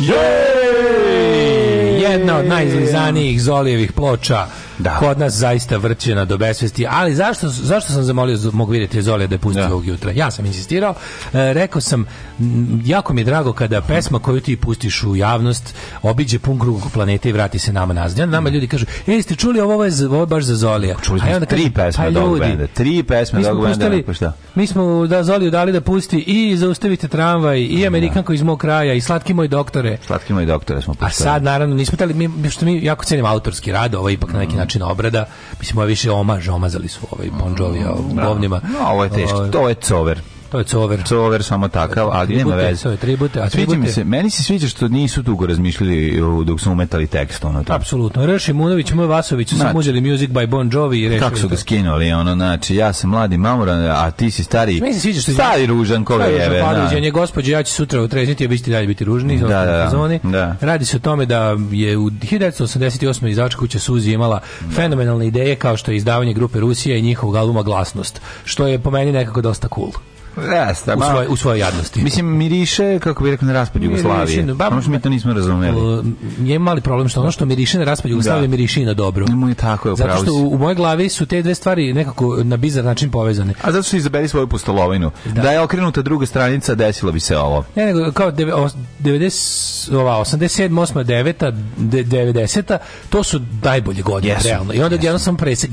Jej! Jedna od najizlizanijih Zolijevih ploča da. kod nas zaista vrćena do besvesti. Ali zašto, zašto sam zamolio, mogu vidjeti Zolija da je pustio da. ovog jutra? Ja sam insistirao, e, rekao sam, jako mi je drago kada pesma koju ti pustiš u javnost obiđe pun krug planete i vrati se nama nazad. Nama da. ljudi kažu, ej, ste čuli ovo, ovo je, ovo je baš za Zolija. Čuli smo tri pesme pa, Dog Benda. Tri pesme Dog Benda. Mi smo da Zoliju dali da pusti i Zaustavite tramvaj, i da. Amerikanko iz mog kraja, i Slatki moj doktore. Slatki moj doktore smo pustili. A sad, naravno, nismo tali, mi, što mi jako cenimo autorski rad, ovo je ipak na neki mm. način obrada. Mislim, ovo je više omaž, omazali su ovaj Bon Jovi, mm, da. govnima. No, ovo je teško, to je cover. To je cover. Cover samo takav, ali tribute, nema veze. To tribute, a tribute... Mi se, meni se sviđa što nisu dugo razmišljali dok su umetali tekst. Ono, to. Apsolutno. Reši Munović, Moj Vasović, znači, sam Music by Bon Jovi i Kako su ga skinuli, ono, znači, ja sam mladi mamuran, a ti si stari, mi se sviđa što stari ružan, koga jebe. Stari ružan, da. je gospođe, ja ću sutra utrezniti, a vi ćete dalje biti ružni. Da, da, da zoni. da. Radi se o tome da je u 1988. izačka kuća Suzi imala da. fenomenalne ideje kao što je izdavanje grupe Rusija i njihovog albuma Glasnost, što je po meni nekako dosta cool. Yes, da, u, svoj, u svojoj jadnosti. Mislim, miriše, kako bi rekao, na raspad Jugoslavije. Da, miriše, ono što mi to nismo razumeli. Uh, je mali problem što ono što miriše na raspad Jugoslavije da. miriše i na dobro. Moj tako je upravo. Zato što u, u mojoj glavi su te dve stvari nekako na bizar način povezane. A zato što izabeli svoju pustolovinu. Da. da je okrenuta druga stranica, desilo bi se ovo. Ne, nego kao 90, 87, 8, 9, 90, to su najbolje godine, yes. realno. I onda yes. jedno sam presek,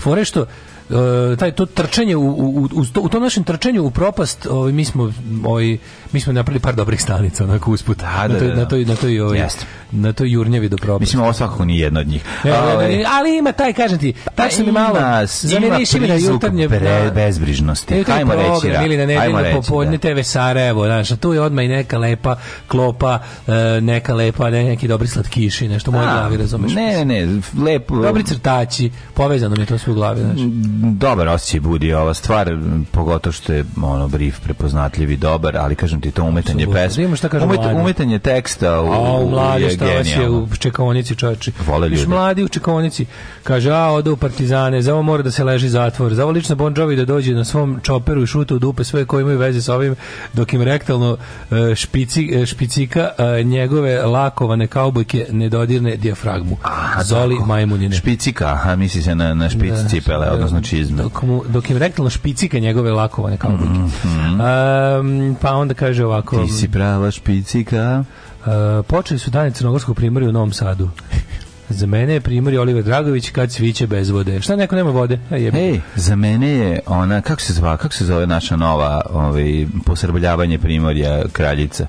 fore što E, taj to trčanje u, u, u, to, u tom našem trčanju u propast, ovaj mi smo ovaj mi smo napravili par dobrih stanica onako usput. Da, na da, toj da, da. na toj na toj ovaj, yes. na toj jurnjevi do propasti. Mislim ovo svakako nije jedna od njih. E, e ali, ovaj, ali ima taj kažem ti, taj se mi malo zameniš ima, ima jutarnje pre, da. bezbrižnosti. E, Hajmo reći, da. Ili na nedelju popodne da. TV Sarajevo, znaš, tu je odma i neka lepa klopa, e, neka lepa, ne, neki dobri slatkiši, nešto moje glavi razumeš. Ne, ne, ne, lepo. Dobri crtači, povezano mi je to sve u glavi, znači dobar osjećaj budi ova stvar, pogotovo što je ono brief prepoznatljivi dobar, ali kažem ti to umetanje pesme. Da Umet, umetanje teksta u, a, u mladi, je genijalno. u čekavonici čači. Vole ljudi. mladi u čekavonici. Kaže, a, ode u partizane, za ovo mora da se leži zatvor. Za ovo lično Bon Jovi da dođe na svom čoperu i šuta u dupe sve koje imaju veze sa ovim, dok im rektalno e, špici, e, špicika e, njegove lakovane kaubojke ne dodirne dijafragmu. Zoli majmunine. Špicika, aha, misli se na, na špic da, cipele, da, odnosno mačizme. Dok, mu, dok im rektalno špicika njegove lakovane kao mm, mm. Um, pa onda kaže ovako... Ti si prava špicika. Uh, počeli su dani crnogorskog primorja u Novom Sadu. Za mene je primjer Oliver Dragović kad sviće bez vode. Šta neko nema vode? E, Ej, hey, za mene je ona, kako se zove, kako se zove naša nova ovaj, posrbljavanje primorja kraljica?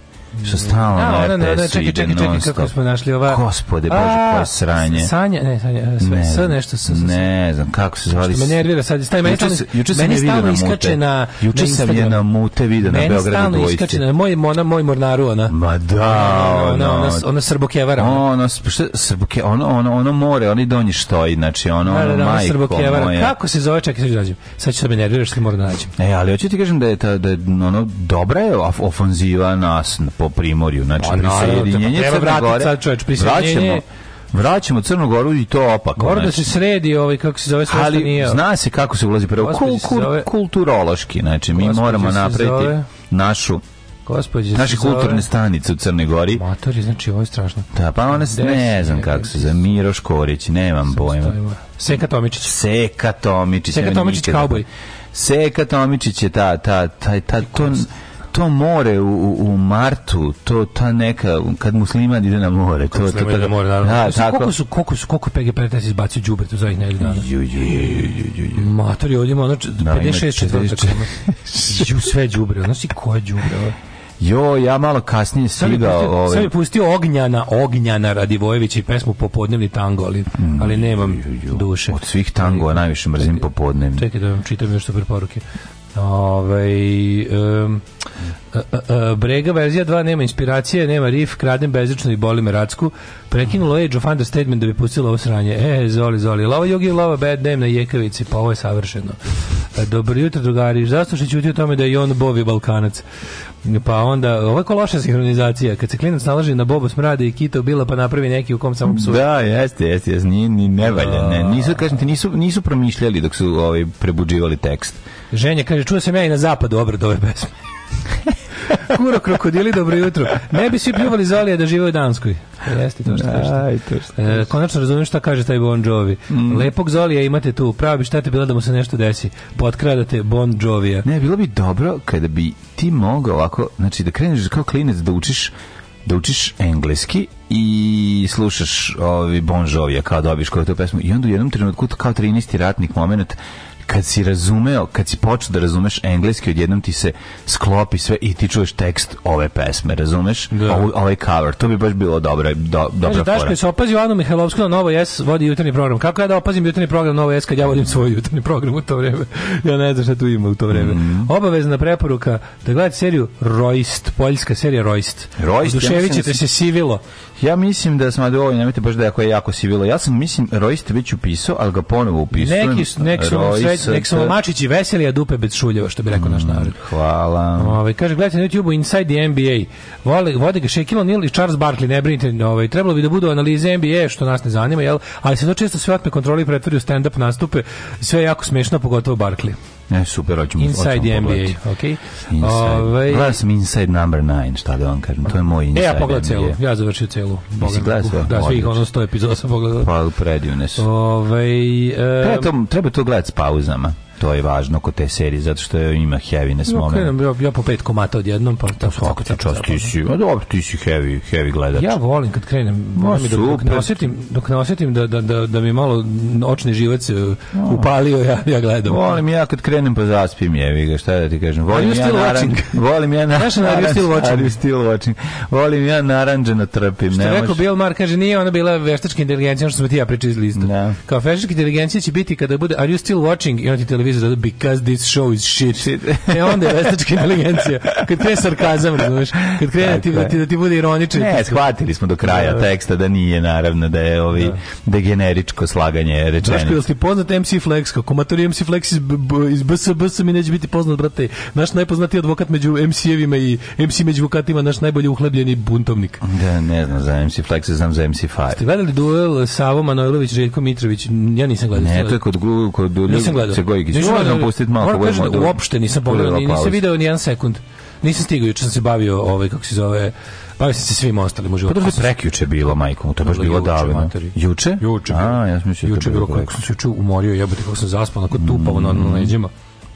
Što stalno da, ona, ne, ne, čekaj, čekaj, čekaj, kako smo našli ova... Gospode, bože, koje sranje. Sanja, ne, Sanja, sve, ne, sve nešto sa... Ne znam, kako se zvali... Što me nervira sad, staj, meni, juče, juče meni stalno iskače na... Juče sam je na mute video na Beogradu dvojci. Meni stalno iskače na moj, ona, moj mornaru, ona. Ma da, ona... Ona, ona, srbokevara. Ona, pa šta, srboke, ono, ono, ono more, oni donji štoji, znači, ono, da, da, ono, da, majko moja. Kako se zove, čekaj, sad ću nađem. Sad ću da me nerviraš, što moram da nađem. E, ali hoću ti kažem da je ta, da, ono, dobra je ofanziva nas po primorju. Znači, prisjedinjenje pa Crne Gore... Sad čovječ, prisjedinjenje vraćamo Crnu Goru i to opako. Mora da znači. se sredi ovaj kako se zove sve Ali nije. zna se kako se ulazi prvo kul, kul, zove... kulturološki, znači mi moramo napraviti zove... našu Gospodje, naše kulturne stanice u Crnoj Gori. Matori, znači ovo je strašno. Da, pa one se ne znam kako se za Miro Škorić, nemam pojma. Seka Tomičić. Seka Tomičić. Seka Tomičić kauboj. Seka Tomičić je ta, ta, ta, ta, ta to... Kost to more u, u martu, to ta neka kad musliman ide na more, to to, to, to, to more, Da, tako. Koliko su koliko su koliko PG pretest izbacio đubre tu zadnjih ne dana. Ju ju ju ju. Matori ovdje ima znači 56 četvrtak. Ju sve đubre, znači koje đubre? Jo, ja malo kasnije stigao... Sad, ovaj... sad bi pustio Ognjana, Ognjana Radivojević i pesmu Popodnevni tango, ali, mm, ali nemam duše. Od svih tangova najviše mrzim popodnevni. Čekaj da vam čitam još super poruke. Ove, ovaj, um, Brega verzija 2 nema inspiracije, nema riff, kradem bezično i boli me racku. Prekinulo Age of Statement da bi pustilo ovo sranje. E, zoli, zoli. Lava Jogi, lava bad name na Jekavici. Pa ovo je savršeno. E, dobro jutro, drugari. Zašto što ćuti o tome da je on Bovi Balkanac? Pa onda, ovo ko loša sinhronizacija. Kad se klinac nalaži na Bobo Smrade i Kito Bila pa napravi neki u kom samo psu. Da, jeste, jeste, jeste. Nije, ni ne valja. Ne. Da. Nisu, kažem ti, nisu, nisu promišljali dok su ovaj, prebuđivali tekst. Ženja kaže, čuo sam ja i na zapadu obrad ove pesme. Kuro krokodili, dobro jutro. Ne bi svi pljuvali zalije da žive u Danskoj. Jeste to što kažete. E, konačno razumijem šta kaže taj Bon Jovi. Mm. Lepog zalija imate tu. Prava bi šteta bila da mu se nešto desi. Potkradate Bon Jovija. Ne, bilo bi dobro kada bi ti mogao ovako, znači da kreneš kao klinec da učiš da učiš engleski i slušaš ovi Bon Jovija kao dobiš koju tu pesmu i onda u jednom trenutku kao 13. ratnik moment kad si razumeo, kad si počeo da razumeš engleski, odjednom ti se sklopi sve i ti čuješ tekst ove pesme, razumeš? Da. Ovo, ovaj cover, to bi baš bilo dobro, do, dobra Kaže, fora. se opazio Anu Mihajlovsku na Novo S, vodi jutarnji program. Kako ja da opazim jutarnji program Novo S kad ja vodim svoj jutarnji program u to vreme? ja ne znam šta tu ima u to vreme. Mm -hmm. Obavezna preporuka da gledate seriju Roist, poljska serija Roist. Roist, Dušević ja da se sivilo. Ja mislim da sam dovoljno, da, nemojte baš da je jako, jako sivilo. Ja sam, mislim, Roist već upisao, ali ga ponovo upisujem. Neki, neki su su... Nek su mačići veseli, a dupe bez šuljeva, što bi rekao naš mm, narod. Hvala. Ove, ovaj, kaže, gledajte na YouTube-u Inside the NBA. Vole, vode ga Shaquille O'Neal i Charles Barkley, ne brinite. Ove, ovaj, trebalo bi da budu analize NBA, što nas ne zanima, jel? Ali se to često sve otme kontroli pretvori u stand-up nastupe. Sve je jako smešno, pogotovo Barkley. Ne, super, hoćemo Inside NBA, Okay. Inside. Ovaj- Gledam sam Inside number 9, šta da vam kažem, to je moj e, Inside E, ja pogledam celu, ja završio celu. Nisi gledao sve? Da, svih ono 100 epizoda sam pogledao. Pa, predivne su. Ove, ovaj, um, treba, e- to, treba to gledati s pauzama to je važno kod te serije, zato što ima heavy ne moment. Krenem, ja, ja po pet komata odjednom, pa da, tako svako ti čast, ti si, a dobro, ti si heavy, heavy gledač. Ja volim kad krenem, no, mi dok, dok, ne osjetim, dok ne osjetim da, da, da, da mi malo očni živac e, no. upalio, ja, ja gledam. Volim ja kad krenem pa zaspim, jevi ga, šta da ti kažem. Volim ja naran, volim ja naran, still watching. Volim ja naranđeno trpim. Što je rekao Bill Maher, kaže, nije ona bila veštačka inteligencija, što smo ti ja pričali iz lista. Da. Kao veštačka inteligencija će biti kada bude, are you still watching? I on ti televizor televizor zato da because this show is shit. shit. e onda je veštačka inteligencija. Kad krene sarkazam, razumeš? Kad krene da ti, da ti, da ti bude ironičan. Ne, shvatili smo do kraja da, teksta da nije naravno da je ovi da. degeneričko slaganje rečeno. Znaš kada ti poznat MC Flex, kako matori MC Flex iz, iz BS, BS mi neće biti poznat, brate. Naš najpoznatiji advokat među MC-evima i MC među advokatima, naš najbolje uhlebljeni buntovnik. Da, ne znam za MC Flex, znam za MC Fire. Ste gledali duel Savo Manojlović, Željko Mitrović? Ja nisam gledao. Ne, to je kod, kod, kod Ljubice Gojgić. Možeš da nam pustiti malo moram kažem da uopšte nisam pogledao, nisam video ni jedan sekund. Nisam stigao, juče sam se bavio ovaj kako se zove Bavio sam se svim ostalim u životu. Pa to je prekjuče bilo, majko, to baš bilo davno. Juče? Juče. A, ja sam mislio da juče bilo kako sam se juče umorio, jebote kako sam zaspao, kako tupavo mm. na leđima.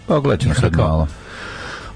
Pa gledaćemo sad malo.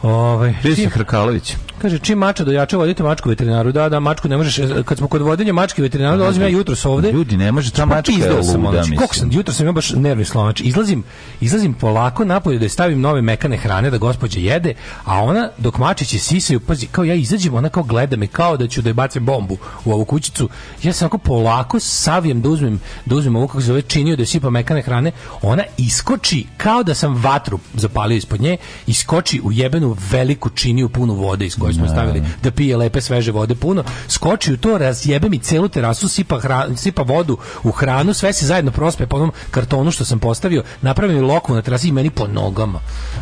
Ovaj, Hrkalović. Kaže, čim mača dojača, vodite mačku veterinaru. Da, da, mačku ne možeš, e, kad smo kod vođenja mačke veterinaru, dolazim ja jutros ovde. Ljudi, ne može, ta mačka je da luda, sam, znači, ono, mislim. sam, jutros sam ja baš nervni slomač. Znači, izlazim, izlazim polako napolje da stavim nove mekane hrane da gospođa jede, a ona dok mačići sisaju, pazi, kao ja izađem, ona kao gleda me, kao da ću da je bacim bombu u ovu kućicu. Ja sam ako polako savijem da uzmem, da uzmem ovu kako zove činio da sipa mekane hrane, ona iskoči kao da sam vatru zapalio ispod nje, iskoči u jebenu veliku činiju punu vode iz koju smo da. stavili da pije lepe sveže vode puno, skoči u to, razjebe mi celu terasu, sipa, hran, sipa vodu u hranu, sve se zajedno prospe po onom kartonu što sam postavio, napravi lokvu na terasi i meni po nogama.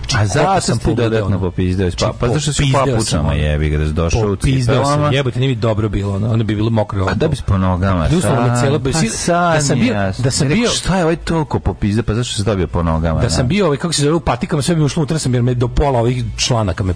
Či, znači, A zašto sam ti dodatno popizdeo iz papa, pa zašto si u papučama jebi ga da si došao u cipelama? Jebote, nije mi dobro bilo, ono, ono bi bilo mokro. A da bi po nogama, da, sam, cijelo, pa da sam bio, da sam bio, šta je ovaj toliko popizda, pa zašto se dobio po nogama? Da, sam bio, ovaj, kako se zove, u patikama, sve mi ušlo unutra sam, jer me do pola ovih članaka me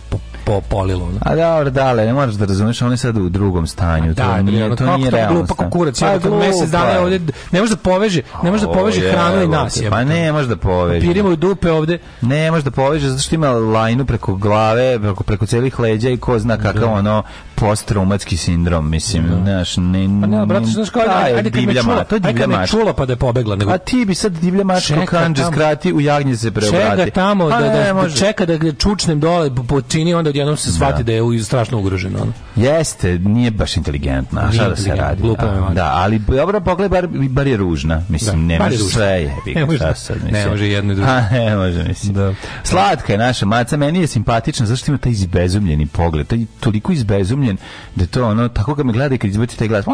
po, polilo. No? A da, dale, ne moraš da razumeš, oni sad u drugom stanju. Da, to nije, to nije da realno. Glupa kukurac, pa, glupa, mesec dana ovde, ne može da poveže, ne može da poveže hranu i nas. pa ne može da poveže. Pirimo dupe ovde. Ne može da poveže, zato što ima lajnu preko glave, preko, preko celih leđa i ko zna kakav da. ono posttraumatski sindrom, mislim, mm. znaš, ne... Pa ne, brate, znaš kao, da, ajde, ajde divlja čula, ma, to je divlja mačka. čula pa da je pobegla, nego... A ti bi sad divlja mačka kanđe skrati, u jagnje se preobrati. Čeka tamo, pa da-, da, da, da, čeka da ga čučnem dole, počini, onda odjednom se shvati da, je u, strašno ugroženo. Jeste, nije baš inteligentna, šta da se radi. Da, ali dobro, pogledaj, bar, bar je ružna, mislim, ne može sve je. Ne može, jedno i drugo. Ne može, mislim. Da. Slatka je naša maca, meni je simpatična, zašto ima taj izbezumljeni pogled, taj toliko izbezumljen osamljen, da to ono, tako ga me gleda i kad izbaci taj glas,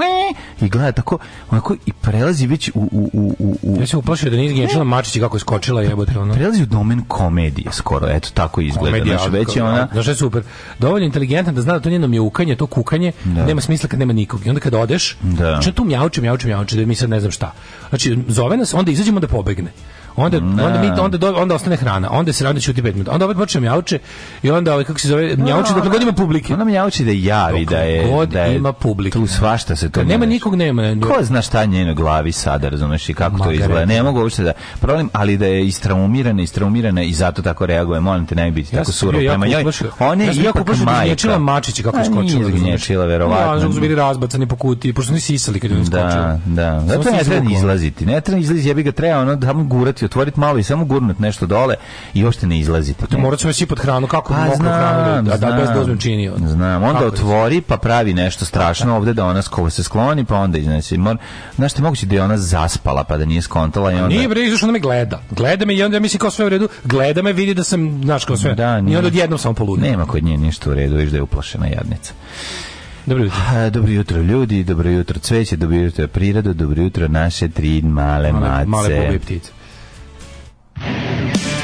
i gleda tako, onako, i prelazi već u... u, u, u, ja se uplašio da nije Genčana Mačić kako je skočila, jebote, ono. Prelazi u domen komedije, skoro, eto, tako izgleda. Komedija, znaš, već je ona... znači super. Dovoljno inteligentna da zna da to njeno mjaukanje, to kukanje, da. nema smisla kad nema nikog. I onda kad odeš, da. Znači, tu mjauče, mjauče, mjauče, da mi sad ne znam šta. Znači, zove nas, onda izađemo da pobegne. Onda ne. onda mi onda do, onda ostane hrana. Onda se radi da ćuti 5 minuta. Onda opet počne mjauče i onda ovaj kako se zove mjauče dok god ima publike. Onda mjauči da javi da je god da je, ima publike. Tu svašta se to. Kad nema nikog nema. Ko zna šta njeno glavi sada, razumeš i kako Magare. to izgleda. Ne mogu uopšte da problem, ali da je istraumirana, istraumirana i zato tako reaguje. Molim te ne biti ja tako surov prema njoj. Ona je jako pošla mačići kako pa skočila. Nije verovatno. Ja, su bili razbacani po kutiji, pošto nisi isali kad je da, skočila. Da, da. Zato ne treba izlaziti. Ne treba izlaziti, jebi ga trebao ono da mu gurati ulici, otvoriti malo i samo gurnut nešto dole i uopšte ne izlaziti. Pa to morat ćemo sipati hranu, kako pa, mokru hranu, da, da bez dozvom da činio. Znam, onda kako da- otvori pa pravi nešto strašno da. ovde da ona skova se skloni, pa onda iznesi. Mor... Znaš te moguće da je ona zaspala pa da nije skontala i pa onda... Nije bre, izašao da me gleda. Gleda me i onda ja mislim kao sve u redu, gleda me, vidi da sam, znaš kao sve. Da, nije. I onda odjednom samo poludio. Nema kod nje ništa u redu, viš da je uplašena jadnica. Dobro jutro. A, dobro jutro ljudi, dobro jutro cveće, dobro jutro priroda, dobro jutro naše tri male, male mace. Male bobe ptice. Yeah.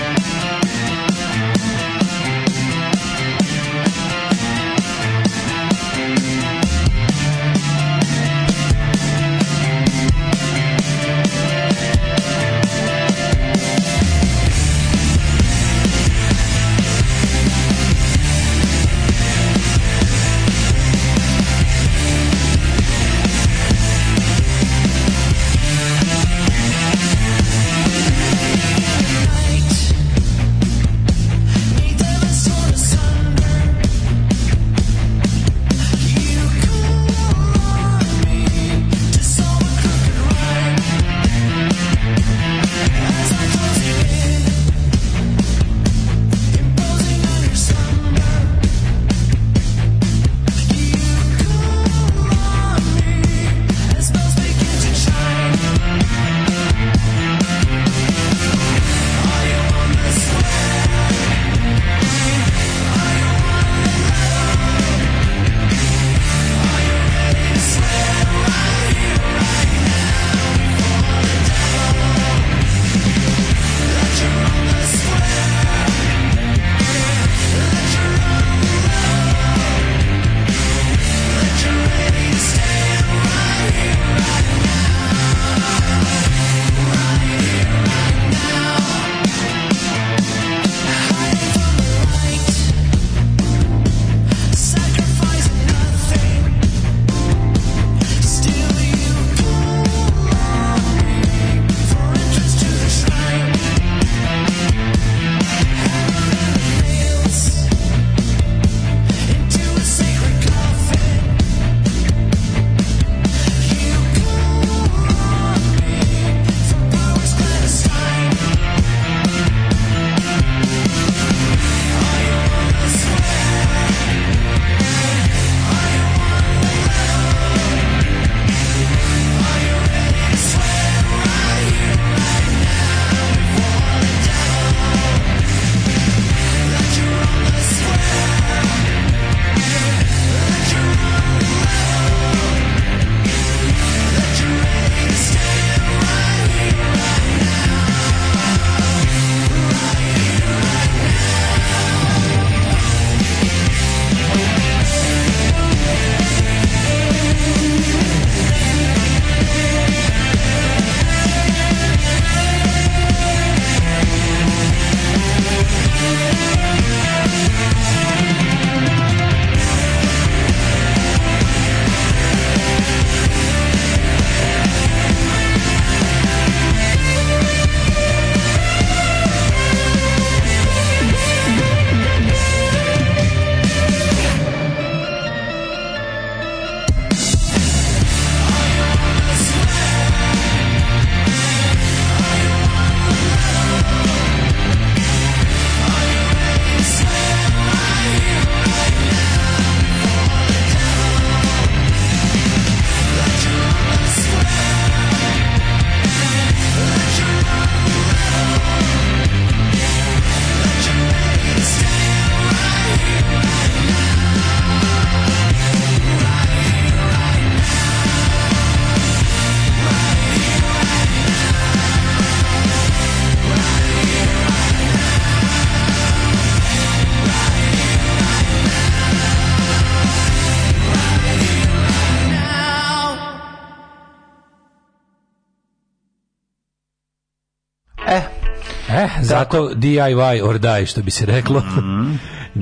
Zato DIY or die, što bi se reklo. Mm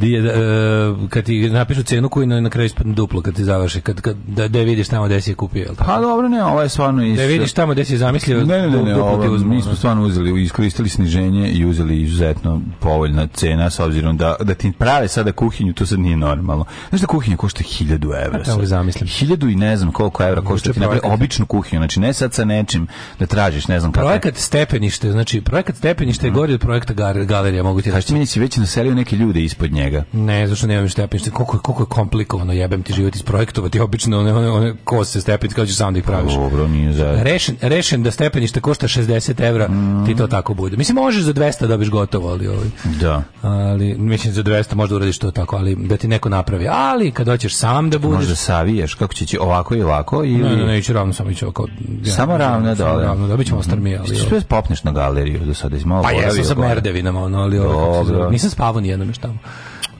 Je, uh, kad ti napišu cenu koju na, kraju ispadne duplo kad ti završi, kad, kad, da, da vidiš tamo gde si je kupio. Jel tako? Pa dobro, ne, ovo je stvarno... Da isto Da vidiš tamo gde si zamislio, ne, ne, ne, ne duplo ti Mi smo stvarno uzeli, iskoristili sniženje i uzeli izuzetno povoljna cena s obzirom da, da ti prave sada kuhinju, to sad nije normalno. znači da kuhinja košta 1000 evra? Tako zamislim. 1000 i ne znam koliko evra košta ti napravi običnu kuhinju, znači ne sad sa nečim da tražiš, ne znam kako. Projekat stepenište, znači projekat stepenište je gori od projekta galerija, mogu ti reći. Znači, meni si već naselio neke ljude ispod njega njega? Ne, zašto nemam stepenište? Koliko je, koliko je komplikovano jebem ti život isprojektovati obično one, one, one se stepenice, kao ćeš sam da ih praviš. Dobro, nije za... Rešen, rešen da stepenište košta 60 evra, mm. ti to tako bude. Mislim, možeš za 200 dobiš gotovo, ali... Ovaj, da. Ali, mislim, za 200 možda uradiš to tako, ali da ti neko napravi. Ali, kad hoćeš sam da budeš... Možda saviješ, kako će ti ovako i lako ili... Ne, ne, ne, ići ravno samo ići ovako. Ja, samo ravno, da. ravno, da, bit ćemo ali... Što sve popneš na galeriju do sada, iz malo... Pa jesam sa merdevinama, ono, ali... Dobro. Nisam spavao nijednom još tamo.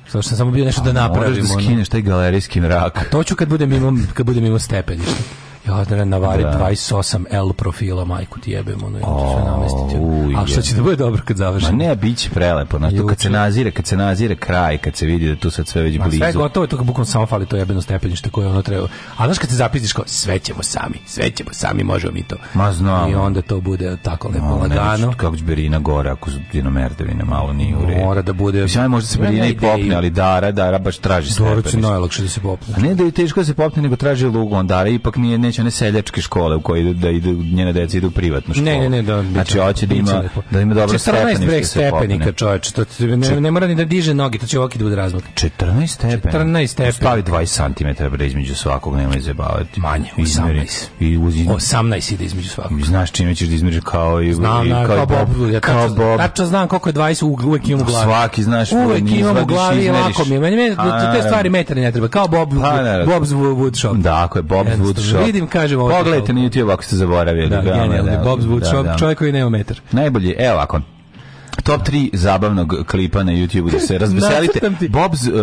Zato sam samo bio nešto da, pa, da napravimo. Možeš da skineš taj galerijski mrak. A to ću kad budem imam, kad budem imam stepenište. Ja Jadrana Navari da. 28L da. profila, majku ti jebem, ono, o, sve namestiti. Ono. A što će da bude dobro kad završi? Ma ne, bit će prelepo, na to kad se nazire, kad se nazire kraj, kad se vidi da tu sad sve već blizu. Sve je gotovo, to bukvalno samo fali to jebeno stepenište koje ono treba. A znaš kad se zapisiš kao, sve ćemo sami, sve ćemo sami, možemo mi to. Ma znam. I onda to bude tako lepo, no, lagano. Ne, kako će Berina gore, ako su dino merdevine, malo nije u redu. Mora da bude. Mislim, možda se Berina i popne, ali Dara, Dara baš traži stepenište. Dara će najlakše da se popne. A ne da je teško da se popne, nego traži lugu, on Dara ipak nije, ne neće one seljačke škole u kojoj da ide njene deca idu privatno privatnu školu. Ne, ne, ne, da. Znači hoće da ima da ima dobro stepenište stepenika, čoveče, to ne, ne mora ni da diže noge, to će oki da bude razmak. 14 stepenika. 14 stepenika. Da stavi 20 cm bre između svakog, nema izjebavati. Manje, 18. I uzi 18 ide između svakog. Znaš čime ćeš da izmeriš kao i Znam, i, kao, kao Bob, ja kao Bob. Tačno znam koliko je 20 uvek imam u glavi. Svaki znaš, uvek imam u glavi, lako mi je. Meni te stvari metri ne treba. Kao Bob pa, Bob's Woodshop. Da, ako je Bob's Woodshop im kažem ovo. Pogledajte na YouTube ako ste zaboravili. Da, da, genijalni, da, Bob's Bootshop, da, čovjek da. koji nema metar. Najbolji, evo ovako top 3 zabavnog klipa na YouTube da se razveselite. Bob's uh,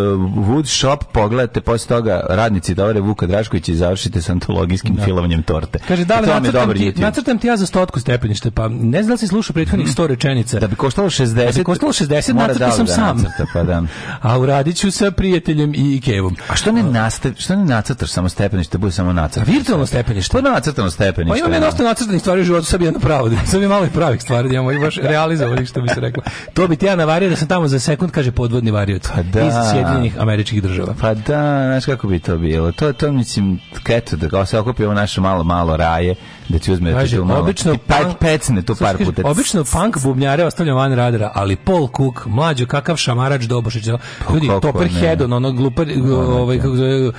Wood Shop pogledajte posle toga radnici Davore Vuka Draškovića i završite sa antologijskim da. filovanjem torte. Kaže da e, li nacrtam ti, nacrtam ti ja za stotku stepenište, pa ne znam da li si slušao prethodnih 100 mhm. rečenica. Da bi koštalo 60. Da bi koštalo 60, nacrtao da sam da sam. Nacrta, pa da. A uradit ću sa prijateljem i Kevom. A što ne nastav, što ne nacrtaš samo stepenište, bude samo nacrtano. Virtualno stepenište. Pa nacrtano stepenište. Pa imam dosta da. nacrtanih stvari u životu, sad bi jedno pravo, sad bi malo i pravih stvari, da imamo i baš realizovanih što bi se rekla. To bi ti ja navario da sam tamo za sekund, kaže, podvodni varioc. Pa da. Iz Sjedinjenih američkih država. Pa da, znaš kako bi to bilo. To, to mislim, eto, da se okupi ovo naše malo, malo raje da će uzme da Kaže, da obično ti pet, pecne to par puta. Obično punk bubnjare ostavlja van radara, ali Paul Cook, mlađo kakav šamarač Dobošić. Pa ljudi, Topper Hedon, ono glupa, ovaj, kako zove, um,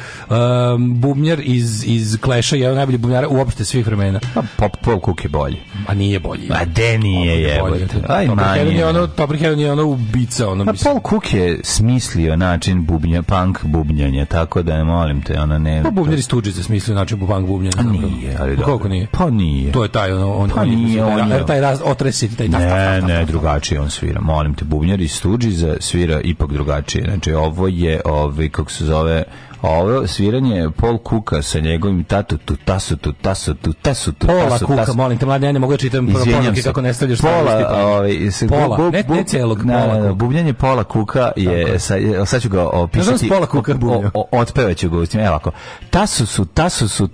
bubnjar iz, iz Clash-a, jedan najbolji bubnjar uopšte svih vremena. A pa, pop, pa, Paul Cook je bolji. A nije bolji. A de nije je bolji. Aj, manje. Je ono, Topper Hedon je ono ubica. Ono, A Paul Cook je smislio način bubnja, punk bubnjanja, tako da molim te, ona ne... Pa bubnjar iz Tuđice smislio način punk bubnjanja. Nije, ali dobro. Koliko nije? Pa nije. To je taj on on pa nije, on, on je, taj raz otresi taj ne, ne, ne, drugačije on svira. Molim te bubnjari iz za svira ipak drugačije. Znači ovo je ovaj kako se zove ovo sviranje Paul Kuka sa njegovim tatutu, tasutu, tasutu, tasutu, Pola tasutu, Kuka, tasutu. molim te, mlade, ja ne mogu da čitam poruke kako ne stavljaš Pola, pa- ovaj, se, Pola, bu, bu, ne, ne celog, na, Pola Kuka. Bubljanje Pola Kuka je, sa, sad ću ga opisati. Ja Pola Kuka bubljao. Otpevaću ga, ustim, evo ako. tasu su, tasu, u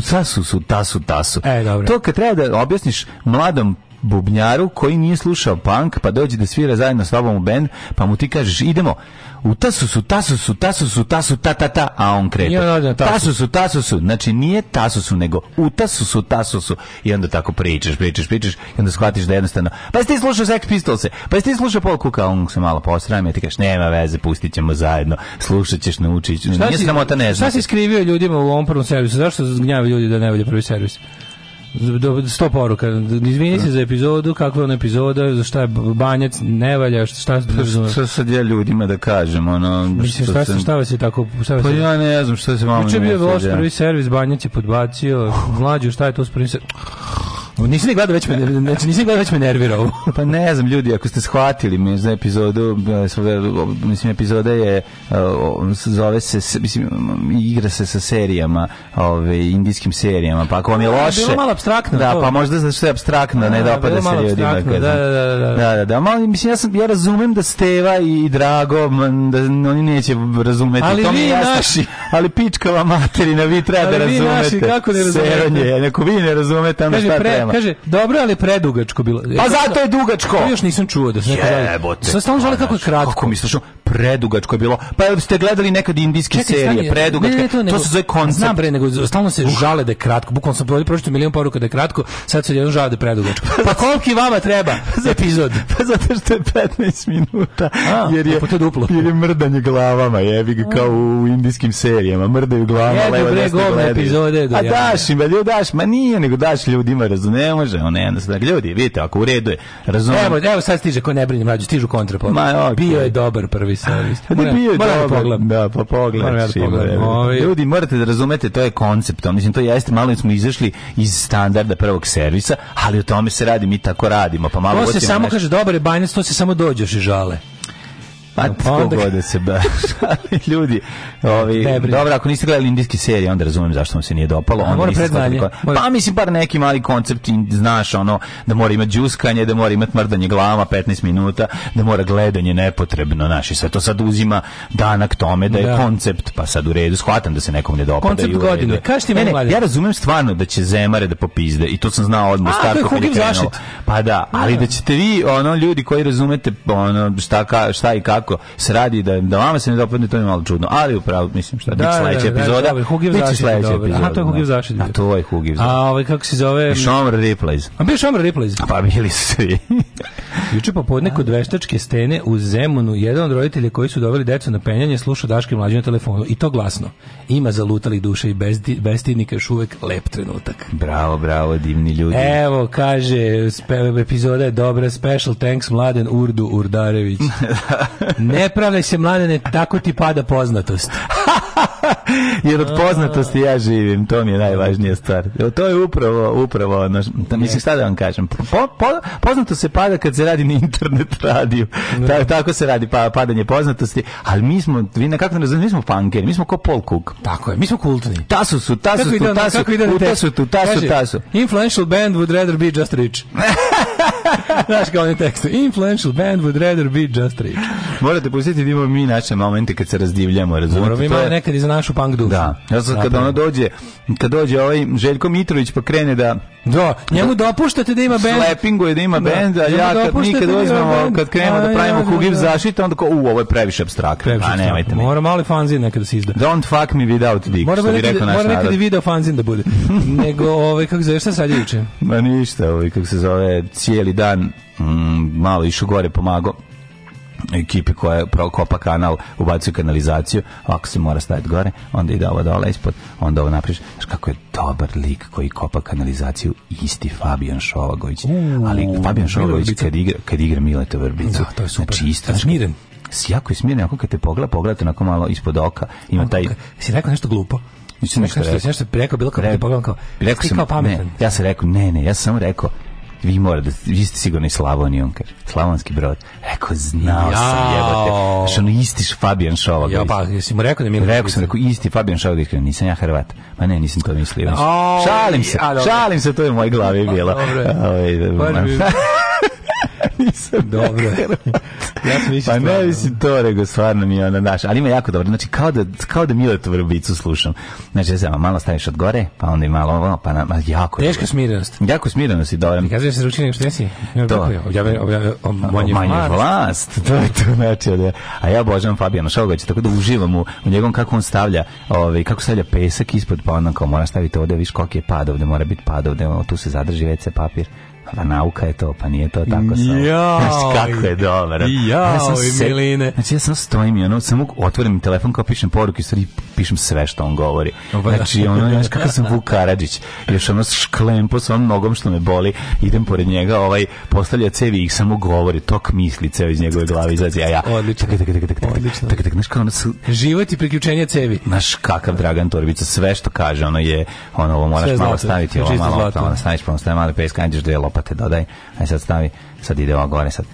tasu su, tasu, tasu. E, dobro. To kad treba da objasniš mladom bubnjaru koji nije slušao punk, pa dođe da svira zajedno s tobom u bend, pa mu ti kažeš idemo u tasusu, tasusu, tasusu, tasu, ta, ta, ta, a on krepe. Ja, ja, tasus. tasusu, tasusu, znači nije tasusu, nego u tasusu, tasusu. I onda tako pričaš, pričaš, pričaš i onda shvatiš da jednostavno, pa jesi ti slušao Sex Pistolse, pa jesi ti slušao Paul Kuka, on se malo posrami, a ti kažeš, nema veze, pustit ćemo zajedno, slušat ćeš, naučit ćeš. Nije ta ne znam. Šta si skrivio ljudima u ovom prvom servisu? Zašto zgnjavi ljudi da ne vidi prvi servis? do, sto poruka. Izvini se za epizodu, kakva je ona epizoda, za šta je banjac, ne valja, šta... Šta, šta sad ja ljudima da kažem, ono... Mislim, šta, sam, šta vas je tako... Šta vas pa ja ne znam šta se vama... Uče bio loš prvi servis, banjac je podbacio, mlađu, šta je to s prvim servis? Nisam ni gledao već me, znači nisam gledao već me nervirao. pa ne znam ljudi, ako ste shvatili mi za epizodu, e, mislim epizoda je e, zove se mislim igra se sa serijama, ove indijskim serijama, pa ako vam je loše. Bilo malo abstraktno. Da, pa možda zato što je abstraktno, ne dopada da se ljudima. Da, da, da, da. Da, da, malo da, mislim ja sam ja razumem da Steva i Drago da oni neće razumeti ali to mi je naši, ali vam materina vi treba da razumete. Ali vi naši kako ne razumete? Seronje, ako vi ne razumete, onda šta treba? tema. Kaže, dobro, ali predugačko bilo. Pa e, zato je dugačko. Još nisam čuo da se neko Jebote. Sad stalno žele kako je kratko. Kako misliš, predugačko je bilo. Pa jel ste gledali nekad indijske Čekaj, serije, predugačke. Ne, ne, to, nego, to, se zove koncept. Znam bre, nego stalno se žale da je kratko. Bukvalno sam pročitao milion poruka da je kratko, sad se jednom žale da je predugačko. Pa, pa koliki vama treba epizod? Pa zato što je 15 minuta. A, jer je, pa to duplo. Jer je mrdanje glavama, jebi ga kao u indijskim serijama. Mrdaju glavama, levo, desno gledaju. epizode. A daš im, daš, ma nije, nego daš ljudima, razumiješ ne može, on ne, da, da ljudi, vidite, ako u redu je, razumem. Evo, evo sad stiže ko ne brine mlađu, stižu kontrapod. Ma, okay. Bio je dobar prvi servis. Ne pa, bio je moram da dobar. Pogledam. Da, pa da pogledam. Ovi... Ljudi, morate da razumete, to je koncept, on, mislim, to jeste, malo smo izašli iz standarda prvog servisa, ali o tome se radi, mi tako radimo, pa malo... To se samo nešto. kaže, dobar je bajnac, to se samo dođeš i žale. Pa onda... god da se baš. Ljudi, ovi, dobro, ako niste gledali indijski serije, onda razumijem zašto vam se nije dopalo. Onda mora predznanje. Mora... Pa mislim, par neki mali koncept, znaš, ono, da mora imati džuskanje, da mora imati mrdanje glava 15 minuta, da mora gledanje nepotrebno, znaš, i sve to sad uzima danak tome da je da. koncept, pa sad u redu, shvatam da se nekom ne dopada. Koncept godine, kaži ti meni, Ja razumijem stvarno da će zemare da popizde, i to sam znao odmah, startu kad Pa da, ali da. da ćete vi, ono, ljudi koji razumete ono, šta, ka, šta i kako, se radi da da vama se ne dopadne, to je malo čudno. Ali upravo mislim šta da, biće sledeća da, da, epizoda. Da, ovaj Hugiv sledeća epizoda. A to je da. Hugiv zašit. A to je Hugiv. A ovaj kako se zove? Šomr Replays. A bi Šomr Replays. Pa bili su svi. Juče popodne kod veštačke stene u Zemunu jedan od roditelja koji su doveli decu na penjanje sluša Daške mlađe na telefonu i to glasno. Ima zalutali duše i bez bestidnika još uvek lep trenutak. Bravo, bravo, divni ljudi. Evo, kaže, epizoda je dobra, special thanks Mladen Urdu Urdarević. Ne pravdaj se, mladene, tako ti pada poznatost. Jer od poznatosti ja živim, to mi je najvažnija stvar. To je upravo, upravo, naš, mislim šta da vam kažem, po, po, poznato se pada kad se radi na internet radiju, da. Ta, tako se radi pa, padanje poznatosti, ali mi smo, vi nekako ne razumijete, mi smo funkeri, mi smo ko Paul Cook. Tako je, mi smo kultni. Tasu su, tasu su, tasu, su, tasu, su, tasu, su, tasu, tasu, tasu, tasu, tasu, tasu, tasu, tasu, tasu, Znaš kao onaj tekst. Influential band would rather be just rich. Morate pustiti da imamo mi naše momente kad se razdivljamo, razumete? Moramo ima je... nekad i za našu punk dušu. Da. Ja sam kad ona dođe, kad dođe ovaj Željko Mitrović pa krene da Do, da, njemu dopuštate da ima bend. Slepingu je da ima da, bend, a ja kad mi kad da uzmemo, kad krenemo da pravimo kugiv zašita, onda kao, u, ovo je previše abstraktno. A nemajte mi. Mora mali fanzin nekad da se izda. Don't fuck me without dick, mora što bi rekao naš narod. Mora nekad i video fanzin da bude. Nego, ovaj, kako se zove, šta sad juče? Ma ništa, ovaj, kako se zove, cijeli dan mm, malo išao gore pomagao ekipi koja je kopa kanal, ubacuje kanalizaciju, ako se mora staviti gore, onda ide ovo dole ispod, onda ovo napriš. Znaš kako je dobar lik koji kopa kanalizaciju, isti Fabian Šovagović. Ali Fabian Šovagović kad igra, kad igra Mileta Vrbicu. Da, to je super. Znači, isto, smiren. Jako je smiren, ako kad te pogleda, pogledate onako malo ispod oka, ima taj... Si rekao nešto glupo? Mislim nešto, nešto, nešto rekao, bilo kao, rekao, kao, rekao sam, kao pametan. Ne, ja sam rekao, ne, ne, ja sam rekao, vi mora da vi ste sigurno i Slavonijom, kaže. Slavonski brod. Rekao znao ja. sam jebote. Znači ono istiš Fabian Šova. Ja pa jesi mu rekao da mi je rekao sam rekao isti Fabian Šova da nisam ja Hrvat. Ma ne, nisam to mislio. Šalim se. Šalim se, to je moje glave pa, bilo. Dobro. Ovaj, pa, da, Nisam Dobro. ja sam mislio. Pa ne mislim to, nego stvarno mi je ona naša. Ali ima jako dobro. Znači, kao da, kao da Miletu Vrbicu slušam. Znači, ja sam, malo staviš od gore, pa onda i malo ovo, pa na, jako... Teška smirenost. Jako smirenost i dobro. Mi kažeš da se ručini nego što si. To. Manje vlast. To je to, znači, da, a ja obožavam Fabijana Šogovića, tako da uživam u, u njegovom kako on stavlja, ovaj, kako stavlja pesak ispod, pa onda kao mora staviti ovde, viš koliko je pad ovde, mora biti pad ovde, tu se zadrži WC papir. A pa nauka je to, pa nije to tako samo. Ja, kako je dobro. Ja, ja sam miline. Znači ja sam stojim i ono samo otvorim telefon kao pišem poruku i stvari pišem sve što on govori. Da. Znači ono znači kako sam Vuk Karadžić, još ono šklem po svom nogom što me boli, idem pored njega, ovaj postavlja cevi i samo govori, tok misli cevi iz njegove glave izlazi, a ja. Odlično. Tak tak tak tak. Odlično. Tak tak život i priključenje cevi. Znaš kakav Dragan Torbica sve što kaže, ono je ono ovo moraš malo staviti, ovo malo, malo staviti, pa onda staviš, pa onda staviš malo peska, da je lop lopate dodaj. Aj sad stavi, sad ide ova gore, sad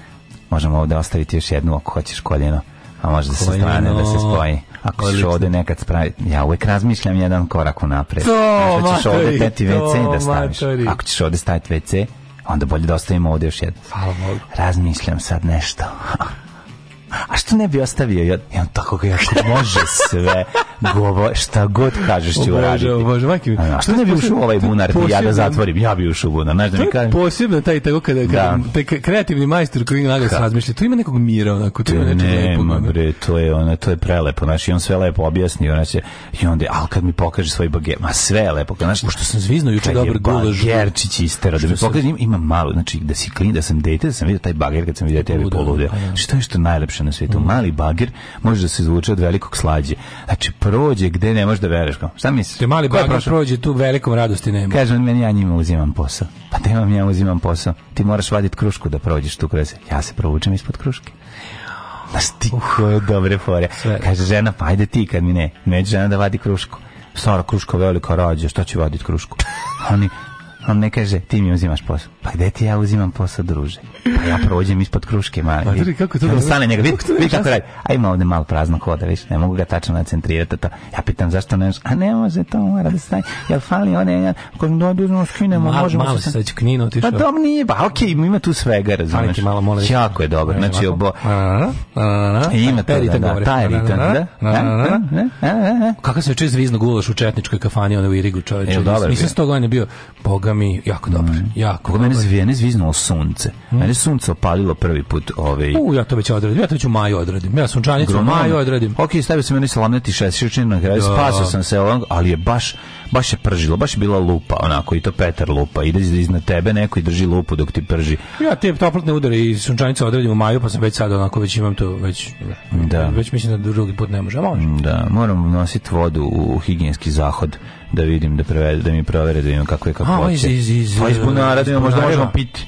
možemo ovde ostaviti još jednu ako hoćeš koljeno a može da se strane da se spoji. Ako ćeš ovde nekad spraviti, ja uvek razmišljam jedan korak unapred. To, Znaš, ćeš ovde teti WC da staviš. Ako ćeš ovde staviti WC, onda bolje da ostavimo ovde još jedan. Razmišljam sad nešto. a što ne bi ostavio? Ja, ja tako ga jako može sve, govo, šta god kažeš ću raditi. Bože, bože majke, a, što ne bi ušao ovaj bunar i ja da zatvorim? Ja bi ušao u bunar, znaš da mi kažem. Posebno taj tako kada, kada da. te kreativni majstor koji naglas razmišlja, tu ima nekog mira onako, tu ima nečeg lepo, Ne, bre, to je, ona, to je prelepo, znaš, on sve lepo objasni, ona se, i onda, al kad mi pokaže svoj baget, ma sve je lepo, znaš, da što sam zvizno juče dobro gulaš. Gerčić istera, da mi pokaže, ima malo, znači da si klin, da sam dete, da sam vidio taj bager kad sam vidio tebe poludeo. Što pa da. znači, je što najlepše na svijetu, mm. mali bagir može da se izvuče od velikog slađe. Znači, prođe gde ne može da veruješ. Šta misliš? Te mali bagir prođe tu velikom radosti nema. Kažem, meni ja njima uzimam posao. Pa te vam ja uzimam posao. Ti moraš vaditi krušku da prođeš tu kroz. Ja se provučem ispod kruške. Na stiku, dobre fore. Sve. Kaže žena, pa ajde ti kad mi ne. Neće žena da vadi krušku. Stara kruška velika rađe, šta će vaditi krušku? Oni, on me kaže, ti mi uzimaš posao. Pa gde ti ja uzimam posao, druže? Pa ja prođem ispod kruške, ma. Pa vidi kako to da stane njega, vidi vidi kako radi. A ima ovde malo prazno hoda, viš, ne mogu ga tačno nacentrirati da to. Ja pitam zašto ne, a ne može to, mora da stane. Jel fali one, ja, kad dođemo skinemo, Mal, možemo malo se sad knino otišao. Pa dom nije, pa okej, okay, ima tu svega, razumeš. malo molim. Jako je dobro. Znači obo. Ima to, e, da, taj ritam, da. da. E, e, kako se čuje zvizno gulaš u četničkoj kafani, ona u Irigu, čoveče. Mislim sto godina bio, boga mi jako dobro. Mm. Jako Kako dobar. mene je zviznulo sunce. Mm. Mene sunce opalilo prvi put ovaj. U, ja to već odradim. Ja to već u maju odradim. Ja sunčanicu u maju odradim. Okej, stavio sam meni salamnati šešični na kraju. Spasio sam se, ali je baš baš je pržilo, baš je bila lupa, onako, i to Petar lupa. Ide iznad tebe neko i drži lupu dok ti prži. Ja te toplotne udare i sunčanica odredim u maju, pa sam već sad onako, već imam to, već, da. već mislim da drugi put ne može, može. Da, moram nositi vodu u higijenski zahod da vidim, da, prevede, da mi provere, da vidim kako je kako hoće. iz, iz iz, pa bunara, da možda možemo piti.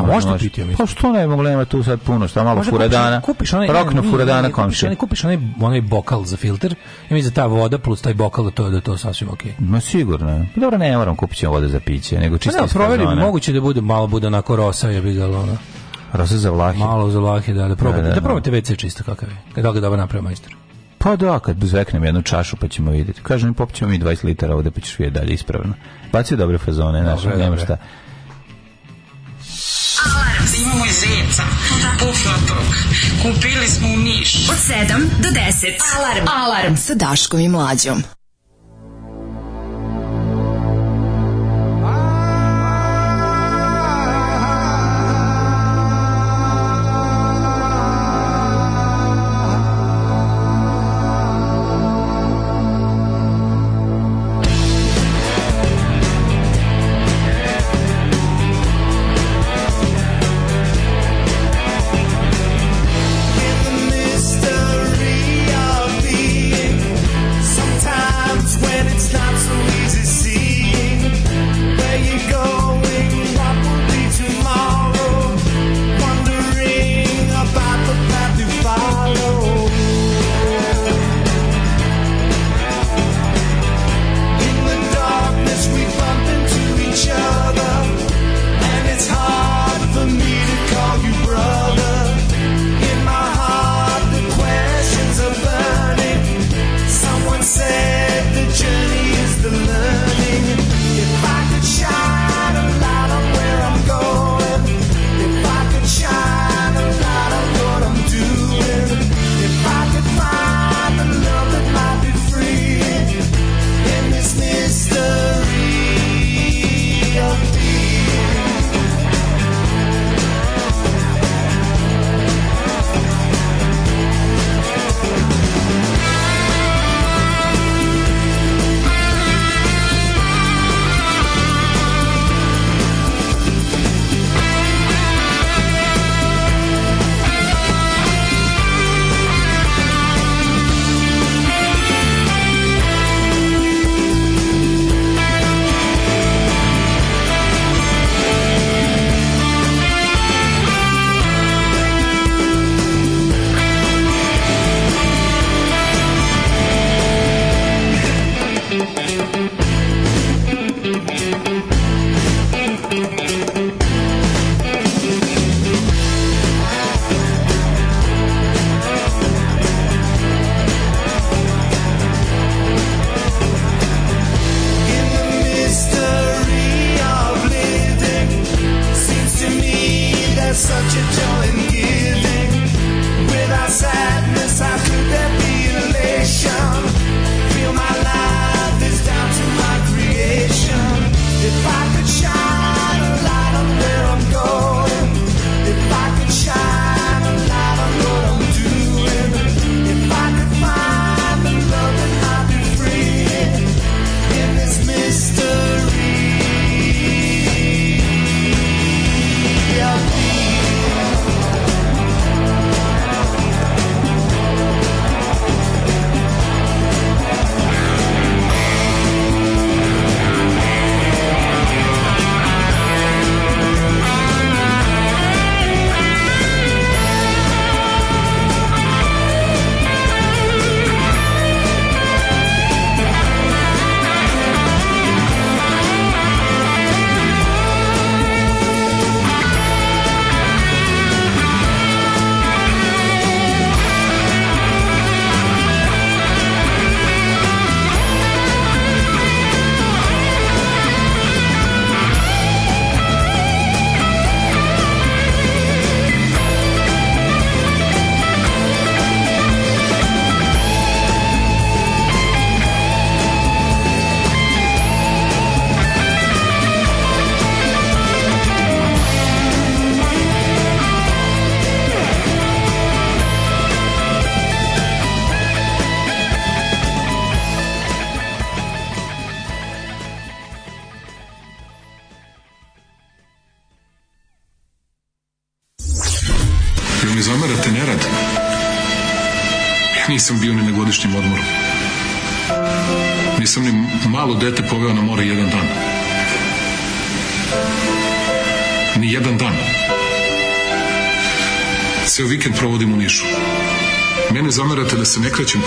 Pa možete može. piti, Pa što ne, mogla nema tu sad puno, šta malo furadana. Kupiš onaj rokno furadana komšija. Kupiš onaj onaj bokal za filter. I mi za da ta voda plus taj bokal da to da to sasvim okej. Okay. Ma sigurno. Pa dobro, ne moram kupiti vode za piće, nego čisto. Pa da, proveri, moguće da bude malo bude na rosa, ja bih ga ona. Rosa za vlahe. Malo za vlahe, da, da, da probate. Da, da, da probate WC čisto kakav je. Kada ga dobro napravi majstor. Pa da, kad zveknem jednu čašu pa ćemo vidjeti. Kažem, popćemo mi 20 litara ovde pa ćeš vidjeti dalje ispravno. Bacio dobre fazone, znaš, nema šta. Alarm. Da imamo i zeca. Da. Pufnatog. Kupili smo u Niš. Od 7 do 10. Alarm. Alarm. Sa Daškom i Mlađom.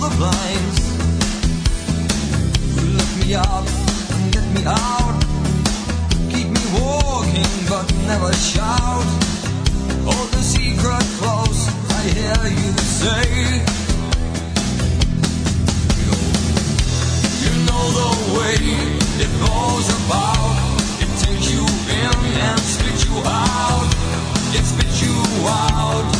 the blinds. You let me up and get me out. Keep me walking, but never shout. Hold the secret close, I hear you say. You know the way it goes about. It takes you in and spits you out. It spits you out.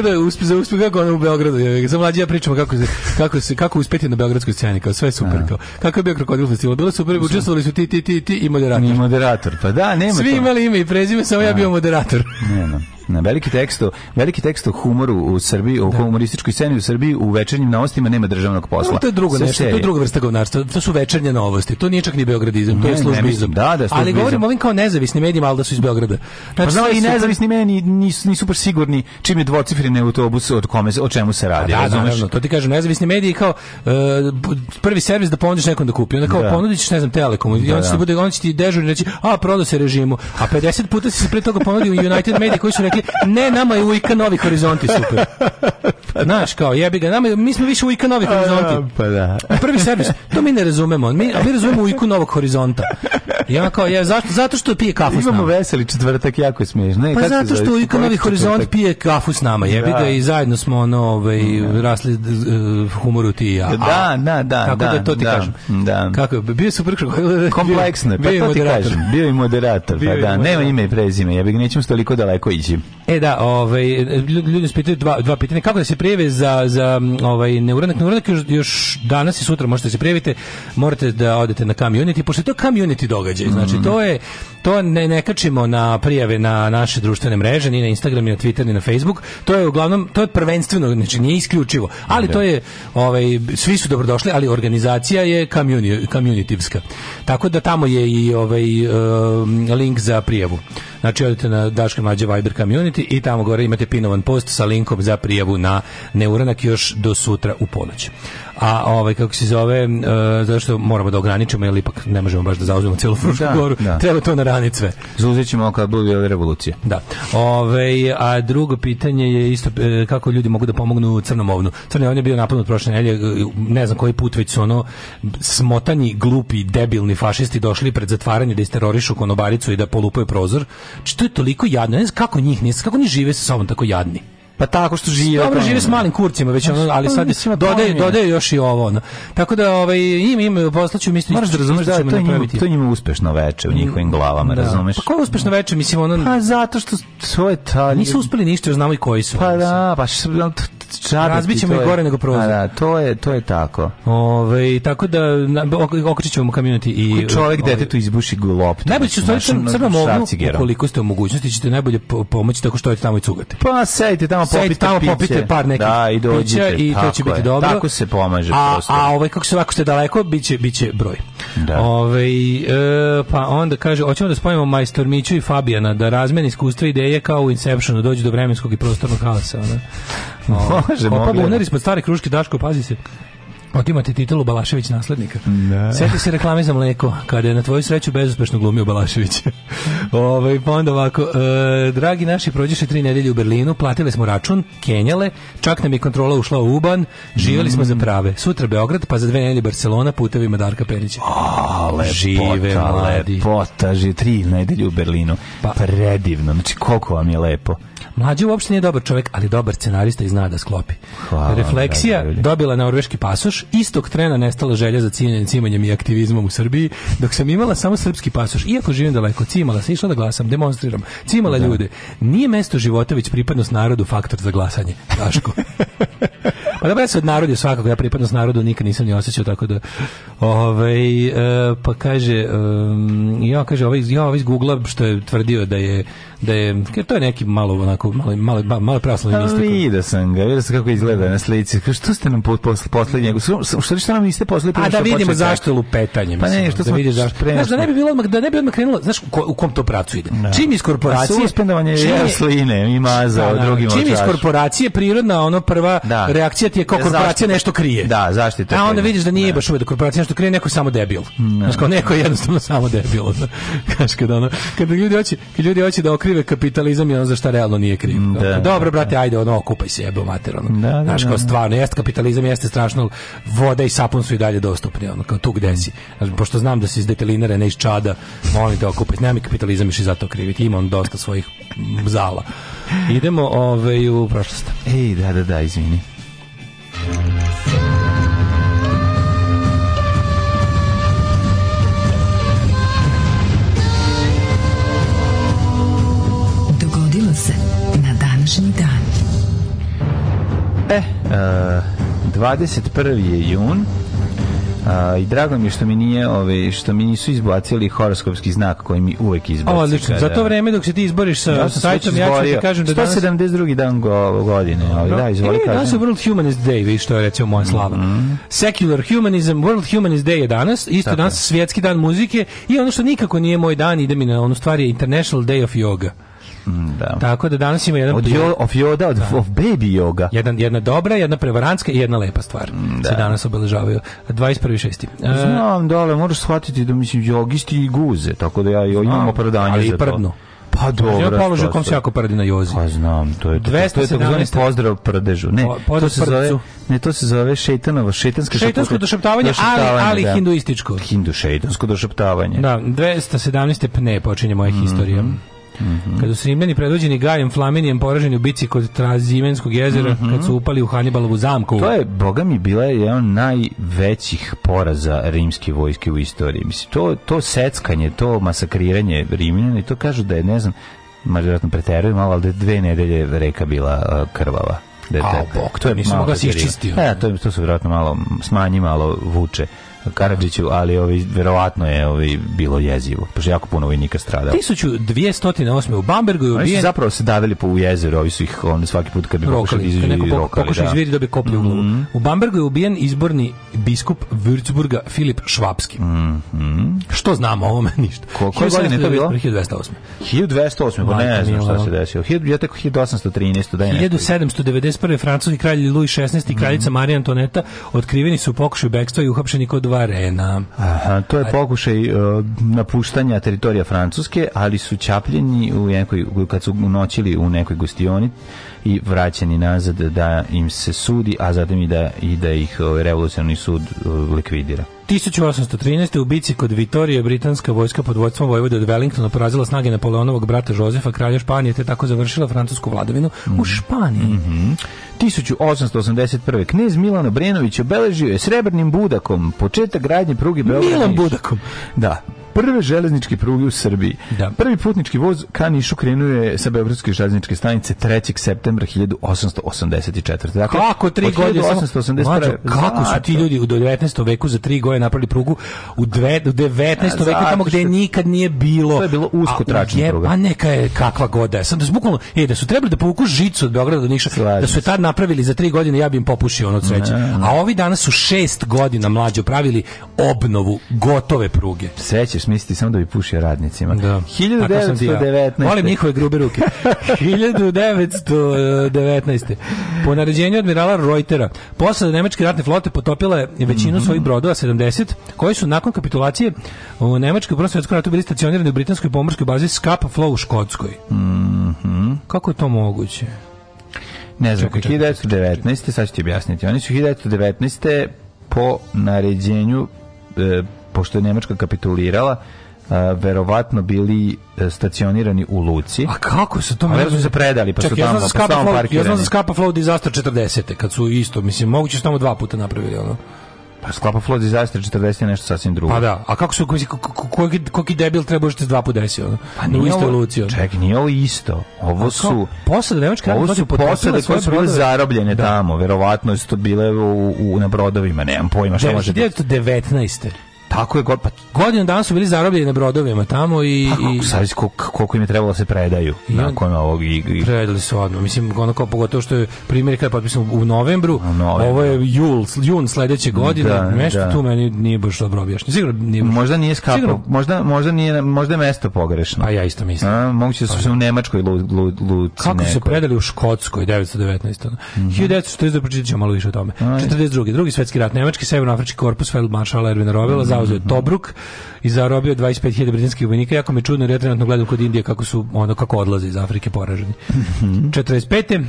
Tako da uspe za uspeh kako ono u Beogradu, je. Za mlađi ja pričamo kako se kako se kako uspeti na beogradskoj sceni, kao sve super da. kao. Kako je bio krokodil festival? Bilo super, učestvovali su ti ti ti ti i moderator. I moderator. Pa da, nema Svi to. imali ime i prezime, samo ja da. bio moderator veliki tekst veliki tekst o humoru u Srbiji, o da. humorističkoj sceni u Srbiji, u večernjim novostima nema državnog posla. No, to je drugo Sve to je druga vrsta govnarstva. To su večernje novosti. To nije čak ni beogradizam, to je službizam. Da, da, ali govorim ovim kao nezavisnim medijima, al da su iz Beograda. Znači, pa znam, i nezavisni mediji nisu nisu baš sigurni čim je dvocifreni autobus od kome o čemu se radi. Pa da, da, to ti kažem, nezavisni mediji kao uh, prvi servis da ponudiš nekom da kupi. Onda kao da. ponudiš, ne znam, Telekomu. I on će ti bude on će ti dežurni reći: "A, prodao se režimu." A 50 puta si se pre toga ponudio United Media koji su rekli: Ne, nama je Ujka Novi Horizonti super. Pa da. Znaš, kao jebi ga, nama, mi smo više Ujka Novi Horizonti. Pa da. Prvi servis, to mi ne razumemo, mi, a mi razumemo Ujku Novog Horizonta. Ja kao, ja, zašto, zato što pije kafu s nama. Imamo veseli četvrtak, jako je smiješno. Ne, Pa kako se zato što Ujka Novi Horizont pije kafu s nama, jebi Da. ga i zajedno smo ono, ovaj, da. rasli eh, humoru ti i ja. Da, da, da, Tako da, da, to ti da, kažem. da. Kako bio je super kompleksno, pa to ti kažem. Bio i moderator, pa da, nema ime i prezime, jebi ga, nećemo toliko daleko ići. E da, ovaj, ljudi nas pitaju dva, dva pitanja. Kako da se prijeve za, za ovaj, neuranak? Neuranak još, još danas i sutra možete da se prijavite. Morate da odete na Community, pošto je to Community događaj. Znači, to je to ne, ne kačimo na prijave na naše društvene mreže, ni na Instagram, ni na Twitter, ni na Facebook. To je uglavnom, to je prvenstveno, znači nije isključivo, ali da. to je, ovaj, svi su dobrodošli, ali organizacija je communityvska. Tako da tamo je i ovaj, um, link za prijavu. Znači, odete na Daška Mlađe Viber Community i tamo gore imate pinovan post sa linkom za prijavu na neuranak još do sutra u ponoć a ovaj kako se zove uh, e, zašto moramo da ograničimo ili ipak ne možemo baš da zauzmemo celu Frušku da, goru da. treba to na ranice zauzet ćemo kad bude revolucija da ovaj a drugo pitanje je isto e, kako ljudi mogu da pomognu crnomovnu ovnu je bio napadnut prošle nedelje e, ne znam koji put već su ono smotani glupi debilni fašisti došli pred zatvaranje da isterorišu konobaricu i da polupaju prozor što znači, je toliko jadno ne znam kako njih ne kako ni žive sa sobom tako jadni Pa tako što žive. Dobro žive s malim kurcima, već pa ono, ali sad da dodaje, dodaje još i ovo. Ono. Tako da ovaj im im poslaću mislim. Moraš da razumeš da, to njima, to njima uspešno veče u njihovim mm, glavama, da. razumeš? Pa ko uspešno veče, mislim ono. Pa zato što svoje talije. Nisu uspeli ništa, znamo i koji su. Pa da, pa čabiti. Razbićemo je gore nego prozor. Da, to je, to je tako. Ove, tako da okrećemo ćemo i kamionati i čovjek detetu izbuši loptu. Najbolje što stojite samo mogu koliko ste u mogućnosti ćete najbolje pomoći tako što je tamo i cugate. Pa sedite tamo popite sedite tamo popite par nekih da, i dođite, i to će je, biti dobro. Tako se pomaže a, prosto. A ovaj kako se ovako ste daleko biće biće broj. Da. Ove, e, pa onda kaže hoćemo da spojimo majstor Miću i Fabijana da razmeni iskustva ideje kao u Inceptionu dođe do vremenskog i prostornog halasa, ona. Ovaj, može, Opa, bunar da. ispod stare kruške, Daško, pazi se. Otimate titulu Balašević naslednika. Da. Sjeti se reklame za mleko, kada je na tvoju sreću bezuspešno glumio Balašević. Ove, ovaj, pa onda ovako, e, dragi naši, prođeše tri nedelje u Berlinu, platili smo račun, kenjale, čak nam je kontrola ušla u Uban, živjeli mm. smo za mm. prave. Sutra Beograd, pa za dve nedelje Barcelona, putevima Darka Perića. A, lepota, Žive, mladi. lepota, tri nedelje u Berlinu. Pa, Predivno, znači koliko vam je lepo. Mlađe uopšte nije dobar čovek, ali dobar scenarista i zna da sklopi. Hvala, Refleksija da, da, dobila norveški pasoš, istog trena nestala želja za cimanjem, cimanjem i aktivizmom u Srbiji, dok sam imala samo srpski pasoš. Iako živim daleko, cimala se, išla da glasam, demonstriram, cimala da. ljude. Nije mesto života već pripadnost narodu faktor za glasanje. Daško. pa da ja se od narodu svakako, ja pripadnost narodu nikad nisam ni osjećao, tako da... Ovaj, e, pa kaže, um, ja kaže, ovaj, ja ovaj iz Google što je tvrdio da je da je to je neki malo onako malo malo malo pravoslavni mistik. Ali sam ga, vidio sam kako izgleda na slici. Što ste nam posle poslednjeg? Što šta nam niste posle A da vidimo zašto lupetanje, mislim. Pa ne, što da vidiš zašto. Znaš da ne bi bilo odmah da ne bi odmah krenulo, znaš u kom to pravcu ide. Da. Čim iz pa korporacije suspendovanje jesline i maza da, da, drugim Čim iz korporacije prirodna ono prva da. reakcija ti je kao da, korporacija nešto krije. Da, zaštite. A onda vidiš da nije da. baš da korporacija nešto krije, neko samo debil. Znači neko jednostavno samo debil. Kaš kad ono, kad ljudi hoće, kad ljudi hoće da okri krive kapitalizam i ono za šta realno nije kriv. Mm, da, da, Dobro, da, brate, da. ajde, ono, okupaj se, jebe, mater, ono. Da, Znaš, kao stvarno, jeste kapitalizam, jeste strašno, voda i sapun su i dalje dostupni, ono, kao tu gde si. Znaš, pošto znam da si iz detelinara, ne iz čada, molim te okupaj, nema mi kapitalizam i zato kriviti, ima on dosta svojih zala. Idemo ove, ovaj, u prošlost. Ej, da, da, da, izvini. E, uh, 21. je jun. Uh, I drago mi što mi nije ove ovaj, što mi nisu izbacili horoskopski znak koji mi uvek izbaci. Odlično. Za to vreme dok se ti izboriš sa ja sajtom ja ću ti kažem da danas 172. dan go, godine, ali no. da izvoli e, Danas je World Humanist Day, vi što je recimo moja mhm. slava. Mm. Secular Humanism, World Humanist Day je danas, isto Tako. danas svjetski dan muzike i ono što nikako nije moj dan ide mi na onu stvar International Day of Yoga. Mm, da. Tako da danas ima jedan... Od yo, of yoda, od da. of baby yoga. Jedan, jedna dobra, jedna prevarantska i jedna lepa stvar. Mm, da. Se danas obeležavaju. 21.6. E, znam, dole, moraš shvatiti da mislim jogisti i guze, tako da ja Znam, imam opravdanje za to. Ali pa dobro. Ja položaj kom se jako prdi na jozi. Pa znam, to je to. 217. To je takozvani pozdrav prdežu. Ne, pozdrav to se zove, ne, to se zove šeitanova, šeitansko, šeitansko došaptavanje, došeptavanje ali, ali da. hinduističko. Hindu šeitansko došeptavanje. Da, 217. pne počinje moja mm -hmm. historija. Mm -hmm. Kad su Rimljani predvođeni Gajem Flaminijem poraženi u bici kod Trazimenskog jezera, mm -hmm. kad su upali u Hanibalovu zamku. To je, boga mi, bila jedan od najvećih poraza rimske vojske u istoriji. Mislim, to, to seckanje, to masakriranje Rimljana i to kažu da je, ne znam, možda preteruje malo, ali da je dve nedelje reka bila e, krvava da je A, bok, to je nisam mogla da si isčistio. E, to, to su vjerojatno malo, smanji malo vuče Karadžiću, ali ovi, ovaj, verovatno je ovi, ovaj, bilo jezivo, pošto jako puno vojnika stradao. 1208. u Bambergu je ubijen... Oni su zapravo se davili po jezeru, ovi su ih on, svaki put kad bi pokušali izviri pok, rokali. Pokušali da. izviri da. dobije koplje mm -hmm. u mhm. U Bambergu je ubijen izborni biskup Würzburga Filip Švapski. Mm -hmm. Što znamo o ovome? Ništa. Ko, koje godine je to bilo? 1208. 1208, pa ne znam šta se desilo. Ja teko 1813. Da 1791. francuski kralj Louis XVI i kraljica mm -hmm. Marija Antoneta otkriveni su u pokušaju bekstva i uhapšeni kod arena. Aha, to je pokušaj uh, napuštanja teritorija Francuske, ali su čapljeni u nekoj, kad su noćili u nekoj gostioni, i vraćeni nazad da im se sudi, a zatim i da, i da ih ovaj, revolucionarni sud eh, likvidira. 1813. u bici kod Vitorije britanska vojska pod vojstvom vojvode od Wellingtona porazila snage Napoleonovog brata Žozefa, kralja Španije, te tako završila francusku vladavinu mm -hmm. u mhm. Španiji. Mm -hmm. 1881. Knez Milan Obrenović obeležio je srebrnim budakom početak gradnje pruge Beograd. Milan Budakom. Da prve železničke pruge u Srbiji. Da. Prvi putnički voz ka Nišu krenuo je sa Beogradske železničke stanice 3. septembra 1884. Dakle, kako tri godine? 1881. Mađo, kako su ti ljudi u 19. veku za tri godine napravili prugu u, dve, u 19. Zato. veku tamo gde nikad nije bilo. To je bilo usko tračna pruga. Pa neka je kakva goda da je. Sam da su bukvalno, e, da su trebali da povuku žicu od Beograda do Niša, Slažim. da su je tad napravili za tri godine, ja bi im popušio ono sreće. A ovi danas su šest godina mlađe pravili obnovu gotove pruge. Sreće možeš misliti samo da bi pušio radnicima. Da. 1919. Volim njihove grube ruke. 1919. Po naređenju admirala Reutera, posada nemačke ratne flote potopila je većinu mm -hmm. svojih brodova 70, koji su nakon kapitulacije u Nemačkoj u Prvom svjetskom ratu bili stacionirani u britanskoj pomorskoj bazi Scapa Flow u Škotskoj. Mm -hmm. Kako je to moguće? Ne znam, 1919. sad ću ti objasniti. Oni su 1919. po naređenju e, pošto je Nemačka kapitulirala, a, verovatno bili e, stacionirani u Luci. A kako su to? A su se predali, pa Čak, pa su tamo, ja znam za Skapa, ja znam za Skapa Flow Disaster 40. Kad su isto, mislim, moguće su tamo dva puta napravili, ono. Pa sklapa Flow Disaster 40 je nešto sasvim drugo. Pa da, a kako su, koji, koji, koji debil treba što dva puta desio? Ono? Pa nije u Luci, evoluciju. Ček, nije ovo isto. Ovo su... Posade Nemačke Ovo su posade koje su bile zarobljene da. tamo, verovatno su to bile u, u, na brodovima, nemam pojma šta može... 19. Tako je, pa godinu dana su bili zarobljeni na brodovima tamo i pa, i sad koliko, koliko im je trebalo da se predaju i nakon ovog i, i predali su odmah. Mislim onako pogotovo što je primjer kada potpisano u novembru, u novembru, ovo je jul, jun sledeće godine, da, nešto da. tu meni nije baš dobro objašnjeno. Sigurno nije. Baš... Možda nije skapao, Sigurno... možda možda nije možda je mesto pogrešno. A pa ja isto mislim. A, moguće su pa se u Nemačkoj lud lud lud. Kako neko. su predali u Škotskoj 1919. Mm -hmm. 1940 pročitaćemo malo više o tome. Aj. 42. Drugi svetski rat, nemački severnoafrički korpus Feldmaršala Ervina Rovela mm -hmm zauzeo mm -hmm. Tobruk i zarobio 25.000 britanskih vojnika. Jako me čudno jer ja trenutno gledam kod Indije kako su ono kako odlaze iz Afrike poraženi. Mm -hmm. 45.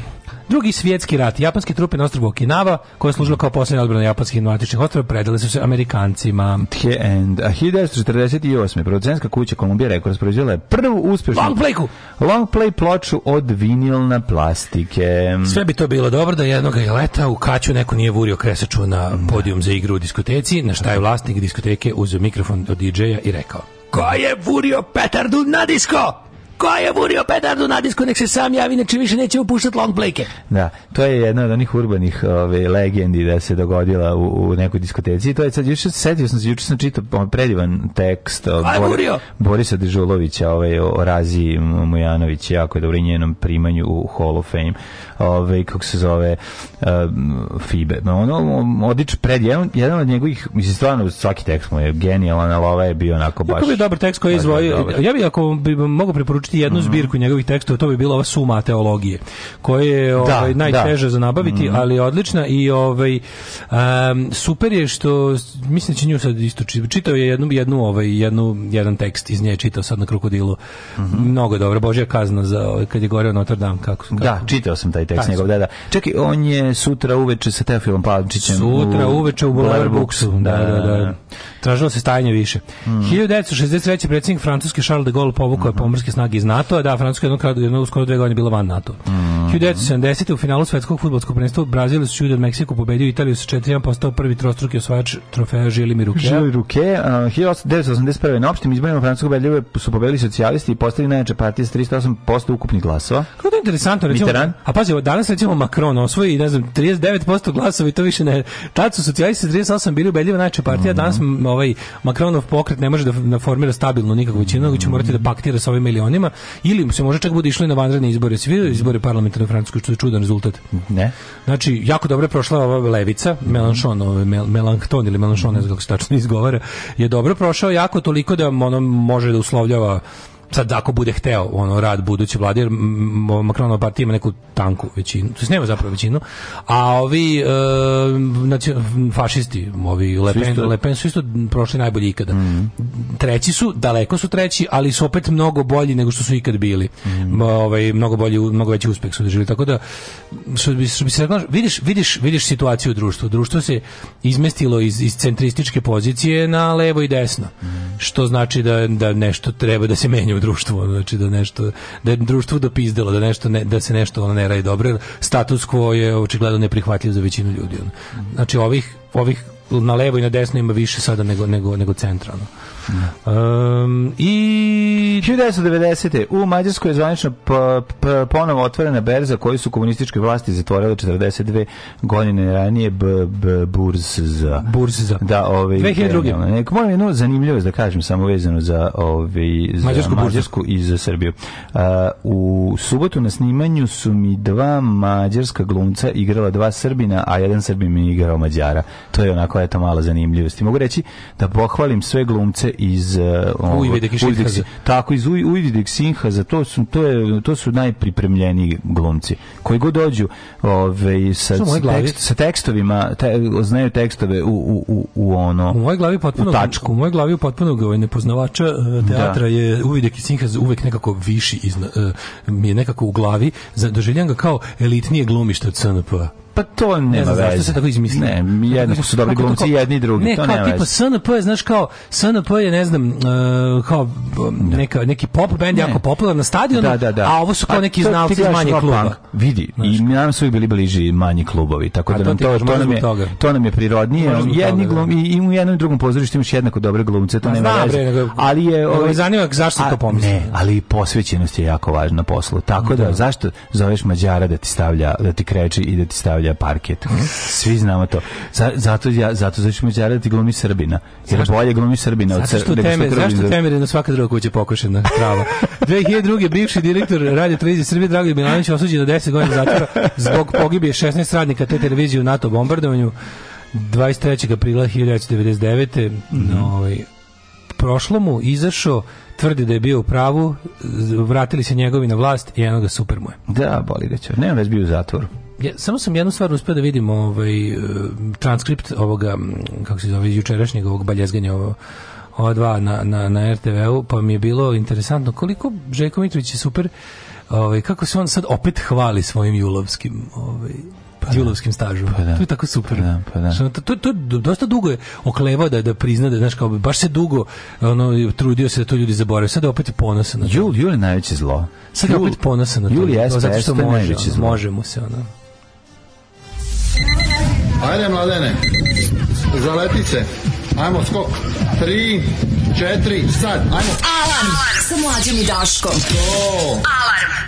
Drugi svjetski rat. Japanske trupe na ostrvu Okinawa, koje je kao posljednja odbrana japanskih invatičnih ostrva, predale su se Amerikancima. The end. A 1948. producentska kuća Columbia Records proizvjela je prvu uspješnu long playku. Long play ploču od vinilna plastike. Sve bi to bilo dobro da jednog je leta u kaću neko nije vurio kresaču na podijum za igru u diskoteci, na šta je vlasnik diskoteke reke uz mikrofon od DJ-a i rekao Ko je vurio petardu na disko? ko je burio petardu na disku, nek se sam javi, inače više neće upuštati long playke. Da, to je jedna od onih urbanih ove, legendi da se dogodila u, u nekoj diskoteci. To je sad, juče setio sam se, juče sam čitao predivan tekst Bori, Borisa Dežulovića ove, o Razi Mujanović, jako je dobro i njenom primanju u Hall of Fame, ove, kako se zove um, FIBE. Ono, odič pred, jedan, jedan od njegovih, mislim, stvarno, svaki tekst mu je genijalan, ali ovaj je bio onako baš... Jako bi dobar tekst koji je izvojio. Ja bi, ako bi mogao preporučiti uništi jednu mm -hmm. zbirku njegovih tekstova, to bi bila ova suma teologije, koja je da, ovaj, da. najteže da. za nabaviti, mm -hmm. ali je odlična i ovaj, um, super je što, mislim da će nju sad isto čitao je jednu, jednu, ovaj, jednu, jedan tekst iz nje čitao sad na krokodilu. Mm -hmm. Mnogo dobro, Božja kazna za ovaj, kad je goreo Notre Dame, kako, kako. Da, čitao sam taj tekst njegov, da, da. Čekaj, on je sutra uveče sa Teofilom Pavčićem. Sutra u... uveče u Boulevard Booksu, da, da, da, da. da. Tražilo se stajanje više. Mm. 1963. predsjednik Francuske Charles de Gaulle povukao je mhm. pomorske snage iz NATO-a, da, Francuska je jedno, jedno skoro dve godine bila van NATO. Mm 1970. u finalu svetskog futbolskog prvenstva Brazil su od Meksiku pobedio Italiju sa 4-1, postao prvi trostruki osvajač trofeja Žilimir Ruke. Žilimir Ruke, uh, 1981. Na opštim izborima Francusko Beljive su pobedili socijalisti i postali najjače partije s 308% ukupnih glasova. Kako to je interesantno, recimo, Mitterrand? a pazi, danas recimo Macron osvoji, ne znam, 39% glasova i to više ne, tad su socijalisti 38 bili ubedljiva najjača partija, mm danas mhm. ovaj Macronov pokret ne može da, da formira stabilnu nikakvu većinu, nego će morati da paktira sa ovim milionima ili se može čak bude išlo na vanredne izbore, svi izbore parlamentarne Francuske, što je čudan rezultat. Ne. Znači, jako dobro je prošla ova levica, Melanchon, ovaj, Mel, Melankton ili Melanchon, ne znam kako se tačno izgovara, je dobro prošao jako toliko da ono može da uslovljava sad ako bude hteo ono rad buduće vlade jer Macronova partija ima neku tanku većinu to nema zapravo većinu a ovi e, znači, fašisti ovi Le Pen, Le Pen su isto prošli najbolji ikada mm. treći su daleko su treći ali su opet mnogo bolji nego što su ikad bili mm. ovaj mnogo bolji mnogo veći uspeh su doživjeli tako da su bi, su bi se vidiš vidiš vidiš situaciju u društvu društvo se izmestilo iz iz centrističke pozicije na levo i desno mm. što znači da da nešto treba da se menja u društvo, znači da nešto da je društvo dopizdalo, da nešto ne, da se nešto ono ne radi dobro. Status quo je očigledno neprihvatljiv za većinu ljudi. Ono. Znači ovih ovih na levo i na desno ima više sada nego nego nego centralno. Um, I 1990. u Mađarskoj je zvanično ponovo otvorena berza koju su komunističke vlasti zatvorele 42 godine ranije b, b, burz za da ovaj 2002. Nek moram jednu zanimljivost da kažem samo vezano za ovaj za Mađarsku, Mađarsku i za Srbiju. A, u subotu na snimanju su mi dva mađarska glumca igrala dva Srbina, a jedan Srbin mi igrao Mađara. To je onako eto mala zanimljivost. I mogu reći da pohvalim sve glumce iz uh, eh, Ujvide Tako tako iz Uvidik Sinha, za to su, to, je, to su najpripremljeniji glumci. Koji god dođu ove, ovaj, sa, tekst, sa tekstovima, te, znaju tekstove u, u, u, u ono... U mojoj glavi potpuno, u, u mojoj glavi potpuno ovaj nepoznavača e, teatra da. je Uvidik Sinha uvek nekako viši izna, e, mi je nekako u glavi, doživljam ga kao elitnije glumište od SNP-a. Pa to nema ne znam veze. zašto se tako izmislio. Ne, jedno su dobri glumci, jedni i drugi, ne, to nema veze. Ne, kao SNP je, znaš, kao, SNP je, ne znam, uh, kao da. neka, neki pop band, ne. jako popularan na stadionu, da, da, da. a ovo su pa kao neki znalci iz manjih kluba. Punk. Vidi, znaš. i nam su bili bliži manji klubovi, tako da nam to, to, nam je, to nam je prirodnije. Jedni da. glum, i, i u jednom i drugom pozorištu imaš jednako dobre glumce, to nema veze. Ali je... Ovo ovaj- zanimak zašto to pomisli. Ne, ali posvećenost je jako važna poslu. Tako da, da, zašto zoveš Mađara da ti stavlja, da ti kreči i da ti stavlja stavlja parket. Svi znamo to. Zato ja zato zato ćemo đarati glumi Srbina. Jer bolje glumi Srbina od Srbina. Zašto teme, zašto temer na svaka druga kuća pokošena trava. 2002. bivši direktor Radio Televizije Srbije Dragoljub Milanović osuđen na 10 godina zatvora zbog pogibije 16 radnika te televizije u NATO bombardovanju 23. aprila 1999. Mm -hmm. No, ovaj prošlo mu izašao tvrdi da je bio u pravu, vratili se njegovi na vlast i jednoga super mu je. Da, boli ga će. Ne, on bio u zatvoru. Ja, samo sam jednu stvar uspio da vidim ovaj, e, transkript ovoga, kako se zove, jučerašnjeg ovog baljezganja ovo, ova dva na, na, na RTV-u, pa mi je bilo interesantno koliko Željko Mitrović je super, ovaj, kako se on sad opet hvali svojim julovskim ovaj, pa da. julovskim stažom. Pa da. To je tako super. Pa da, pa da. To, to, to dosta dugo je oklevao da da prizna da znaš kao baš se dugo ono trudio se da to ljudi zaborave. Sad je opet ponosan na Jul, Jul je najveće zlo. Sad je opet ponosan na to. Jul jeste, zato što može, može mu se ono. Ajde, mladene. Zaleti se. Ajmo, skok. Tri, četiri, sad. Ajmo. Alarm, Alarm. sa mlađom i Daškom. To. Alarm.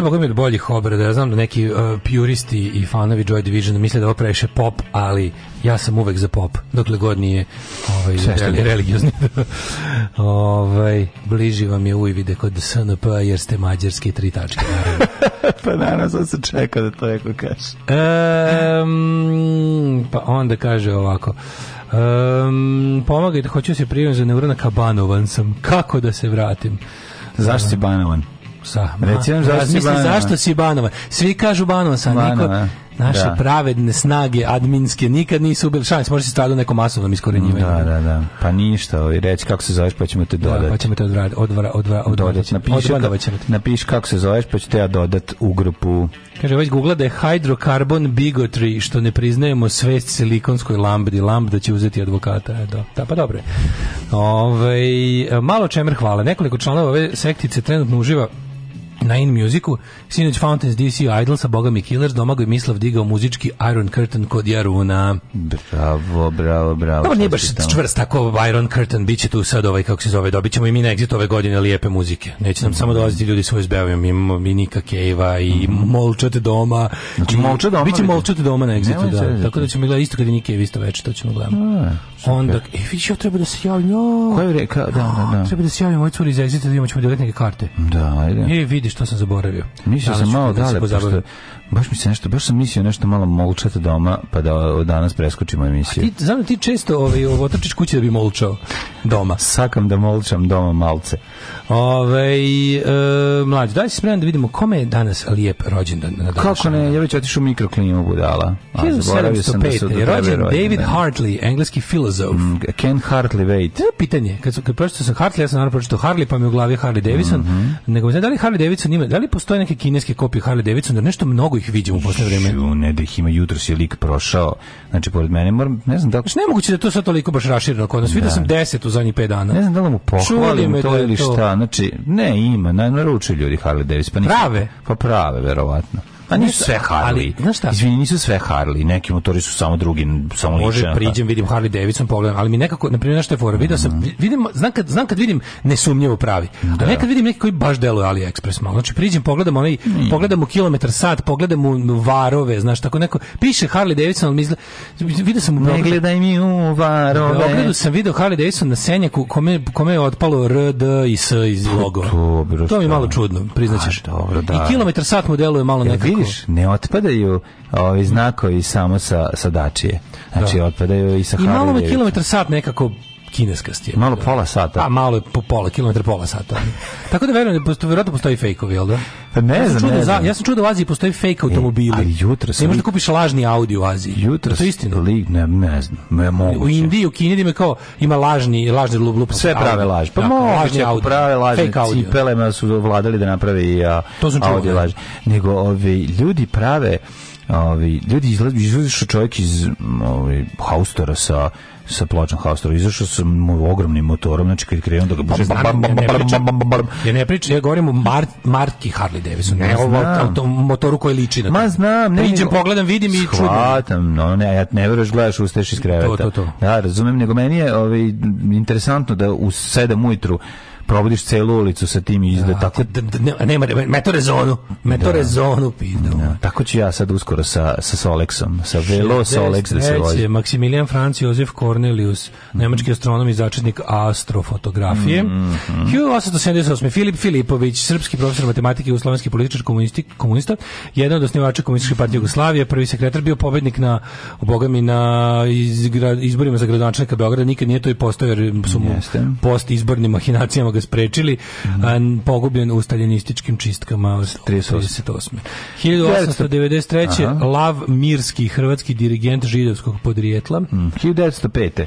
znam mogu imati boljih obrada. Ja znam da neki uh, puristi i fanovi Joy Division misle da ovo previše pop, ali ja sam uvek za pop. Dokle god nije ovaj, reli, religiozni. ovaj, bliži vam je ujvide kod SNP jer ste mađarski tri tačke. pa danas sam se čekao da to neko kaže. Um, pa onda kaže ovako. Um, pomagajte, hoću da se prijaviti za neurona Kabanovan sam. Kako da se vratim? Zašto si banovan? Sa, Reci nam zašto, si banova. zašto si Banova. Svi kažu Banova, sa niko... Da. Naše da. pravedne snage adminske nikad nisu bili šans, može se stradilo nekom masovnom iskorenjivanju. Da, da, da. Pa ništa, ovaj, reći kako se zoveš pa ćemo te dodati. Da, pa ćemo te odvara, odvara, odvara, dodat. Napiši, ka, napiš kako se zoveš pa ću te ja dodat u grupu. Kaže, već googla da je hydrocarbon bigotry, što ne priznajemo svest silikonskoj lambdi. Lambda će uzeti advokata. Da, do. Da, pa dobro. Ove, malo čemer hvala. Nekoliko članova ove sektice trenutno uživa na In Musicu, sinoć Fountains DC Idol sa Boga mi Killers, Domagoj Mislav digao muzički Iron Curtain kod Jaruna. Bravo, bravo, bravo. Dobro, nije baš čvrst tako Iron Curtain, bit će tu sad ovaj, kako se zove, dobit ćemo i mi na exit ove godine lijepe muzike. Neće nam mm -hmm. samo dolaziti ljudi svoje zbevima, imamo i Nika Kejva i mm. Molčate doma. Znači, Molčate doma? Biće Molčate doma na exitu, da. Tako da ćemo gledati isto kad i Nikev isto veče, to ćemo gledati onda, e, vidiš, ja treba da se javim, jo. Koja je reka? Da, da, da. Treba da se javim, moj curi izvezite da imamo ćemo doletne da karte. Da, ajde. E, vidiš, to sam zaboravio. Mislio sam malo da dale, pošto, baš mi se nešto, baš sam mislio nešto malo molčati doma, pa da danas preskočimo emisiju. A ti, znam da ti često ovaj, otrčiš kući da bi molčao doma. Sakam da molčam doma malce. Ove, e, mlađe, daj se spreman da vidimo kome je danas lijep rođendan na današnjem. Kako ne, ja već otišu u mikroklimu budala. 1705. Da je rođen David Hartley, engleski filozof. Mm, Ken Hartley Wade. To je pitanje. Kad, su, kad pročito sam Hartley, ja sam naravno pročito Harley, pa mi u glavi Harley Davidson. Mm -hmm. Nego, da li Harley Davidson ima, da li postoje neke kineske kopije Harley Davidson, da nešto mnogo ih vidim u posle vreme. Ne da ih ima jutro si lik prošao. Znači, pored mene, moram, ne znam da li... Znači, nemoguće da to sad toliko baš raširano kod nas. Vidio da. sam deset u zadnjih pet dana. Ne znam da li mu pohvalim to da ili šta Da, znači, ne, ima, naručuju ljudi Harley Davidson. Pa prave? Pa prave, verovatno. Pa nisu sve Harley. Ali, šta? Izvini, nisu sve Harley. Neki motori su samo drugi, samo Može priđem, vidim Harley Davidson, pogledam, ali mi nekako, na primjer, nešto je fora. Video sam, mhm. vidim, znam kad, znam kad vidim nesumnjivo pravi. Da. A nekad vidim neki koji baš deluje AliExpress malo. Znači priđem, pogledam onaj, mm. pogledam u kilometar sat, pogledam u varove, znaš, tako neko. Piše Harley Davidson, ali misle, vidio sam u Ne gledaj mi u varove. U Beogradu sam video Harley Davidson na senjaku kome, kome je otpalo RD i S iz pa logo. To, to mi je malo čudno, priznaćeš. Dobro, da. I kilometar sat mu deluje malo nekako vidiš, ne otpadaju ovi znakovi samo sa, sa dačije. Znači, da. otpadaju i sa Harley I malo me kilometar sat nekako kineska je. Malo pola sata. A pa, malo je po pola, kilometra pola sata. Tako da verujem da postoji, vjerojatno postoji fejkovi, jel da? Pa ne, ja znam, čuo da ne znam. Ja sam čuo da u Aziji postoji fake e, automobili. E, ali jutro sam... Ne možeš da kupiš lažni Audi u Aziji. Jutro To je istina. Li, ne, ne znam, ne moguće. U Indiji, u Kini ima kao, ima lažni, lažni lup. Sve prave laži. Pa moguće, lažni pa Audi. prave lažne cipelema su vladali da naprave i a, to sam čuo, Audi da. laži. Nego, ovi, ljudi prave... Ovi, ljudi izlazi, što čovjek iz ovi, haustora sa sa pločom Haustora. Izašao sam ogromnim motorom, znači kad krenuo da ga buše Ja ne pričam, ja govorim o Mar marki Harley Davidson, ne, ne o motoru koji liči na. Ma znam, ne. Priđem, pogledam, vidim i čudim. Hvatam, no ne, ja ne veruješ, gledaš, ustaješ iz kreveta. To, to, to. Da, razumem, nego meni je ovaj interesantno da u 7 ujutru probudiš celu ulicu sa tim da, izde ja, tako da, da, nema meto zonu meto da. rezonu pidu ja, tako ću ja sad uskoro sa sa Solexom sa Velo Solex da se vozi Maximilian Franz Josef Cornelius nemački mhm. astronom i začetnik astrofotografije mm, mm, 1878 Filip Filipović srpski profesor matematike i slovenski političar komunista jedan od osnivača komunističke partije Jugoslavije prvi sekretar bio pobednik na bogami na izgra, izborima za gradonačelnika Beograda nikad nije to i postao jer su mu post izbornim mahinacijama ga sprečili, mm. pogubljen u staljinističkim čistkama od 38. 1893. Aha. Lav Mirski, hrvatski dirigent židovskog podrijetla. Mm. 1905.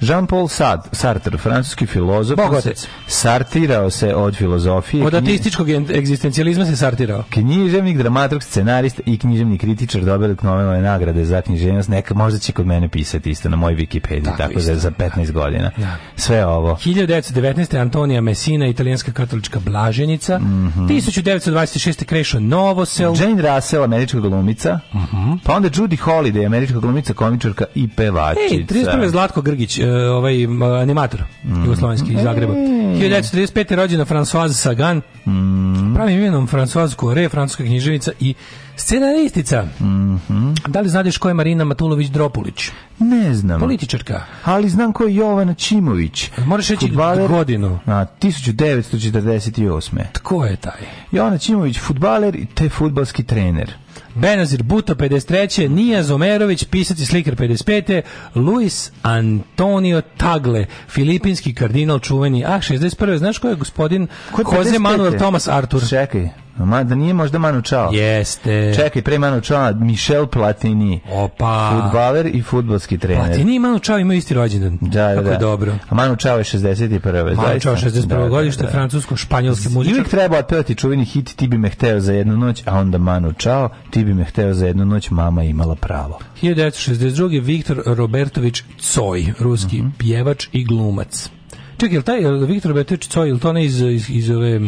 Jean-Paul Sartre, francuski filozof, se sartirao se od filozofije. Od ateističkog egzistencijalizma se sartirao. Književnik, dramaturg, scenarist i književni kritičar dobili Nobelove nagrade za književnost. Neka možda će kod mene pisati isto na moj Wikipediji, tako, tako da za 15 godina. Da. Sve ovo. 1919. Antonija Messina, italijanska katolička blaženica. Mm -hmm. 1926. Krešo Novosel. Jane Russell, američka glumica. Mm -hmm. Pa onda Judy Holiday, američka glumica, komičarka i pevačica. Ej, 31. Zlatko Grgić, E, ovaj animator mm. jugoslovenski iz e. Zagreba. 1935. je rođena Françoise Sagan, mm. pravim imenom Françoise Kore, francuska književnica i scenaristica. Mm -hmm. Da li znaš ko je Marina Matulović Dropulić? Ne znam. Političarka. Ali znam ko je Jovana Čimović. Moraš reći futbaler, godinu. A, 1948. Tko je taj? Jovana Čimović, futbaler i te futbalski trener. Benazir Buto 53. Nija Zomerović, pisac i slikar 55. Luis Antonio Tagle, filipinski kardinal čuveni. A, ah, 61. Znaš ko je gospodin Jose Manuel Thomas Arthur. Čekaj, Ma, da nije možda Manu Čao? Jeste. Čekaj, pre Manu Čao, Michel Platini. Opa. Futbaler i futbolski trener. Platini i Manu Čao imaju isti rođendan. Da, da, Kako da. dobro. A Manu Čao je 61. Ovaj, Manu Čao 61. Da, da, godište, da, da. francusko-španjolski muzičar. Uvijek treba otpevati čuveni hit Ti bi me hteo za jednu noć, a onda Manu Čao, Ti bi me hteo za jednu noć, mama je imala pravo. 1962. Viktor Robertović Coj, ruski mm -hmm. pjevač i glumac. Čekaj, je li taj Viktor Robertović Coj, je li to ne iz, iz, iz ove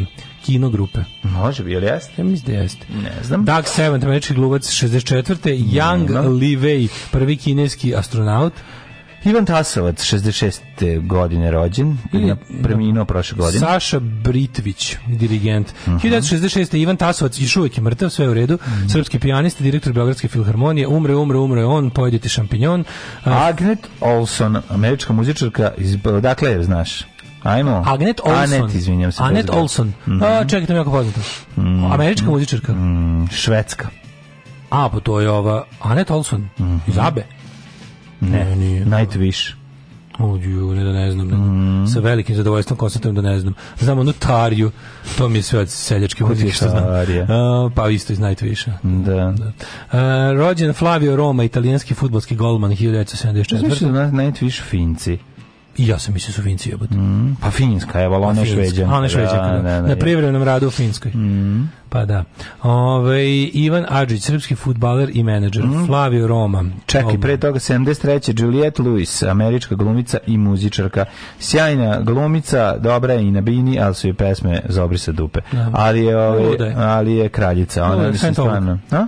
Kino grupe. Može bi, ili jeste? Ja mislim da jeste. Ne znam. Doug Seventh, američki glumac 64. Young no, Li Wei, prvi kineski astronaut. Ivan Tasovac, 66. godine rođen, ili preminuo prošle godine. Saša Britvić, dirigent. Uh -huh. 1966. Ivan Tasovac, još uvijek je mrtav, sve u redu. Uh mhm. -huh. Srpski pijanista, direktor Beogradske filharmonije. Umre, umre, umre on, pojedite šampinjon. Agnet Olson, američka muzičarka, iz, dakle, znaš, Ajmo. Agnet Olson. Anet, izvinjam se. Anet Olson. Mm -hmm. A, čekaj, to mi jako poznato. Mhm. Američka muzičarka. Mm, švedska. A, pa to je ova Anet Olson. Mm -hmm. Iz Abe. Ne, ne nije. Nightwish. Uđu, ne da ne znam. Ne. Mm. Sa velikim zadovoljstvom konstatujem da ne znam. Znam onu Tariju, to mi je sve od seljačke muzike što znam. Uh, pa isto iz Nightwisha. Da. da. Uh, rođen Flavio Roma, italijanski futbolski golman 1974. Znaš da Nightwish Finci? I ja sam mislio da su Finci jebote. Mm. Pa Finska, evo, pa ona je Šveđanka. Ona je da, Šveđanka, da. na privremenom radu u Finskoj. Mm. Pa da. Ove, Ivan Adžić, srpski futbaler i menadžer. Mm. Flavio Roma. Čekaj, pre toga 73. Juliette Lewis, američka glumica i muzičarka. Sjajna glumica, dobra je i na bini, ali su joj pesme za obrisa dupe. Da. Ali, je, ove, ovaj, ali je kraljica. Ona je stvarno... A?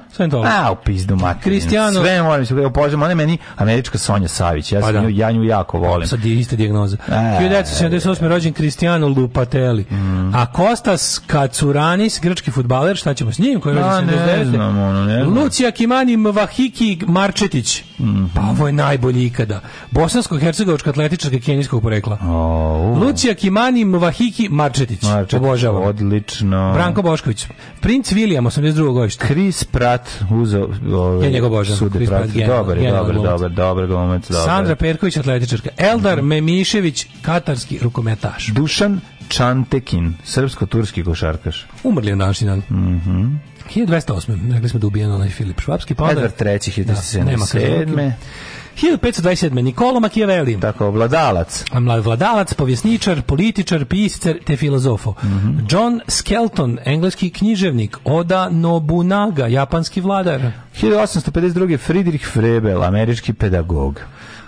A, u pizdu materinu. Cristiano... Sve moram se opožem. Ona je meni američka Sonja Savić. Ja, pa da. nju, ja nju jako volim. Sad je ista dijagnoza. 1978. E, e, e. rođen Cristiano Lupatelli. Mm. A Kostas Kacuranis, grčki futbaler fudbaler, šta ćemo s njim? Koji A, ne znam, ono, ne znam. Lucija Kimani Mvahiki Marčetić. Mm -hmm. Pa ovo je najbolji ikada. Bosansko-hercegovačka atletička kenijskog porekla. Oh, uh. Lucija Kimani Mvahiki Marčetić. Marčetić, Obožavam. odlično. Branko Bošković. Princ William, 82. godište. Chris Pratt uzeo... Ove, ja njegov Božan. Sude Pratt. Dobar, dobar, dobar, dobar dobar, Sandra Perković, atletičarka. Eldar mm -hmm. Memišević, katarski rukometaš. Dušan Čantekin, srpsko-turski košarkaš. Umrli je današnji dan. Mhm. Mm 1208. Rekli smo da ubijen onaj Filip Švabski. Pa onda, Edward III. 1977. Da, nema 1527. Nikolo Machiavelli. Tako, vladalac. Vladalac, povjesničar, političar, pisar te filozofo. Mm -hmm. John Skelton, engleski književnik. Oda Nobunaga, japanski vladar. 1852. Friedrich Frebel, američki pedagog.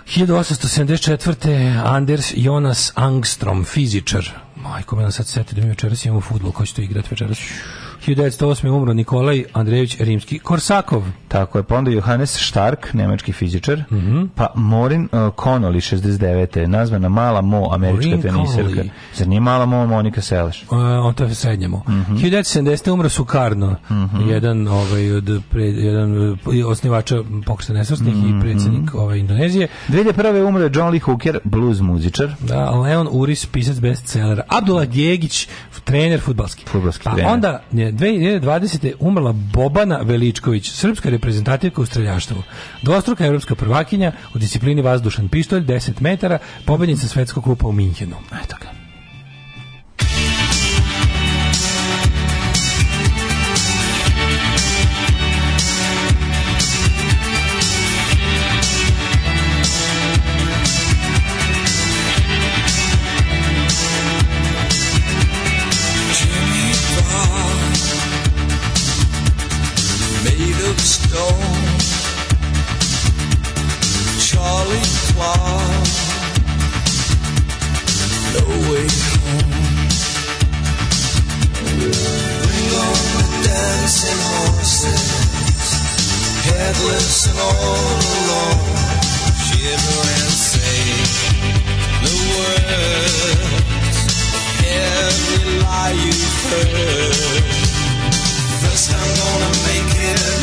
1874. Anders Jonas Angstrom, fizičar. Majko, me sad seti da mi večeras imamo futbol, ko će to igrati večeras? 1908. umro Nikolaj Andrejević Rimski Korsakov. Tako je, pa onda Johannes Stark, nemački fizičar, mm -hmm. pa Morin uh, Connolly, 69. nazvana Mala Mo, američka Morin teniserka. Zar nije Mala Mo, Monika Seleš? Uh, on to je srednje Mo. Mm -hmm. 1970. umro Sukarno, mm -hmm. jedan, ovaj, od pre, jedan e, osnivača pokreta nesvrstnih mm -hmm. i mhm. predsednik ovaj, Indonezije. 2001. umro John Lee Hooker, blues muzičar. Da, Leon Uris, pisac bestsellera. Abdullah Gjegić, trener futbalski. Futbalski pa trener. onda je 2020. umrla Bobana Veličković, srpska reprezentativka u streljaštvu. Dvostruka evropska prvakinja u disciplini vazdušan pištolj 10 metara, pobednica svetskog kupa u Minhenu. Eto ga. Charlie No Way Home. Bring on the dancing horses, headless and all alone. Shiver and say the words, every lie you've heard. First I'm gonna make it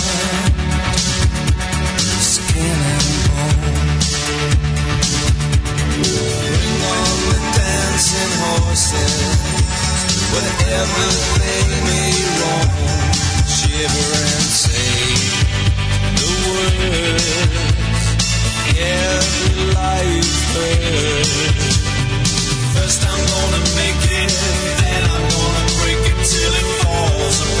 Voices. wherever they may roam, shiver and say the words every life heard. First I'm gonna make it, then I'm gonna break it till it falls apart.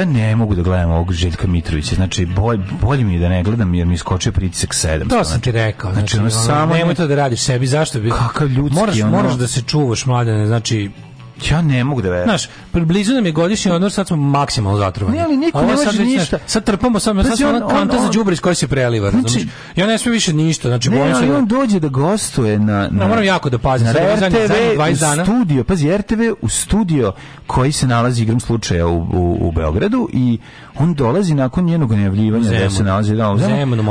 ja ne mogu da gledam ovog Željka Mitrovića. Znači, bolj, bolje mi je da ne gledam jer mi je skočio pritisak 7. To sam ti rekao. Znači, znači ono, samo nemoj to da radiš sebi. Zašto bi... Kakav ljudski... Moraš, ono... moraš da se čuvaš, mladene. Znači, Ja ne mogu da verujem. Znaš, priblizu nam je godišnji odmor, sad smo maksimalno zatrovani. Ne, ali niko ne može ništa. Sad trpamo, sad, sad smo ona kanta za džubre iz se preliva. Znači, ja ne smijem više ništa. Znači, ne, ali da- on dođe da gostuje na... na moram jako da pazim. Na RTV u studio, pazi, RTV u studio koji se nalazi igram slučaja u, u, u Beogradu i on dolazi nakon njenog najavljivanja da se nalazi da,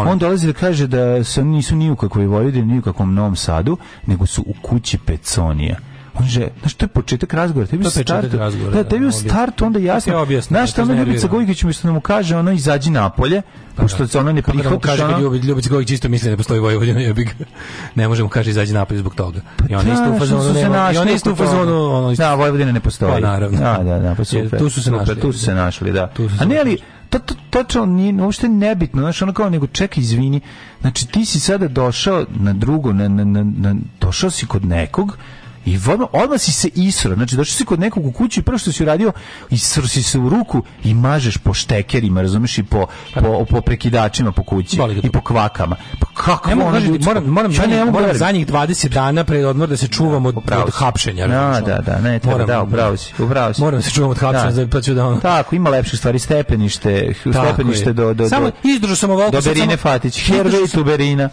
on dolazi da kaže da se nisu ni u kakvoj Vojvodini, ni u kakvom Novom Sadu, nego su u kući Peconija on že, znaš, to je početak razgovora, tebi to je razgovora, da, tebi da, u startu onda jasno, znaš, tamo Ljubica Gojkić umjesto da mu kaže, ona izađi napolje, pa, da. pošto se ona ne da prihvatiš, kaže, ona... Ljubica Gojkić isto misli da postoji Vojvodina, ja bih, ne možemo kaže, izađi polje zbog toga. Pa I ona isto u fazonu, i on isto u fazonu, ono, da, Vojvodina ne postoji. Pa, naravno. Da, da, da, pa super. Tu su se našli. Tu su se našli, da. A ne, ali, to, to, tačno nije uopšte nebitno, znači ona kao nego čekaj izvini, znači ti si sada došao na drugo, na, na, na, došao si kod nekog I odmah, odmah si se isra, znači došao si kod nekog u kući, prvo što si uradio, isro si se u ruku i mažeš po štekerima, razumeš, i po, po, po prekidačima po kući i po kvakama. Pa kako Nemo, ono ljudi, moram, moram, ja ne moram za njih 20 dana pred odmor da se čuvam od, od hapšenja. No, da, da, da, ne, treba, moram, da, upravo si, upravo si. Moram da se čuvam od hapšenja, da, pa ću da ono... Tako, ima lepše stvari, stepenište, stepenište je. do, do, samo, izdržao sam ovako... Do Berine Fatić, herve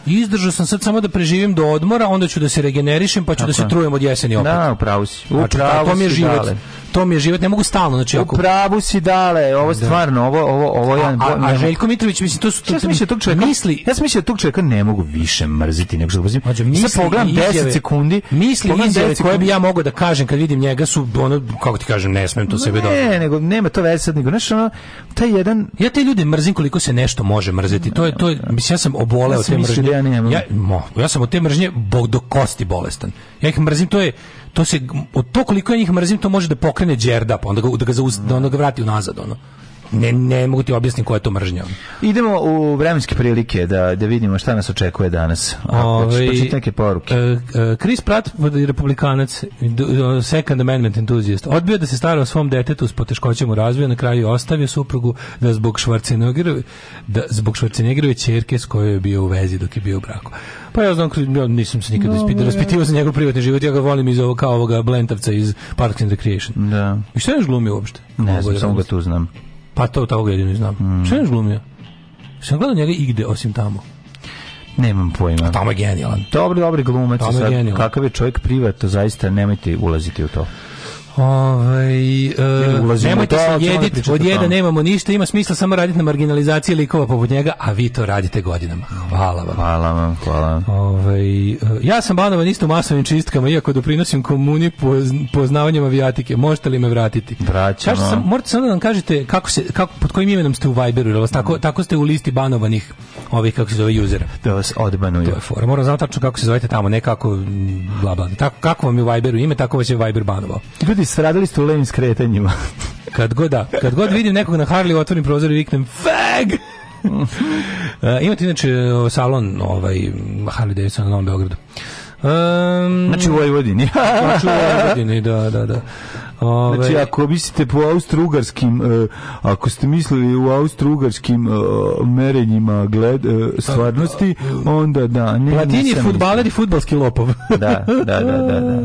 i Izdržao sam sad samo da preživim do odmora, onda ću da se regenerišem, pa ću da se trujem od jesen opet. Da, pravu si. Upravo znači, to mi je život to mi je život, ne mogu stalno, znači ako... U pravu si dale, ovo je da. stvarno, ovo, ovo, ovo ja... A, a, Željko Mitrović, mislim, to su... To, ja sam mislio tog čovjeka, misli... Ja sam mislio tog čovjeka ne mogu više mrziti nego što mrzim. Mađo, misli pogledam 10 sekundi... Misli izjave koje bi ja mogao da kažem kad vidim njega su, ono, kako ti kažem, ne smem to sebi dobro. Ne, nego, nema to veze sad, nego, znaš, ono, taj jedan... Ja te ljude mrzim koliko se nešto može mrziti. To je, to je, da, da, mislim, ja sam oboleo ja sam te mržnje. Ja, ja, ja sam od te mržnje bog do kosti bolestan. Ja ih mrzim, to je je to se to koliko ja njih mrzim to može da pokrene đerdap onda ga da ga zauz, da onda ga vrati unazad ono ne, ne mogu ti objasniti koja je to mržnja. Idemo u vremenske prilike da, da vidimo šta nas očekuje danas. Da Ove, ovaj, Počite neke poruke. E, e, Chris Pratt, republikanac, e, second amendment entuzijast, odbio da se stara o svom detetu s poteškoćem u razvoju, na kraju ostavio suprugu da zbog Schwarzeneggera da zbog Schwarzeneggera ćerke s kojoj je bio u vezi dok je bio u braku. Pa ja znam, ja nisam se nikad no, raspitivao za njegov privatni život, ja ga volim iz ovo, kao ovoga Blentavca iz Parks and Recreation. Da. I šta je glumio uopšte? Ne znam, samo ga tu znam. Pa to tako jedino znam. Mm. Što je glumio? Sam gledao njega igde osim tamo. Nemam pojma. Tamo je genijalan. Dobri, dobri glumac. Kakav je čovjek privat, zaista nemojte ulaziti u to. Ovaj uh, nemojte se jediti, od jeda nemamo ništa, ima smisla samo raditi na marginalizaciji likova poput njega, a vi to radite godinama. Hvala vam. Hvala vam, hvala. vam. Ovaj uh, ja sam banovan isto masovnim čistkama, iako doprinosim komuni poznavanjem avijatike. Možete li me vratiti? Vraćamo. Sam, morate samo da nam kažete kako se kako pod kojim imenom ste u Viberu, ili vas tako tako ste u listi banovanih ovih kako se zove user. Da vas odbanuju. To je fora. Moram znati tačno kako se zovete tamo, ne kako bla bla. Tako kako vam je u Viberu ime, tako vas je Viber banovao. Ljudi stradali ste u levim skretanjima. kad god da, kad god vidim nekog na Harley otvorim prozor i viknem FAG! uh, e, imate inače salon ovaj, Harley Davidson na Novom Beogradu. Um, znači u Vojvodini. znači u Vojvodini, da, da, da. Ove... Ovaj, znači, ako mislite po austrougarskim, uh, ako ste mislili u austrougarskim uh, merenjima gled, uh, stvarnosti, pa, onda da. Ne, Platini, futbaler i fudbalski lopov. da, da, da, da. da.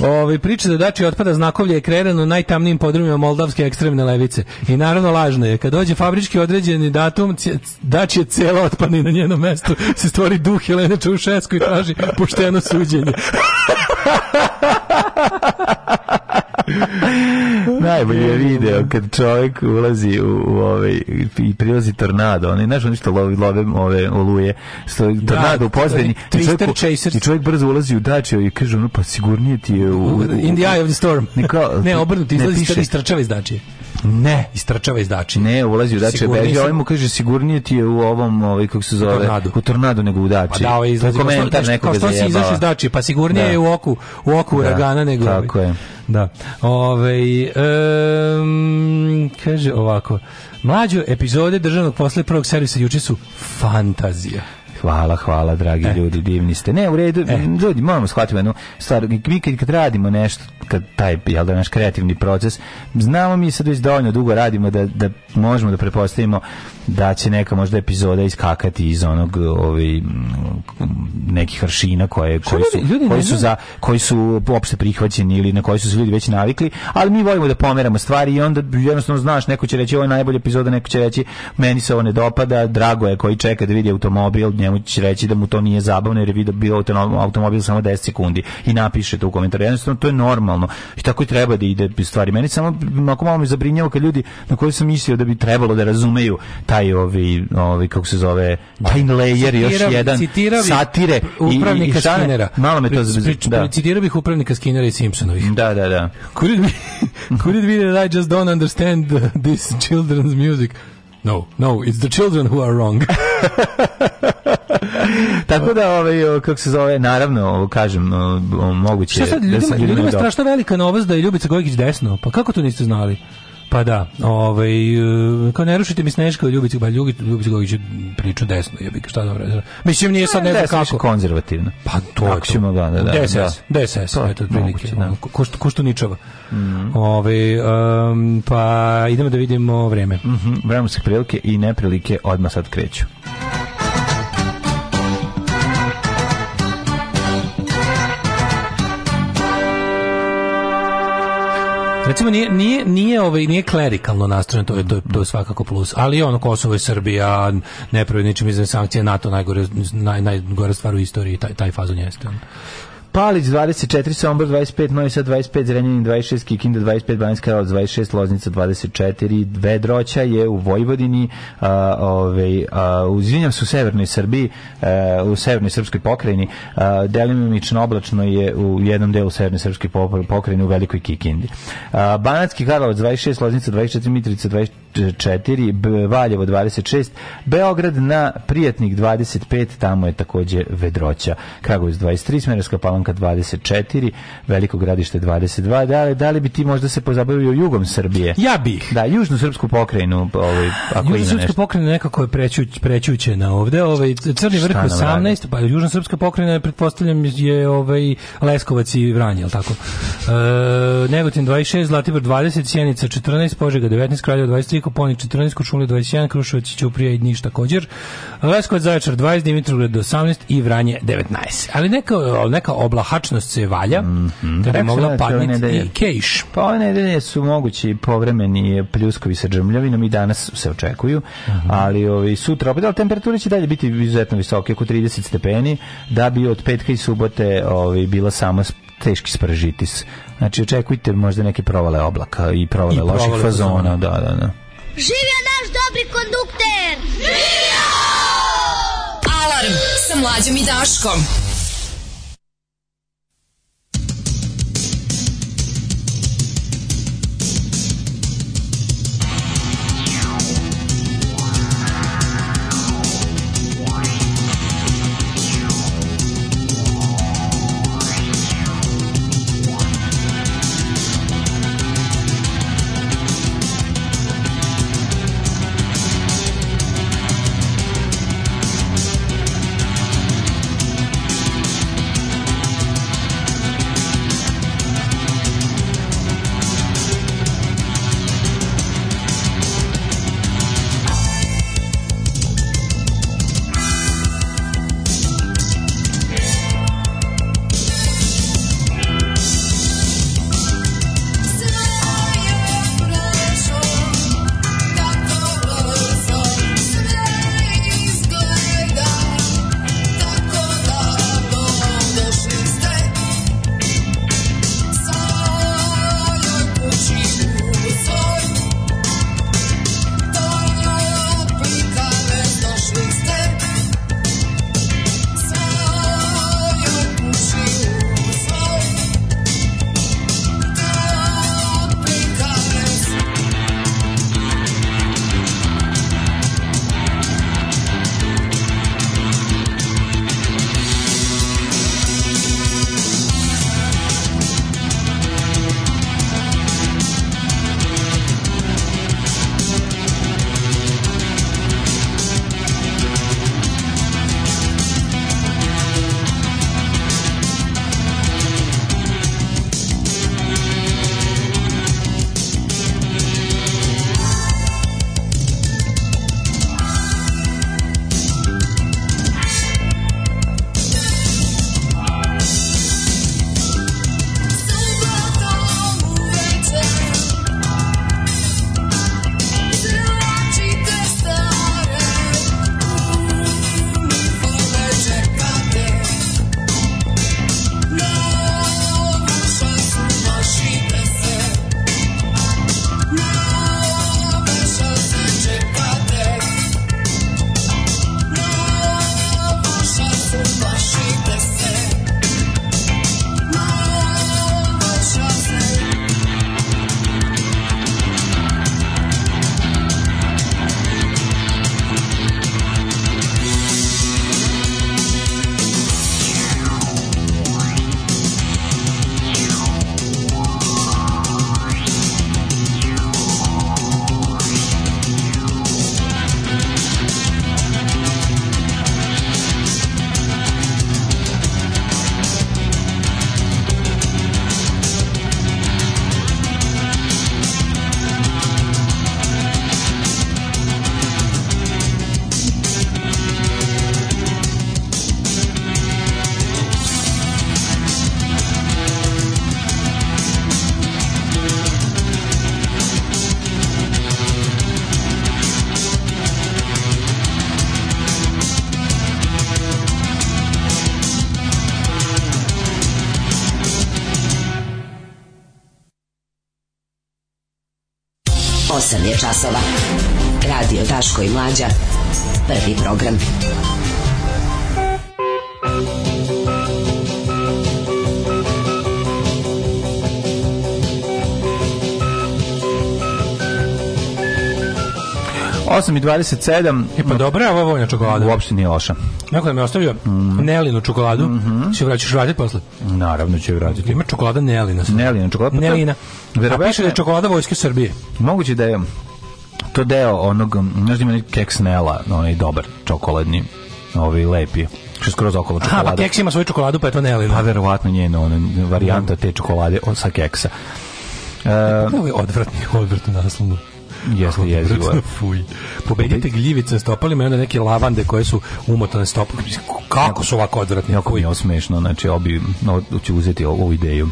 Ove, priče da dači otpada znakovlje je kreirano najtamnijim podrumima moldavske ekstremne levice. I naravno lažno je. Kad dođe fabrički određeni datum, dači je cela otpadni na njenom mestu. Se stvori duh Jelene Čaušesku i traži pošteno suđenje. Najbolji je video kad čovjek ulazi u, u ovaj i prilazi tornado, oni znaš oni što love, love ove oluje, što da, tornado da, u pozadini, i čovjek, i čovjek brzo ulazi u dačio i kaže ono pa sigurnije ti je u, u, u, in the eye of the storm. Neka, ne, obrnuti izlazi iz trčave iz dačije. Ne. Istrčava iz dači. Ne, ulazi u dače beži. Sam... Ovaj mu kaže sigurnije ti je u ovom, ovaj, kako se zove, u tornadu, u tornadu nego u pa dači. Pa da, ovaj izlazi. Komentar nekog Kao što si izašao iz dači, pa sigurnije da. je u oku, u oku da, uragana nego. Tako je. Da. Ove, ovaj, um, kaže ovako, mlađe epizode državnog posle prvog servisa juče su fantazija. Hvala, hvala, dragi e. ljudi, divni ste. Ne, u redu, e. ljudi, moramo da shvatiti jednu stvar. Mi kad, kad radimo nešto, kad taj, jel da, naš kreativni proces, znamo mi sad već dovoljno dugo radimo da, da možemo da prepostavimo da će neka možda epizoda iskakati iz onog ovaj nekih aršina koje koji su ljudi, koji su za koji su opšte prihvaćeni ili na koji su se ljudi već navikli, ali mi volimo da pomeramo stvari i onda jednostavno znaš neko će reći ovo je najbolja epizoda, neko će reći meni se ovo ne dopada, drago je koji čeka da vidi automobil, njemu će reći da mu to nije zabavno jer je video bio automobil samo 10 sekundi i napiše to u komentaru. Jednostavno to je normalno i tako i treba da ide stvari. Meni samo malo mi zabrinjava kad ljudi na koje sam mislio da bi trebalo da razumeju taj taj ovi, ovi kako se zove time layer još jedan citiram satire upravnika i, Skinnera. Malo me to da. bih upravnika Skinnera i Simpsonovih. Da, da, da. Could it be, could it be that I just don't understand this children's music? No, no, it's the children who are wrong. Tako da, ovaj, kako se zove, naravno, kažem, moguće... Šta sad, da ljudima, ljudima je strašno velika novost da je Ljubica Gojkić desno, pa kako to niste znali? Pa da, ovaj, e, kao ne rušite mi Sneška od Ljubica, ba pa Ljubica, Ljubica priču desno, jebi šta dobro. Da Mislim, nije sad nego kako. konzervativno. Pa to je to. Da, da, da, DSS, da. DSS, to, eto, prilike. Da. Ko, što, ko što ničava. Mm -hmm. Ove, ovaj, um, pa idemo da vidimo vreme. Mm -hmm, vremenske prilike i neprilike odmah sad kreću. Recimo nije nije nije ovaj nije klerikalno nastrojen, to je to, to je svakako plus. Ali ono Kosovo i Srbija, nepravedničim izvan sankcije NATO najgore naj, najgore stvar u istoriji taj taj fazon jeste. Palić 24, Sombor 25, Novi Sad 25, Zrenjanin 26, Kikinda 25, Banjska Karlovac 26, Loznica 24, Vedroća je u Vojvodini, a, ovaj, a, se u Severnoj Srbiji, a, e, u Severnoj Srpskoj pokrajini, a, delimično oblačno je u jednom delu Severne Srpske pokrajine u Velikoj Kikindi. A, Banatski Karlovac 26, Loznica 24, Mitrica 24, Valjevo 26, Beograd na Prijatnik 25, tamo je takođe Vedroća, Kragovic 23, Smerovska palanka Palanka 24, Veliko gradište 22. Da li, da li bi ti možda se pozabavio jugom Srbije? Ja bih. Da, južnu srpsku pokrajinu, ovaj, ako Južna srpska pokrajina nekako je prećuć, prećućena ovde, ovaj, Crni vrh 18, pa južna srpska pokrajina, pretpostavljam, je ovaj, Leskovac i Vranje, jel tako? E, Negotin 26, Zlatibor 20, Sjenica 14, Požega 19, Kraljevo 23, Koponik 14, Kočulje 21, Kruševac, Ćuprija i Niš također, Leskovac, Zaječar 20, Dimitrovgrad 18 i Vranje 19. Ali neka, neka oblahačnost se valja, mm -hmm. kada je mogla da padniti i kejš. Pa ove nedelje su mogući povremeni pljuskovi sa džrmljavinom i danas se očekuju, mm -hmm. ali ovi, sutra opet, ali temperature će dalje biti izuzetno visoke, oko 30 stepeni, da bi od petka i subote ovi, bila samo teški spražitis. Znači, očekujte možda neke provale oblaka i provale, I loših provale fazona. fazona. Da, da, da. Živio naš dobri kondukter! Živio! Alarm sa mlađom i Daškom. Daško i Mlađa. Prvi program. Osam i dvadeset sedam. E pa dobra je ova vojna čokolada. Uopšte nije loša. Nakon da mi je ostavio mm. Nelinu čokoladu, mm -hmm. će vraćaš vratiti posle. Naravno će vratiti. Ima čokolada Nelina. Nelina čokolada. Pa Nelina. Verovatno... A piše da je čokolada Vojske Srbije. Moguće da je to deo onog, znaš da ima keksnela, onaj dobar čokoladni, ovaj lepi što skroz okolo čokolada. Aha, pa keks ima svoju čokoladu, pa je to Nelly. Pa verovatno njena ona varijanta te čokolade od sa keksa. E, ovo e, pa je ovaj odvratni, odvratni naslovno. Jeste jezivo. Fuj. Pobedite gljivice s topalima i onda neke lavande koje su umotane s Kako su ovako odvratni? Jako mi je osmešno, znači obi no, ću uzeti ovu ideju.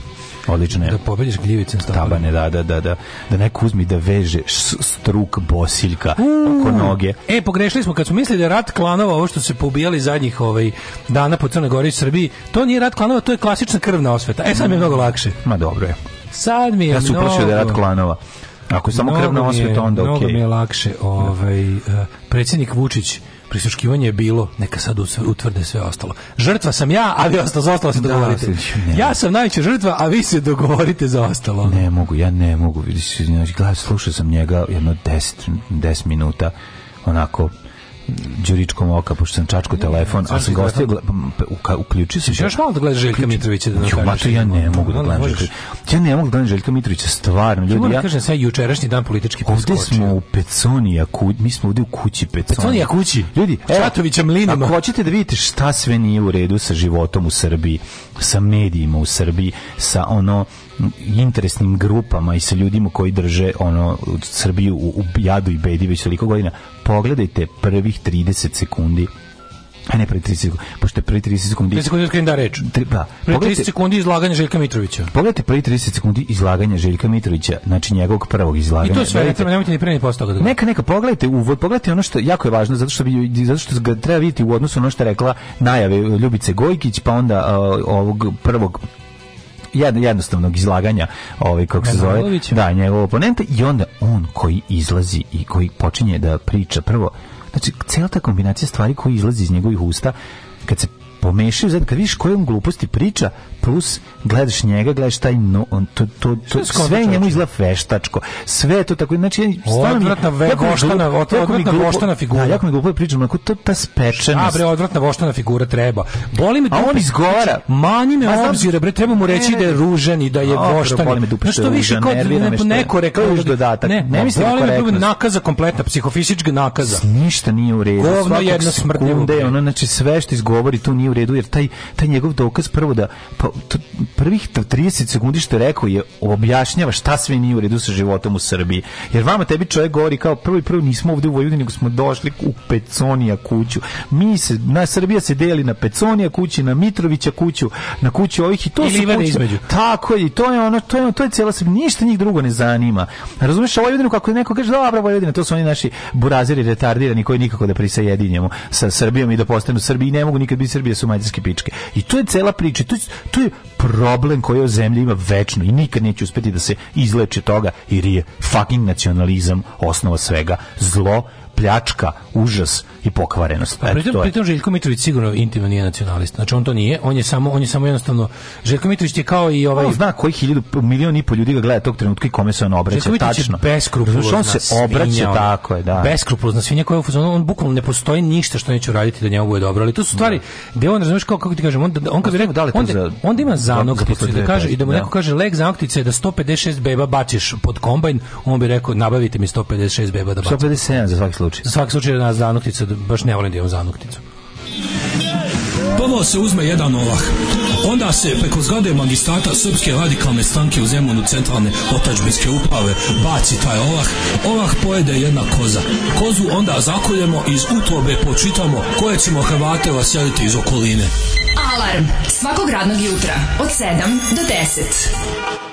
Odlično. Da pobediš gljivicom stabane. da, da, da, da. Da neko uzmi da veže struk bosiljka mm. oko noge. E, pogrešili smo kad smo mislili da rat klanova, ovo što se pobijali zadnjih ovaj, dana po Crnoj Gori i Srbiji, to nije rat klanova, to je klasična krvna osveta. E, sad mi je mnogo lakše. Ma dobro je. Sad mi je ja mnogo... Ja da je rat klanova. Ako je samo krvna osveta, onda okej. Okay. Mnogo mi je lakše. Ovaj, uh, predsjednik Vučić prisluškivanje je bilo, neka sad utvrde sve ostalo. Žrtva sam ja, a vi ostalo, za ostalo se da, dogovorite. Da, ja sam najveća žrtva, a vi se dogovorite za ostalo. Ne mogu, ja ne mogu. Znači, gledaj, slušao sam njega jedno 10 minuta onako Đuričkom oka, pošto sam čačko telefon, a sam gostio, uključio se... Još malo da gledaš Željka Mitrovića da nakažeš. Ja ne mogu da gledam Željka Ja ne mogu da gledam Željka Mitrovića, stvarno. Ljudi, ja da kažem, sve da jučerašnji dan politički preskočio. Ovde smo u Peconija, mi smo ovde u kući Peconija. Peconija kući. Ljudi, Šatovića mlinama. Ako hoćete da vidite šta sve nije u redu sa životom u Srbiji, sa medijima u Srbiji, sa ono interesnim grupama i sa ljudima koji drže ono Srbiju u, u jadu i bedi već toliko godina, pogledajte prvih 30 sekundi a ne pre 30 sekundi, pošto je pre 30 sekundi... 30 sekundi skrenim da reč. Tri, da. Pre 30 sekundi izlaganje Željka Mitrovića. Pogledajte pre 30 sekundi izlaganja Željka Mitrovića, znači njegovog prvog izlaganja. I to sve, recimo, nemojte ni pre ni posto toga. Da- neka, neka, pogledajte uvod, pogledajte ono što jako je važno, zato što, bi, zato što ga treba vidjeti u odnosu ono što je rekla najave Ljubice Gojkić, pa onda uh, ovog prvog jednostavnog izlaganja, ovaj kako se zove, da, njegov oponent i onda on koji izlazi i koji počinje da priča prvo, znači cela ta kombinacija stvari koji izlazi iz njegovih usta kad se pomešaju, znači kad vidiš kojom gluposti priča, plus gledaš njega, gledaš taj no, on, to, to, to, to, sve njemu izgleda veštačko. Sve to tako, znači, stvarno mi... Odvratna ve, voštana, odvratna voštana figura. Da, jako mi glupo je da pričam, onako to ta spečenost. A bre, odvratna voštana figura treba. Boli me... A on izgovara. Znači, Manji me obzira, bre, treba mu reći da je ružan i da je voštan. Boli me dupe što je ružan, da nervira me što je. Neko rekao... Da još dodatak. Ne, ne mislim da korektnost. Nakaza kompletna, psihofisička nakaza. Ništa nije u redu. Govno jedno smrdljivo. Kunde, znači, sve što izgovori, to nije nije u redu jer taj taj njegov dokaz prvo da pa, prvih 30 sekundi što je rekao je objašnjava šta sve nije u redu sa životom u Srbiji. Jer vama tebi čovjek govori kao prvi prvi nismo ovdje u Vojvodini nego smo došli u Peconija kuću. Mi se na Srbija se deli na Peconija kući, na Mitrovića kuću, na kuću ovih i to I su kuće. Između. Tako je, i to je ono, to je, to je cela Srbija, ništa njih drugo ne zanima. Razumeš, Vojvodinu kako neko kaže, dobra Vojvodina, to su oni naši buraziri retardirani koji nikako da prisajedinjemo sa Srbijom i da postanu Srbiji, ne mogu nikad biti Srbija su mađarske pičke. I to je cela priča. To je, to je problem koji o zemlji ima večno i nikad neće uspeti da se izleče toga jer je fucking nacionalizam osnova svega. Zlo pljačka, užas i pokvarenost. A pritom, pritom Željko Mitrović sigurno intimno nije nacionalist. Znači on to nije, on je samo on je samo jednostavno Željko Mitrović je kao i ovaj on zna koji hiljadu milion i pol ljudi ga gleda tog trenutka i kome se on obraća tačno. Beskrupulozna on se obraća svinja, tako je, da. Beskrupulozna svinja koja je u fazonu, on bukvalno ne postoji ništa što neće uraditi da njemu bude dobro, ali to su stvari da. gde on razumeš kao kako ti kažem, on on kad bi rekao da li onda, za, onda ima zanokticu da kaže i da mu neko da. kaže lek zanoktice da 156 beba bačiš pod kombajn, on bi rekao nabavite mi 156 beba da baciš. 157 za svaki slučaju. Za svaki slučaj na zanuktica, baš ne volim da imam zanukticu. Prvo se uzme jedan ovah. Onda se preko zgrade magistata srpske radikalne stanke u Zemunu centralne otačbinske uprave baci taj ovah. Ovah pojede jedna koza. Kozu onda zakoljemo i iz utrobe počitamo koje ćemo Hrvate vaseliti iz okoline. Alarm svakog radnog jutra od 7 do 10.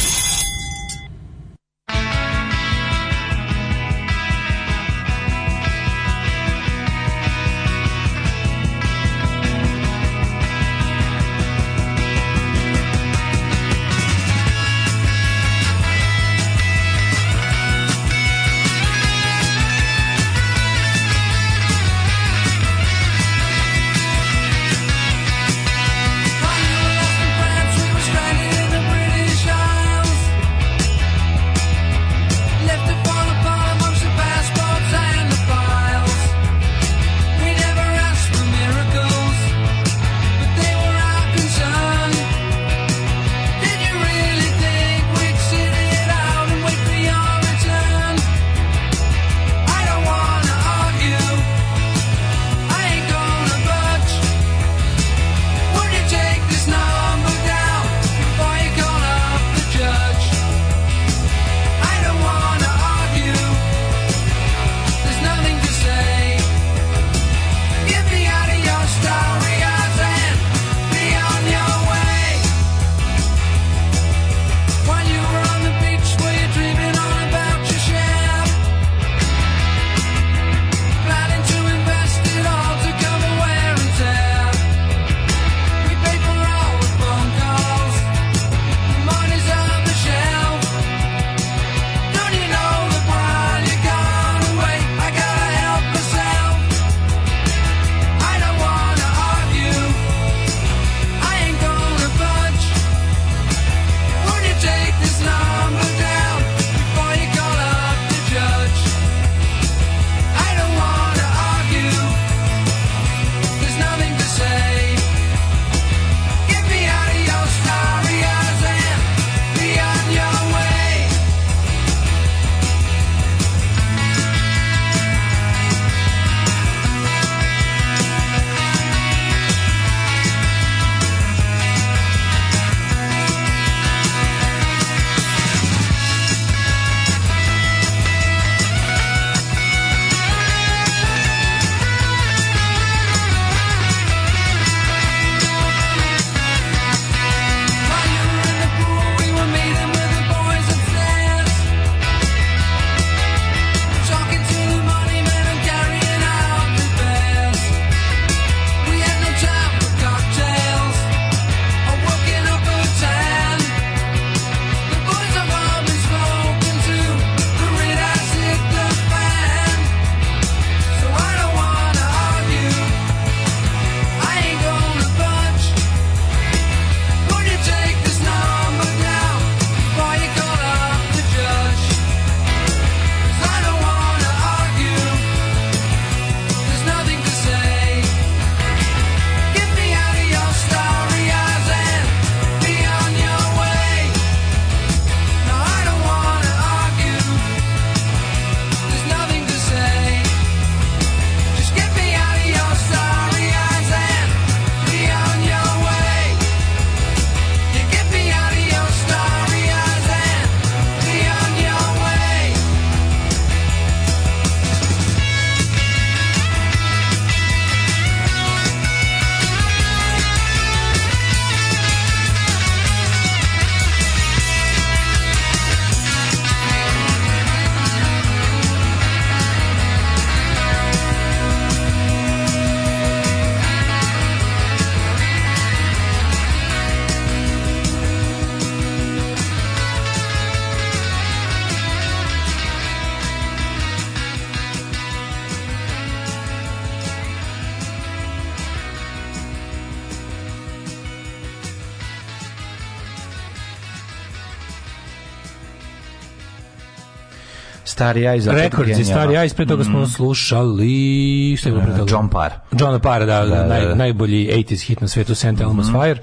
Starry iz Records i Starry Eyes, pre toga smo mhm. slušali... Šta je e, John Parr. John Parr, da, da, da, da naj, da. najbolji 80s hit na svetu, St. Elmo's mhm. Fire.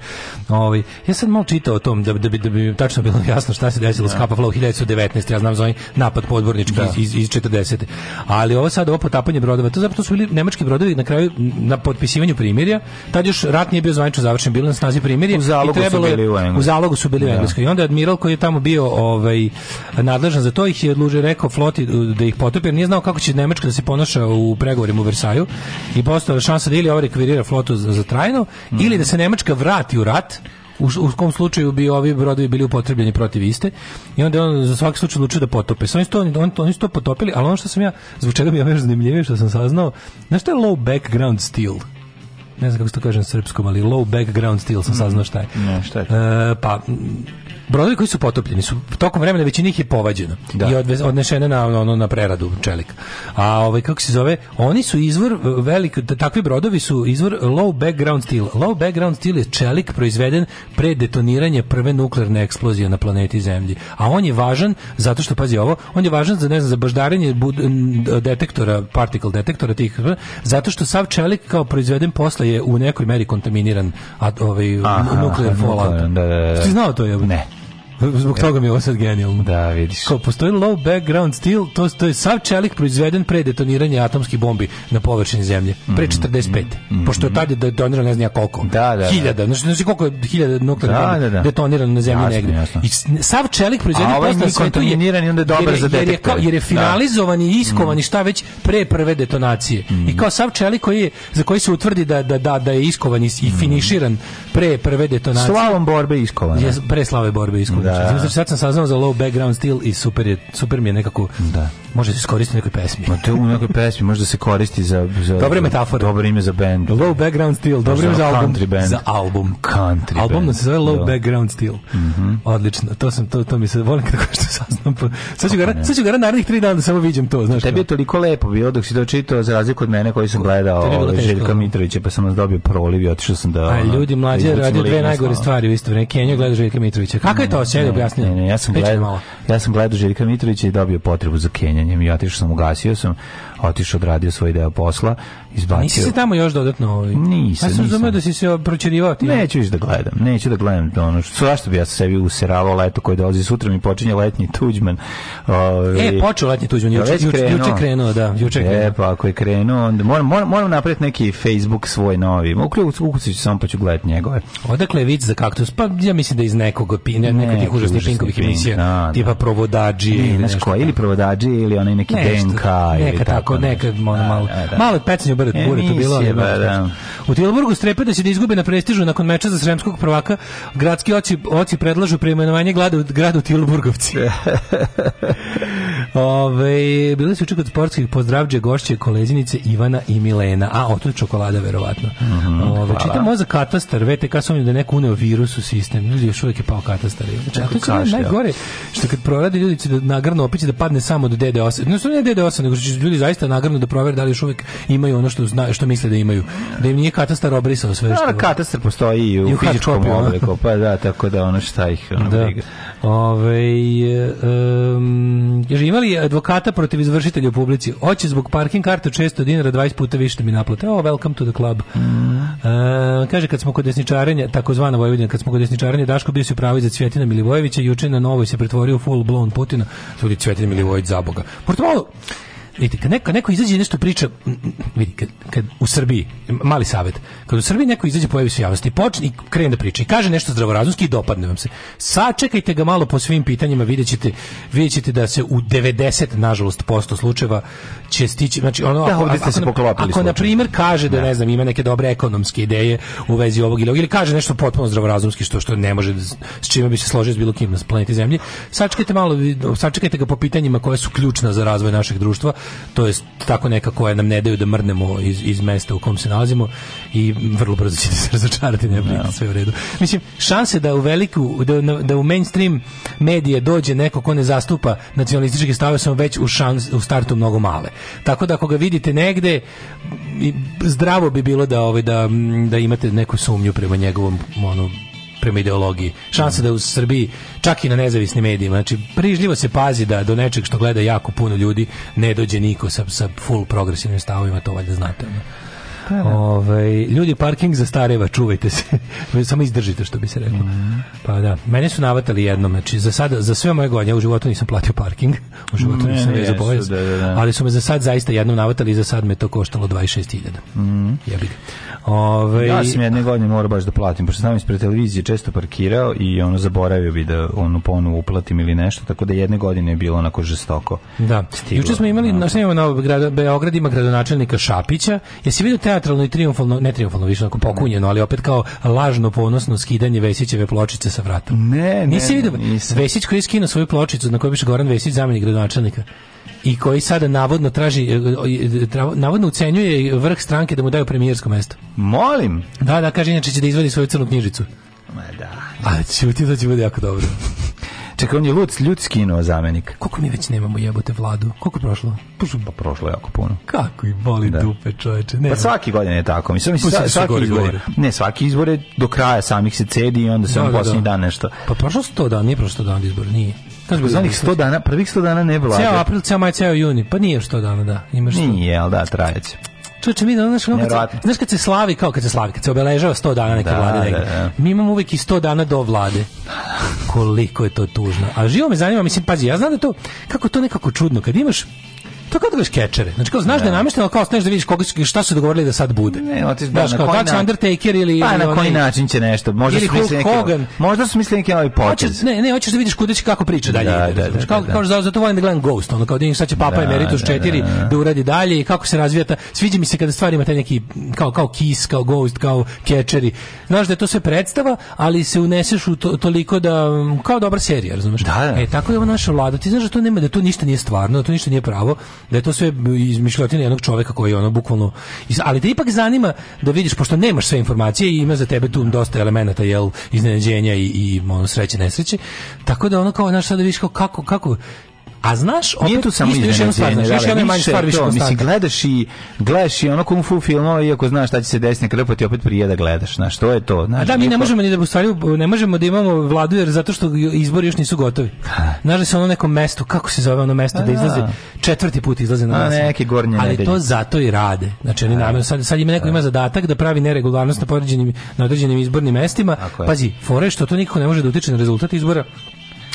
Ovaj ja sam malo čitao o tom da da bi da bi tačno bilo jasno šta se desilo s Kappa Flow 1919, ja znam za onaj napad podvornički da. iz, iz 40. Ali ovo sad ovo potapanje brodova, to zapravo su bili nemački brodovi na kraju na potpisivanju primirja. Tad još rat nije bio zvanično završen, bilo na snazi primirje u zalogu i trebalo su bili u U zalogu su bili da. u Engleskoj. I onda admiral koji je tamo bio ovaj nadležan za to ih je odlučio rekao floti da ih potopi, jer nije znao kako će Nemačka da se ponaša u pregovorima u Versaju i postala šansa da ili ovo ovaj rekvirira flotu za, za trajno mm. ili da se Nemačka vrati u rat u, u kom slučaju bi ovi brodovi bili upotrebljeni protiv iste i onda on za svaki slučaj odlučio da potope. Oni su, to, on, oni su to potopili, ali ono što sam ja, zbog čega bi ja još zanimljivije što sam saznao, znaš što je low background steel? ne znam kako se to kaže na srpskom, ali low background steel sam saznao šta je. Ne, šta je? E, pa, Brodovi koji su potopljeni su tokom vremena većina njih je povađeno da. i odvez, odnešene na ono na preradu čelika. A ovaj kako se zove, oni su izvor e, velik takvi brodovi su izvor low background steel. Low background steel je čelik proizveden pre detoniranja prve nuklearne eksplozije na planeti Zemlji. A on je važan zato što pazi ovo, on je važan za ne znam za baždarenje detektora, particle detektora tih zato što sav čelik kao proizveden posle je u nekoj meri kontaminiran a ovaj nuklear fallout. Da, da, da. Ti da. znao to je? Ne. Zbog toga mi je ovo sad genijalno. Da, vidiš. Ko postoji low background steel, to, to je sav čelik proizveden pre detoniranja atomskih bombi na površini zemlje. Pre 45. Mm -hmm. Pošto je mm. tad detonirano ne znam koliko. Da, da. da. Hiljada. Znači, znači koliko je hiljada nuklearnih da, da, da. detonirano na zemlji negde. Jasno. I sav čelik proizveden pre ovaj posle sve to je... A onda je dobar jer, za jer je, kao, jer je da. finalizovan i mm. iskovan mm. i šta već pre prve detonacije. Mm. I kao sav čelik koji je, za koji se utvrdi da, da, da, da je iskovan i, i finiširan pre prve detonacije. Slavom borbe iskovan. Je, da. pre slave borbe iskovan da. Znači, da, znači da. sad sam saznao za low background stil i super, je, super mi je nekako... Da. Može da se iskoristiti u nekoj pesmi. Ma to u nekoj pesmi može da se koristi za... za dobre metafore. Dobro ime za band. Low background stil, dobro ime za album. Country band. Za album. Country album band. da se zove low Do. background stil. Mm -hmm. Odlično, to sam, to, to mi se volim kako što saznam. Pa, sad ću ga, sad ću ga narednih tri dana da samo vidim to. Znaš Tebi je toliko lepo bio dok si to čitao za razliku od mene koji sam gledao ovaj, Željka Mitrovića pa sam nas dobio proliv i otišao sam da... A ljudi mlađe radio dve najgore stvari u isto vreme. Kenjo gleda Željka Mitrovića. Kako je to Sedi da objasnio. Ne, ne, ja sam gledao, ja sam gledao Željka Mitrovića i dobio potrebu za kenjanjem i otišao sam, ugasio sam otišao, odradio svoj deo posla, izbacio. Nisi se tamo još dodatno ovaj? Nisam, nisam. Ja sam da si se pročerivao ti. Neću još da gledam, neću da gledam to ono što, svašta bi ja sebi useravao leto koje dolazi sutra mi počinje letnji tuđman. Ove, ovaj- e, počeo letnji tuđman, juče, juče, krenuo. juče krenuo, da, juče e, krenuo. E, pa ako je krenuo, onda moram, moram, moram napraviti neki Facebook svoj novi. Ukusit ću samo pa ću gledati njegove. Odakle je vic za kaktus? Pa ja mislim da iz nekog, ne, nekog tih užasnih pinkovih emisija, da, da. tipa provodađi. Ne, ili, nešto, ili provodađi ili onaj neki DNK. Neka ili tako, onako nekad ono da, malo. Da, da. Malo pecanje bure, bure to bilo. Emisije, ba, da. U Tilburgu strepe da će da izgube na prestižu nakon meča za sremskog prvaka. Gradski oci, oci predlažu preimenovanje grada, gradu Tilburgovci. Ove, bili su kod sportskih pozdravđe gošće kolezinice Ivana i Milena. A, o, tu je čokolada, verovatno. Mm -hmm, Ove, čitam ovo za katastar, VTK sam da neko uneo virus u sistem. Ljudi još uvijek je pao katastar. Znači, to je najgore, što kad prorade ljudi će da nagrano opet će da padne samo do DD8. Ne su ne DD8, nego ljudi zaista zaista nagrnu da provere da li još uvijek imaju ono što zna, što misle da imaju. Da im nije katastar obrisao sve da, što. Da, katastar postoji i u, i u fizičkom obliku, pa da, tako da ono šta ih ono da. briga. Ove, um, imali advokata protiv izvršitelja u publici. Hoće zbog parking karta 600 dinara 20 puta više da mi naplate. Oh, welcome to the club. Mm. E, kaže kad smo kod desničarenja, takozvana Vojvodina, kad smo kod desničarenja, Daško bio se pravi za Cvjetina Milivojevića, juče na Novoj se pretvorio full blown Putina. Sudi Cvjetina Milivojević za boga. Portalo, vidite, kad neko, neko izađe nešto priča, vidi, kad, kad u Srbiji, mali savet, kad u Srbiji neko izađe pojavi se javnosti, počne i krene da priča i kaže nešto zdravorazumski i dopadne vam se. Sačekajte ga malo po svim pitanjima, vidjet ćete, vidjet ćete da se u 90, nažalost, posto slučajeva će stići, znači ono, da, ako, ovdje ste ako, se poklopili ako na primjer kaže da, da, ne znam, ima neke dobre ekonomske ideje u vezi ovog ili, ili kaže nešto potpuno zdravorazumski što što ne može, s čime bi se složio s bilo kim na planeti Zemlji, sačekajte malo, sačekajte ga po pitanjima koja su ključna za razvoj našeg društva, to jest tako neka koja nam ne daju da mrnemo iz, iz mesta u kom se nalazimo i vrlo brzo ćete se razočarati, ne brinite, no. Da. sve u redu. Mislim, šanse da u veliku, da, da u mainstream medije dođe neko ko ne zastupa nacionalističke stave su već u, šans, u startu mnogo male. Tako da ako ga vidite negde, zdravo bi bilo da, ovaj, da, da imate neku sumnju prema njegovom ono, prema ideologiji. Šanse da u Srbiji, čak i na nezavisnim medijima, znači prižljivo se pazi da do nečeg što gleda jako puno ljudi ne dođe niko sa, sa full progresivnim stavovima, to valjda znate. Da. Ove, ovaj, ljudi parking za stareva, čuvajte se. Samo izdržite što bi se reklo. Mm. Pa da, mene su navatali jednom, znači za sada za sve moje godine u životu nisam platio parking, u životu ne, nisam vezao bojas, da, da, ali su me za sad zaista jednom navatali i za sad me to koštalo 26.000. Mm. Jebi ga. Ove, ovaj, ja sam jedne godine morao baš da platim, pošto sam ispred televizije često parkirao i ono zaboravio bi da onu ponu uplatim ili nešto, tako da jedne godine je bilo onako žestoko. Da. Juče smo imali, no. na, na Beograd gradonačelnika Šapića. Jesi vidio te teatralno i triumfalno, ne triumfalno više, onako pokunjeno, ali opet kao lažno ponosno skidanje Vesićeve pločice sa vrata. Ne, ne, Nisi vidio, nisam. Vesić koji je skinuo svoju pločicu na kojoj biše Goran Vesić zamenik gradonačelnika i koji sada navodno traži e, e, e, navodno ucenjuje vrh stranke da mu daju premijersko mesto. Molim. Da, da, kaže inače će da izvadi svoju crnu knjižicu. Ma da. A ćuti, to će bude jako dobro. Čekaj, on je lud, ljud skinuo zamenik. Koliko mi već nemamo jebote vladu? Koliko je prošlo? Pa, pa prošlo je jako puno. Kako i boli da. dupe, čoveče. Ne. Pa svaki godin je tako. Mislim, mislim pa svaki gore, izbor, gore. ne, svaki izbor je do kraja samih se cedi i onda se da, on da, posljednji da. dan nešto. Pa prošlo 100 dana, nije prošlo 100 dana izbor, nije. Kažu pa bi zadnjih 100 dana, prvih 100 dana ne vlada. Ceo april, ceo maj, ceo juni. Pa nije 100 dana, da. Imaš Nije, al da, trajeće. Čoče, mi danas, ono, kad se, znaš kad se slavi, kao kad se slavi, kad se obeležava 100 dana neke da, vlade, Da, da. mi imamo uvijek i 100 dana do vlade. Koliko je to tužno. A živo me zanima, mislim, pazi, ja znam da to, kako to nekako čudno, kad imaš To kao da gledaš kečere. Znači kao znaš da, je da. namješteno, kao znaš da vidiš koga šta su dogovorili da sad bude. Ne, otiš da, Daš, na kao, koji da način Undertaker ili pa, ili na koji način će nešto. Možda su mislili neki. Hogan. Možda su mislili neki novi potez. Hoćeš, ne, ne, hoćeš da vidiš kuda će kako priča dalje. Da, da ide, znači, da, da, kao, da, kao da, zato volim da gledam Ghost, ono kao da sad će Papa Emeritus 4 da, uradi dalje i kako se razvija ta sviđa mi se kada stvari ima taj neki kao kao Kiss, kao Ghost, kao Catcheri. Znaš da je to sve predstava, ali se uneseš u to, toliko da mm, kao dobra serija, razumeš? E tako je ovo naša vlada. Ti znaš da to nema da to ništa nije stvarno, da to ništa nije pravo, da je to sve izmišljotina jednog čoveka koji je ono bukvalno ali te ipak zanima da vidiš pošto nemaš sve informacije i ima za tebe tu dosta elemenata jel iznenađenja i i ono, sreće nesreće tako da ono kao naš da vidiš kako kako A znaš, opet, nije tu samo iznenađenje, stvar, znaš, još jedna manja stvar više gledaš i, gledaš i ono kung fu filmova, iako znaš šta će se desne krpati, opet prije da gledaš, znaš, to je to. Znaš, A da, mi ne možemo ni da, stvari, ne možemo da imamo vladu, jer zato što izbori još nisu gotovi. Znaš da se ono nekom mestu, kako se zove ono mesto, A, da izlaze, četvrti put izlaze na nas. neke gornje Ali nedelje. to zato i rade. Znači, oni namjerno, da. sad, sad ima neko da. ima zadatak da pravi neregularnost na, na određenim izbornim mestima. Pazi, fore što to nikako ne može da utiče na rezultate izbora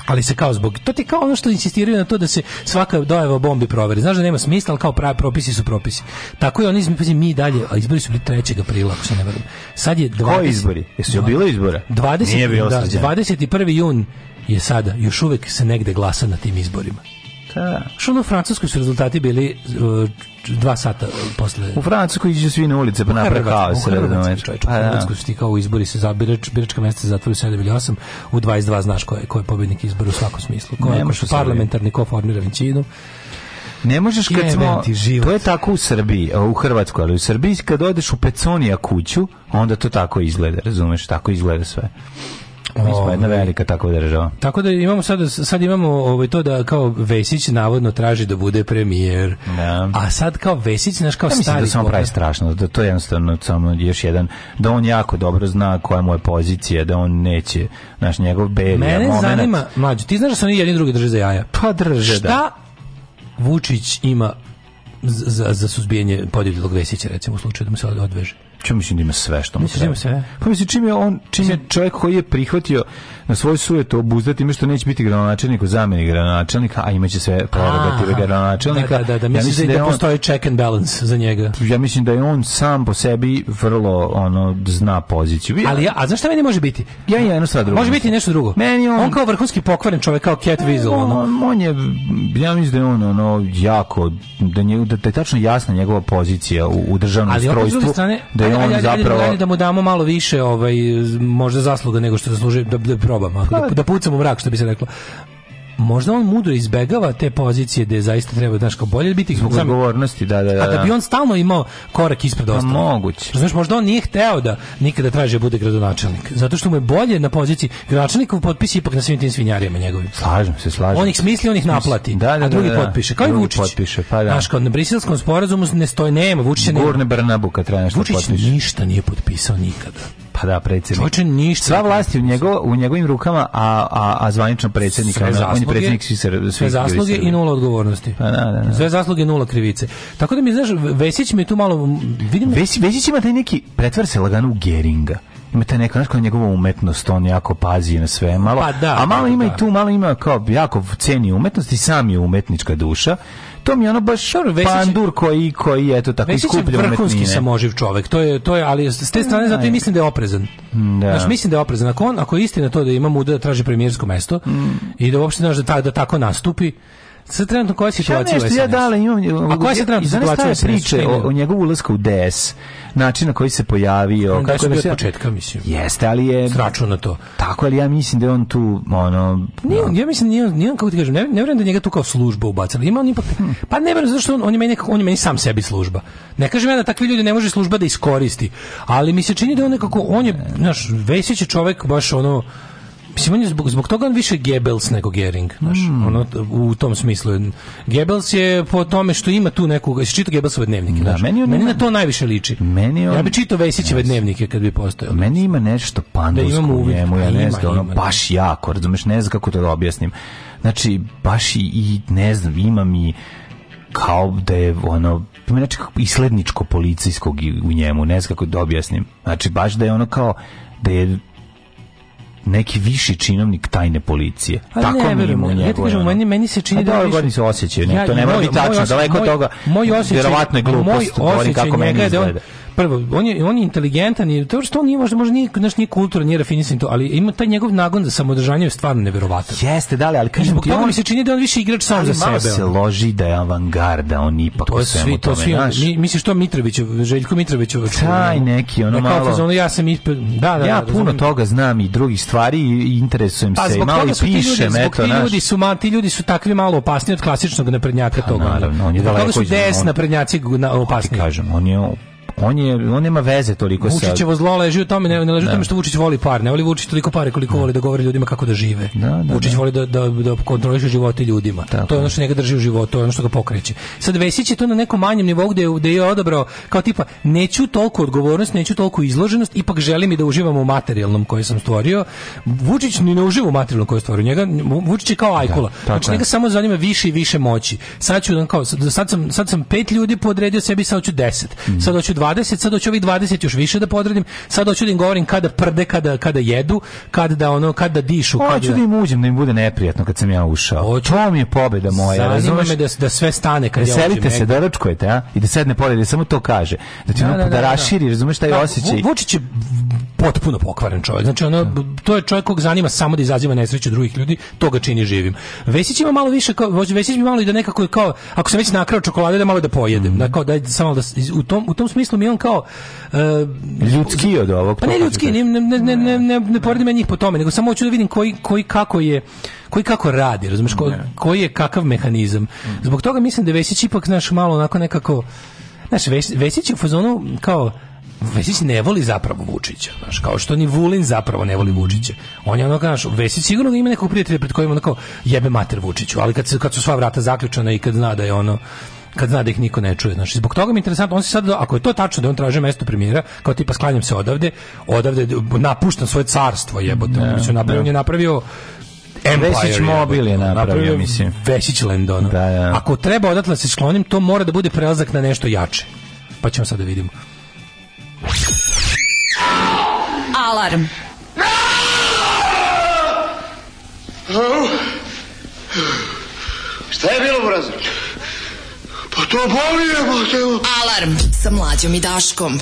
ali se kao zbog to ti kao ono što insistiraju na to da se svaka dojava bombi proveri znaš da nema smisla al kao pravi propisi su propisi tako je oni pazi mi dalje a izbori su bili 3. aprila ako se ne varam sad je 20 Koji izbori jesu bilo izbora 20 Nije bilo da, 21. jun je sada još uvek se negde glasa na tim izborima Da. Što ono u Francuskoj su rezultati bili uh, dva sata posle. U Francuskoj iđu svi na ulice pa naprave haos. U Francuskoj pa, da. su ti kao u izbori se za biračka mesta zatvori 7 ili 8, u 22 znaš ko je, ko je pobednik izbora u svakom smislu. Ko je parlamentarni, ko formira većinu. Ne možeš kad smo, to je tako u Srbiji, u Hrvatskoj, ali u Srbiji kad odeš u Peconija kuću, onda to tako izgleda, razumeš, tako izgleda sve. Mi smo ovaj. jedna velika tako država. Tako da imamo sad, sad imamo ovaj to da kao Vesić navodno traži da bude premijer. Da. A sad kao Vesić naš kao ja stari. Mislim da samo pravi strašno, da to je jednostavno samo još jedan da on jako dobro zna koja mu je pozicija, da on neće naš njegov beli Mene moment. zanima, mlađe, ti znaš da su oni jedni drugi drže za jaja. Pa drže, Šta da. Vučić ima za, za suzbijanje podivljivog Vesića, recimo, u slučaju da mu se odveže? čemu mislim da ima sve što mu da treba. sve. Pa mislim čim je on, čim je čovjek koji je prihvatio na svoj sujetu obuzdati ime što neće biti gradonačelnik, zamjenik gradonačelnika, a imaće sve prerogative gradonačelnika. Da, da, da, mislim, ja da, mislim da, da, da on, postoji check and balance za njega. Ja mislim da je on sam po sebi vrlo ono zna poziciju. Ja, Ali ja, a zašto meni može biti? Ja i jedno drugo. Može biti nešto drugo. Meni on, on kao vrhunski pokvaren čovjek kao Cat Weasel, on, ono. on, je ja mislim da je on ono jako da, nje, da je tačno jasna njegova pozicija u, u državnom Ali strojstvu. Strane, da je je on ajde, zapravo... Ajde da mu damo malo više ovaj, možda zasluga nego što zaslužuje, da, da probam, pa da, da pucamo u mrak, što bi se reklo možda on mudro izbegava te pozicije gde zaista treba znaš kao bolje biti zbog odgovornosti da, da, da, a da, da bi on stalno imao korak ispred ostalih moguće znaš možda on nije hteo da nikada traže da bude gradonačelnik zato što mu je bolje na poziciji gradonačelnikov potpis ipak na svim tim svinjarijama njegovim slažem se slažem on ih smisli on ih naplati da, da, a drugi da, da. potpiše kao drugi i Vučić potpiše pa da znaš kao na briselskom sporazumu ne stoji nema Vučića nema Gurne Brnabu kad Vučić ništa nije potpisao nikada Pa da, predsjednik. Čovječe, ništa. Sva vlast je u, njegov, u njegovim rukama, a, a, a zvanično predsjednik. Sve on je predsjednik Sve, sve zasluge i nula odgovornosti. Pa da, da, da. Sve zasluge nula krivice. Tako da mi, znaš, Vesić mi tu malo... Vidim... Da- Vesić, Vesić ima taj neki pretvar se lagano u Geringa ima taj neka znači njegova umetnost on jako pazi na sve malo pa da, a malo pa ima da. i tu malo ima kao jako ceni umetnost i sam je umetnička duša to mi je ono baš Dobro, pandur koji, koji eto tako iskuplja je vrhunski samoživ čovjek. to je, to je, ali s te strane zato i mislim da je oprezan. Mm, da. Znaš, mislim da je oprezan. Ako, on, ako je istina to da ima muda da traži premijersko mesto mm. i da uopšte znaš da, ta, da tako nastupi, Sad trenutno koja situacija nešto, ja dale imam... A koja se trenutno situacija priče o, o njegovu ulazku u DS, način na koji se pojavio... On kako je od početka, mislim. Jeste, ali je... Sraču na to. Tako, ali ja mislim da je on tu, ono... Nije, da. no. ja mislim, da nije, nije on, kako ti kažem, ne, ne vjerujem da njega tu kao služba ubacila. Ima on ipak... Hmm. Pa ne vjerujem, zašto on, on, je meni, nekako, on je meni sam sebi služba. Ne kažem ja da takvi ljudi ne može služba da iskoristi, ali mi se čini da on nekako, on je, znaš, Vesić je čovek baš ono Mislim, on je zbog, zbog toga on više Goebbels nego Gering, znaš, mm. ono, u tom smislu. Goebbels je po tome što ima tu neku, jesi čitao Goebbelsove dnevnike, da, znaš, meni, on meni ima, na to najviše liči. Meni on, ja bi čitao Vesićeve yes. dnevnike kad bi postojao. Meni ima nešto pandursko da u njemu, ja ne znam, ono, baš jako, razumeš, ne znam kako to da objasnim. Znači, baš i, i ne znam, ima mi kao da je ono znači isledničko policijskog u njemu, ne znam kako da objasnim. Znači baš da je ono kao da je neki viši činovnik tajne policije. Ali pa Tako ne, mi je njegove. Ja kažem, meni, meni se čini A da... Dobro, više... godine se osjećaju, ne, ja, to ne mora biti tačno, daleko od toga, moj, moj osjećaj, vjerovatno je glupost, moj osjećaj govorim kako meni izgleda. Da on, prvo, on je, on je inteligentan i to što on nije možda, možda nije, znaš, nije kulturan, nije rafinisan to, ali ima taj njegov nagon za samodržanje je stvarno neverovatan. Jeste, da li, ali kažem ti, on mi se čini da on više igrač sam za sebe. Ali se loži da je avangarda, on ipak to svemu svi, to tome, znaš. Mi, misliš to Mitrović, Željko Mitrović Taj neki, ono malo. Kao, ono, ja sam ispred, da, da, da ja puno toga znam i drugih stvari i interesujem pa, se i malo i pišem, ljudi, eto, ti ljudi su, ma, ti ljudi su takvi malo opasniji od klasičnog naprednjaka pa, toga. Naravno, on je daleko. desna naprednjaci opasniji? Kažem, on je On, je, on nema veze toliko sa... Vučićevo zlo leži u tome, ne, ne leži u da. tome što Vučić voli par. Ne voli Vučić toliko pare koliko da. voli da govori ljudima kako da žive. Da, da, Vučić da. voli da, da, da kontroliše živote ljudima. Tako. To je ono što njega drži u životu, to je ono što ga pokreće. Sad Vesić je to na nekom manjem nivou gde, gde je odabrao kao tipa neću toliko odgovornost, neću toliko izloženost, ipak želim i da uživam u materijalnom koji sam stvorio. Vučić ni ne uživa u materijalnom koji je stvorio. Njega, Vučić je kao da, ajkula. Da, znači, njega samo zanima više i više moći. Sad, ću, da kao, sad, sam, sad sam pet ljudi podredio sebi, sad hoću 10 Mm. Sad hoću 20 20, sad hoću ovih 20 još više da podredim, sad hoću da im govorim kada prde, kada, kada jedu, kada da ono, kada da dišu. Kada... Hoću da-, da im uđem da im bude neprijatno kad sam ja ušao. Hoću. To mi je pobeda moja. Zanima razumeš? me da, da sve stane kad Veselite ja uđem. Veselite se, da račkujete, a? I da sedne pored, da samo to kaže. Da ti da, ono, da, pa da, da, da raširi, razumeš taj da, osjećaj. Vučić je potpuno pokvaren čovjek. Znači ono, to je čovjek kog zanima samo da izaziva nesreću drugih ljudi, to ga čini živim. Vesić ima malo više kao Vesić bi malo i da nekako kao ako se već nakrao čokolade da malo da pojedem, mm da kao da samo da u tom u tom smislu mi on kao uh, ljudski od ovog. Pa ne ljudski, ne ne ne ne ne, ne poredim ja njih po tome, nego samo hoću da vidim koji koji kako je koji kako radi, razumješ ko, koji je kakav mehanizam. Mm. Zbog toga mislim da Vesić ipak znaš malo onako nekako znaš Vesić je u fazonu kao Vesić ne voli zapravo Vučića, znaš, kao što ni Vulin zapravo ne voli Vučića. On je ono, znaš, Vesić sigurno ima nekog prijatelja pred kojim on kao jebe mater Vučiću, ali kad, se, kad su sva vrata zaključana i kad zna da je ono, kad zna da ih niko ne čuje. Znači, zbog toga mi je interesantno, on se sad, ako je to tačno da on traži mesto premijera, kao tipa sklanjam se odavde, odavde napuštam svoje carstvo jebote. Ne, znači, napravio, on je napravio Empire, Vesić mobil je napravio, napravio mislim. Vesić Lendon. Da, ja. Ako treba odatle da se sklonim, to mora da bude prelazak na nešto jače. Pa ćemo sad da vidimo. Alarm. Šta je bilo, u Brazović? Pa to bolje, pa to... Alarm sa mlađom i Daškom.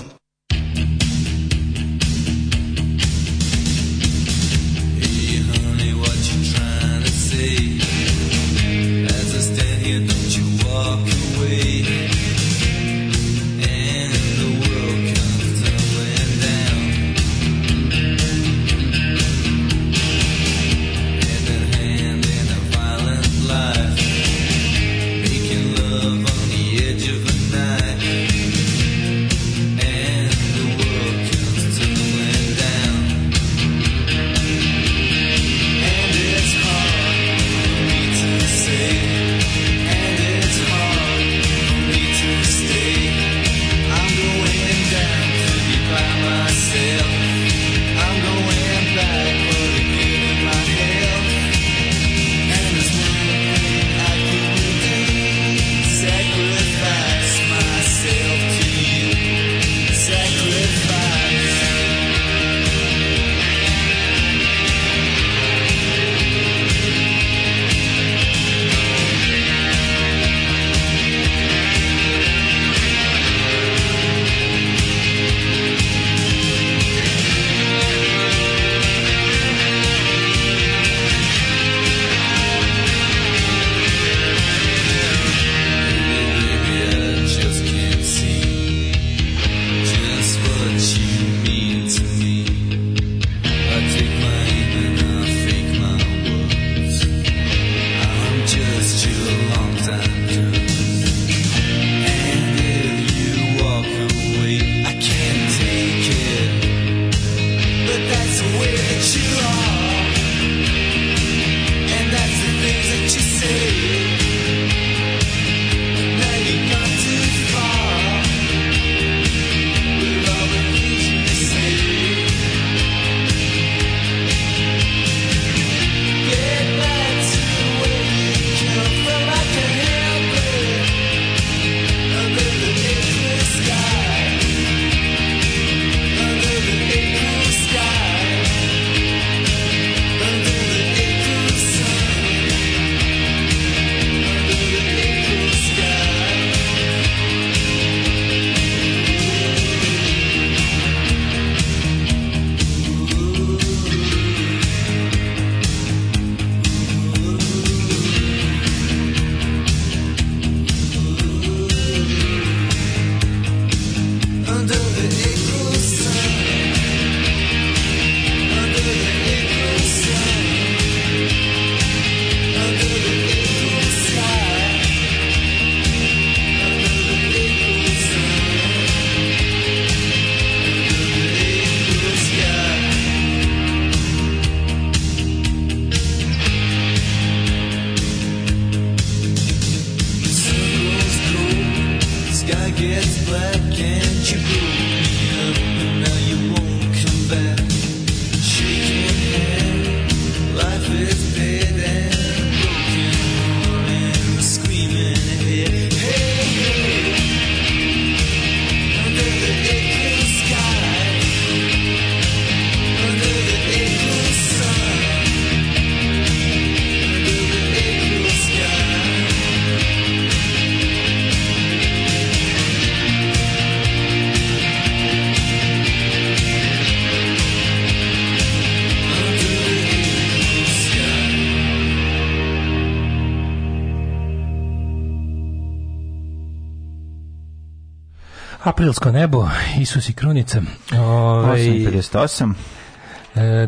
aprilsko nebo, Isus i Krunica. Ove, ovaj, 858.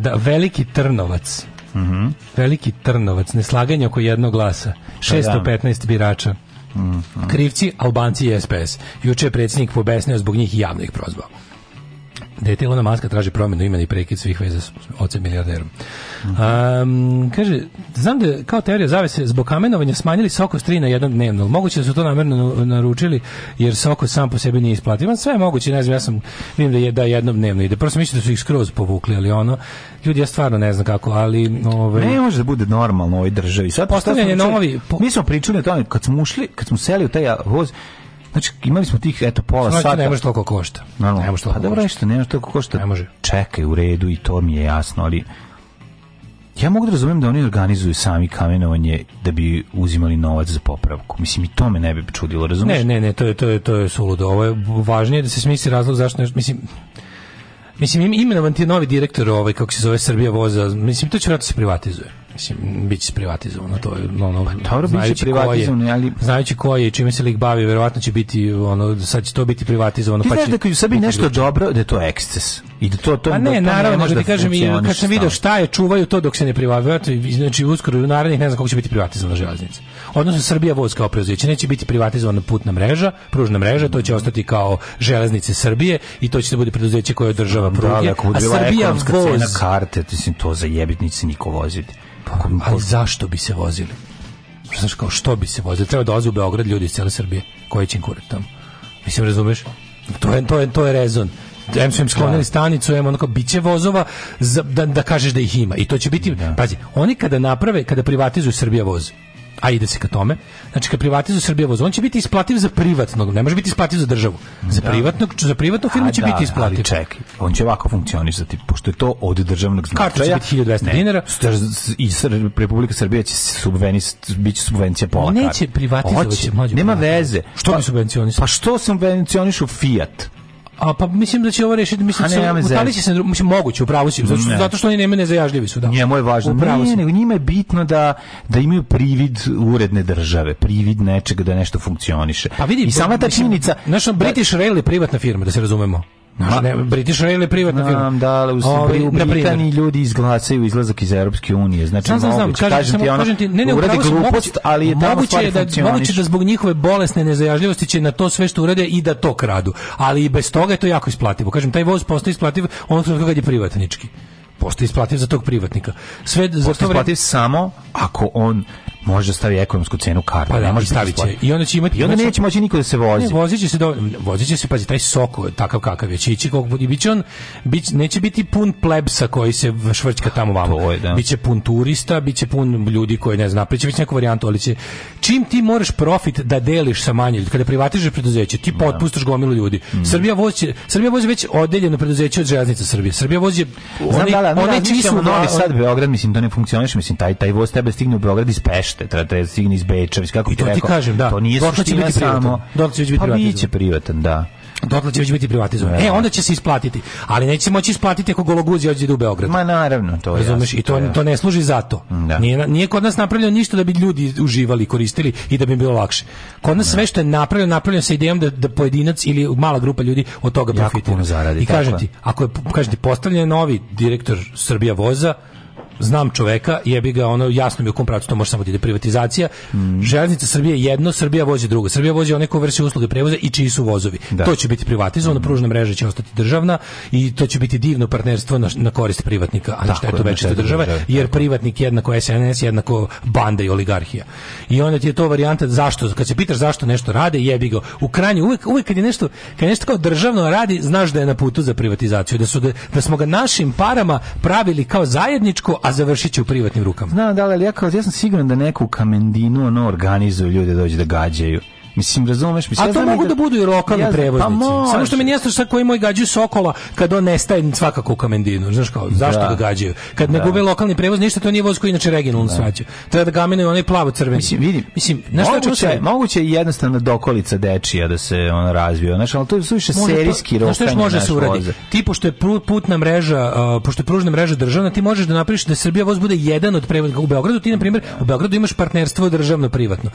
da, veliki Trnovac. Mm -hmm. Veliki Trnovac, neslaganje oko jednog glasa. 615 pa da. birača. Mm -hmm. Krivci, Albanci i SPS. Juče je predsjednik pobesneo zbog njih javnih ih Dete da Ilona Maska traži promenu imena i prekid svih veza s ocem milijarderom. Um, kaže, znam da kao teorija zavese zbog kamenovanja smanjili Soko s 3 na 1 dnevno, ali moguće da su to namerno naručili jer Soko sam po sebi nije isplativan. Sve je moguće, ne znam, ja sam vidim da je da jednom dnevno ide. Prosto mislim da su ih skroz povukli, ali ono, ljudi, ja stvarno ne znam kako, ali... Ove, ovaj, ne može da bude normalno u ovoj državi. Sad, postavljanje novi... Po... Mi smo pričali o tome, kad smo ušli, kad smo seli u taj voz, Znači, imali smo tih, eto, pola znači, sata. ne može toliko košta. Normalno. Ne može toliko pa košta. Pa ne može toliko košta. Ne može. Čekaj u redu i to mi je jasno, ali ja mogu da razumijem da oni organizuju sami kamenovanje da bi uzimali novac za popravku. Mislim i to me ne bi čudilo, razumiješ? Ne, ne, ne, to je to je to je suludo. Ovo je važnije da se smisli razlog zašto nešto, mislim Mislim imenovan ti je novi direktor ovaj kako se zove Srbija voza. Mislim to će vratno se privatizuje mislim biće privatizovano to je ono dobro biće privatizovano ali znajući ko je čime se lik bavi verovatno će biti ono sad će to biti privatizovano Ti pa znaš će da kad sebi nešto druče. dobro da je to eksces i da to to A pa ne, da to naravno, nego ti da kažem, i kad sam video šta je, čuvaju to dok se ne privatizuje, znači uskoro u narednih ne znam kako će biti privatizovana železnica. Odnosno Srbija voz kao preduzeće neće biti privatizovana putna mreža, pružna mreža, to će ostati kao železnice Srbije i to će se da bude preduzeće koje održava pruge. Da, da, a Srbija voz cena karte, mislim si to za jebitnici niko voziti. Kako, ali zašto bi se vozili? Znaš kao, što bi se vozili? Treba dolaze da u Beograd ljudi iz cele Srbije koji će im kurat tamo. Mislim, razumeš? To je, to je, to je rezon. Em su im sklonili da. stanicu, em onako biće vozova za, da, da kažeš da ih ima. I to će biti, da. pazi, oni kada naprave, kada privatizuju Srbija voz, a ide se ka tome. Znači kad privatizu Srbija voz, on će biti isplativ za privatnog, ne može biti isplativ za državu. Za da. privatnog, za privatnu firmu će da, biti isplativ. Ali čekaj, on će ovako funkcionisati, pošto je to od državnog značaja. Kartu će biti 1200 ne, dinara. I Republika Srbija će subvenis, biće subvencija pola Neće privatizovati, mlađu. Nema veze. Što pa, bi subvencioniš? Pa što subvencionišu Fiat? A pa mislim da će ovo rešiti, mislim ne, da ja se mislim moguće u si, zato, zato što oni nema nezajažljivi su, da. Njemu je važno. Ne, ne, njima je bitno da da imaju privid uredne države, privid nečega da nešto funkcioniše. Pa vidi, I sama ta činjenica, naša British Rail je privatna firma, da se razumemo. Naš, ne, British Rail je privatna firma. Da, u Ovi, u Britaniji ljudi izglasaju izlazak iz Europske unije. Znači, znam, znam, kažem, kažem ti, ono, kažem ti, ne, ne, uradi glupost, ali je tamo moguće da, moguće da zbog njihove bolesne nezajažljivosti će na to sve što urede i da to kradu. Ali i bez toga je to jako isplativo. Kažem, taj voz postaje isplativ onog trenutka kad je privatnički postaje isplativ za tog privatnika. Sve za to isplativ samo ako on može da stavi ekonomsku cenu karta. Pa da, ne može staviti. I onda će imati i onda neće moći niko da se vozi. Ne, voziće se do voziće se pazi taj soko takav kakav je će ići kog i biće on bić, neće biti pun plebsa koji se švrćka tamo vamo. To je, da. Biće pun turista, biće pun ljudi koji ne zna, priče biće neku varijantu, ali će čim ti moraš profit da deliš sa manje ljudi, kada privatizuješ preduzeće, ti da. potpustaš gomilu ljudi. Mm. Srbija vozi Srbija vozi već odeljeno preduzeće od železnica Srbije. Srbija vozi one, Znam, da, da, one, da, da, čiji su Novi Sad Beograd, mislim da ne funkcioniše, mislim taj taj voz tebe stigne u Beograd iz Pešta tržište, treba da stigne iz Beča, kako I to ti rekao, kažem, da. To nije suština samo. Dokle će biti privatan? Pa biće privatan, da dotle će već biti privatizovan. Da. E, onda će se isplatiti. Ali neće moći isplatiti ako Gologuzi ođe u Beograd. Ma naravno, to je. Razumeš, i to, to ne služi za to. Da. Nije, nije kod nas napravljeno ništa da bi ljudi uživali, koristili i da bi bilo lakše. Kod nas da. sve što je napravljeno, napravljeno sa idejom da, da pojedinac ili mala grupa ljudi od toga profitira. I kažem ti, ako je kažem ti, postavljen novi direktor Srbija voza, znam čoveka, jebi ga, ono jasno mi u kom pravcu to može samo da ide privatizacija. Mm. Železnica Srbije jedno, Srbija vozi drugo. Srbija vozi one koje vrše usluge prevoza i čiji su vozovi. Da. To će biti privatizovano, mm. pružna mreža će ostati državna i to će biti divno partnerstvo na, na korist privatnika, a na štetu večite države, države, jer tako. privatnik jednako SNS, jednako banda i oligarhija. I onda ti je to varijanta zašto, kad se pitaš zašto nešto rade, jebi ga. U krajnju uvek, uvek kad je nešto, kad je nešto kao državno radi, znaš da je na putu za privatizaciju, da su da, da smo ga našim parama pravili kao zajedničko, a završit u privatnim rukama. Znam, da, ali ja, kao, ja sam siguran da neko u Kamendinu ono organizuju ljudi da dođe da gađaju. Mislim, razumeš? Mislim, A to ja mogu da, da budu i lokalni ja prevoznici. Pa može. Samo što mi nije sa koji moj gađaju Sokola kad on nestaje svakako u Kamendinu. Znaš kao, zašto da. ga gađaju? Kad ne da. gube lokalni prevoz, ništa to nije voz koji inače regionalno da. svaća. Treba da gamenuju onaj plavo-crveni. Mislim, vidim, mislim, znaš moguće, moguće je jednostavno dokolica dečija da se on razvija. Znaš, ali to je suviše pa, serijski rokanje. Znaš što može se uradi? Ti, pošto je putna mreža, uh, pošto je pružna mreža državna, ti možeš da napriš da Srbija voz bude jedan od prevoznika. U Beogradu ti, na primjer, u Beogradu imaš partnerstvo državno-privatno.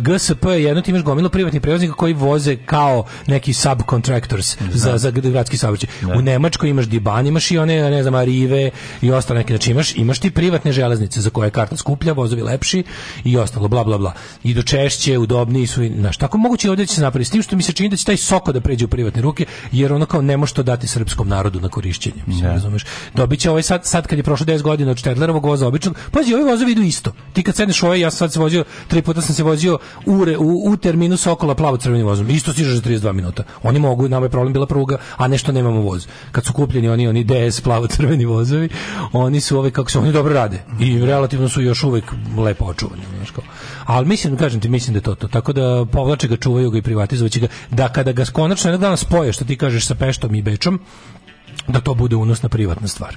GSP je jedno, ti imaš gomilo privatnih prevoznika koji voze kao neki subcontractors za, da. za gradski saobraćaj. Da. U Nemačkoj imaš Diban, imaš i one, ne znam, Arrive i ostalo neke. Znači imaš, imaš ti privatne železnice za koje je karta skuplja, vozovi lepši i ostalo, bla, bla, bla. Idu češće, udobniji su, znaš, tako moguće i ovdje da će se napraviti. S tim što mi se čini da će taj soko da pređe u privatne ruke, jer ono kao ne može to dati srpskom narodu na korišćenje. Mislim, razumeš? Dobit će ovaj sad, sad kad je prošlo 10 godina od Štedlerovog voza običnog, pazi, ovi vozovi idu isto. Ti kad sedneš ovaj, ja sad se vozio, tri puta sam se vozio u, u, u termin minut Sokola plavo crveni vozom. Isto stižeš za 32 minuta. Oni mogu, nama je problem bila pruga, a nešto nemamo voz. Kad su kupljeni oni oni DS plavo crveni vozovi, oni su ove kako se oni dobro rade i relativno su još uvek lepo očuvani, znači kao. Al mislim, kažem ti, mislim da je to to. Tako da povlače ga, čuvaju ga i privatizovaće ga. Da kada ga konačno jednog dana spoje, što ti kažeš sa Peštom i Bečom, da to bude unosna privatna stvar.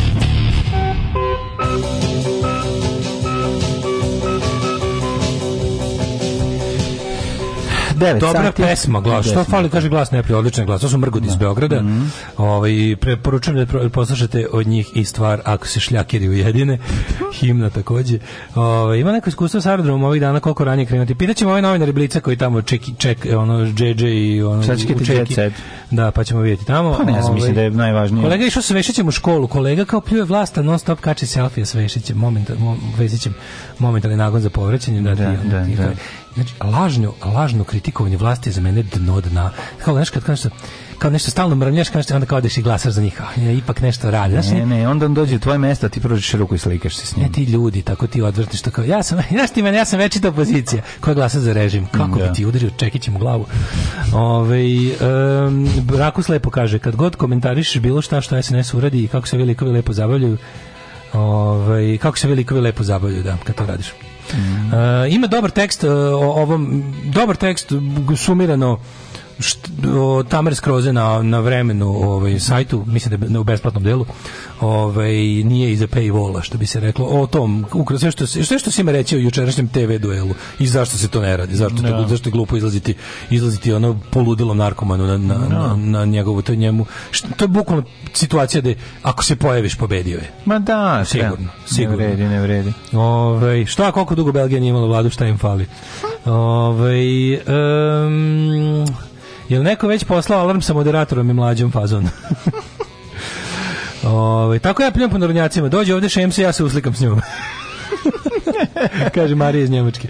9 Dobra sati. pesma, glas. Što fali, kaže glas, ne odličan glas. To su Mrgod iz da. Beograda. Mm -hmm. ovaj, preporučujem da poslušate od njih i stvar Ako se šljakeri ujedine. Himna takođe. Ovaj, ima neko iskustvo sa aerodromom ovih dana koliko ranije krenuti. Pitaćemo ovaj novinar Blica koji tamo ček, ček ono, JJ i ono, u Da, pa ćemo videti tamo. Pa ne, ja ovaj, mislim da je najvažnije. Kolega išao sa Vešićem u školu. Kolega kao pljuje vlasta non stop kači selfie sa Vešićem. Momental, mo, Vešićem momentalni nagon za povraćanje. Da, da, da, da, da znači lažno lažno kritikovanje vlasti je za mene dno dna kao znaš kad kažeš kao nešto stalno mrmljaš kažeš onda kao da si glasaš za njih ja, e, ipak nešto radi znači, ne ne onda on dođe tvoje mesto ti prođeš ruku i slikaš se s njim ne ti ljudi tako ti odvrtni što kao ja sam znaš ti mene ja sam večita opozicija koja glasa za režim kako da. bi ti udario čekićem u glavu ovaj um, Rakus lepo kaže kad god komentariš bilo šta što SNS uradi i kako se velikovi lepo zabavljaju ovaj kako se velikovi lepo zabavljaju da kad to radiš Mm. E, ima dobar tekst e, o ovom, dobar tekst sumirano o, Tamer Skroze na, na vremenu ovaj, sajtu, mislim da je u besplatnom delu, ovaj, nije iza paywalla, što bi se reklo, o tom, ukra, sve što, sve što si me reći o jučerašnjem TV duelu i zašto se to ne radi, zašto, no. to, da. zašto je glupo izlaziti, izlaziti ono poludilo narkomanu na, na, no. Da. na, na njegovu, to njemu, što, to je bukvalno situacija da ako se pojaviš, pobedio je. Ma da, sigurno. Ja. Da. sigurno. Ne vredi, ne vredi. Ove, ovaj, šta, koliko dugo Belgija nije imala vladu, šta im fali? Hm. Ove, ovaj, um, Jel neko već poslao alarm sa moderatorom i mlađom fazom? Ove, ovaj, tako ja pljujem po narodnjacima. Dođe ovde šemse, ja se uslikam s njom. kaže Marija iz Njemačke.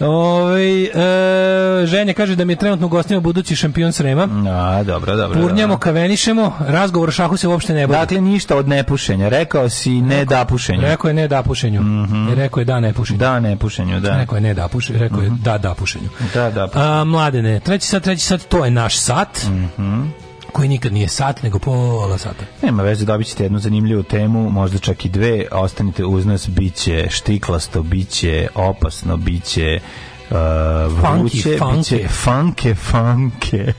Ove, e, ženja kaže da mi je trenutno gostima budući šampion Srema. A, dobro, dobro. Purnjamo, dobro. kavenišemo, razgovor o šahu se uopšte ne bodi. Dakle, ništa od nepušenja. Rekao si ne da pušenju. Rekao je ne da pušenju. Mm -hmm. Rekao je da ne pušenju. Da ne pušenju, da. Rekao je ne da pušenju. Rekao je mhm. da da pušenju. Da, da pušenju. A, mladene, treći sat, treći sat, to je naš sat. Mhm. Mm koji nikad nije sat, nego pola sata. Nema veze, dobit ćete jednu zanimljivu temu, možda čak i dve, ostanite uz nas, bit će štiklasto, bit će opasno, bit će uh, vruće, bit će funke, funke.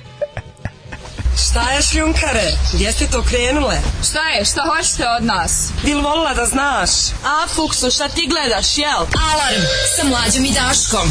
Šta je šljunkare? Gdje ste to krenule? Šta je? Šta hoćete od nas? Bil volila da znaš? A, Fuksu, šta ti gledaš, jel? Alarm sa mlađom i Daškom.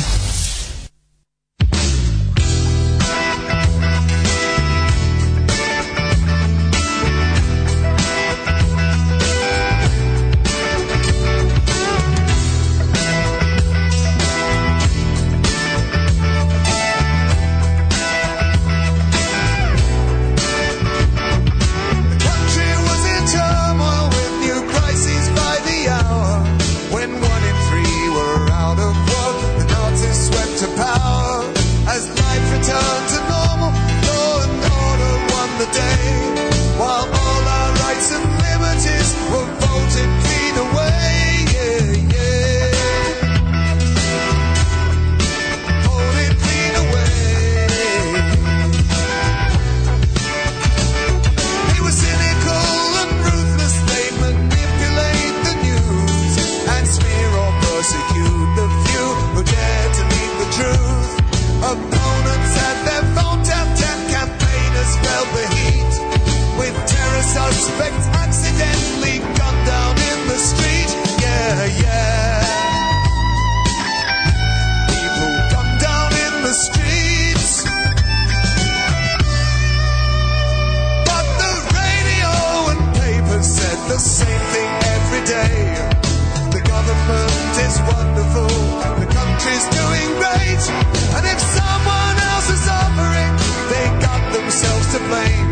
to blame.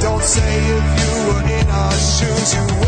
Don't say if you were in our shoes, you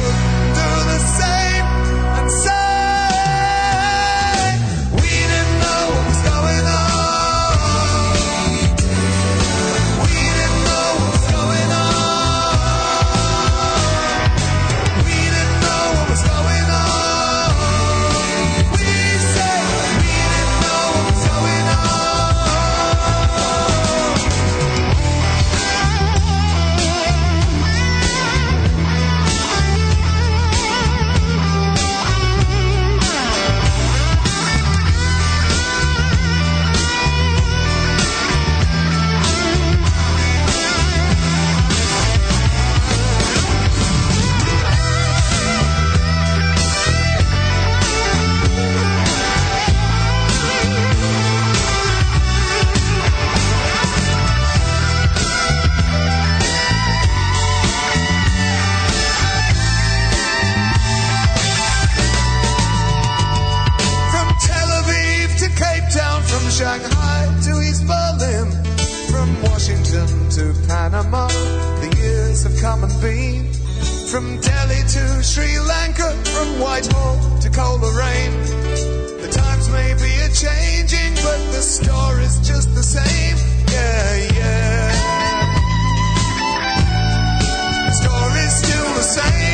to Panama, the years have come and been. From Delhi to Sri Lanka, from Whitehall to Coleraine. The times may be a changing, but the story's just the same. Yeah, yeah. The story's still the same.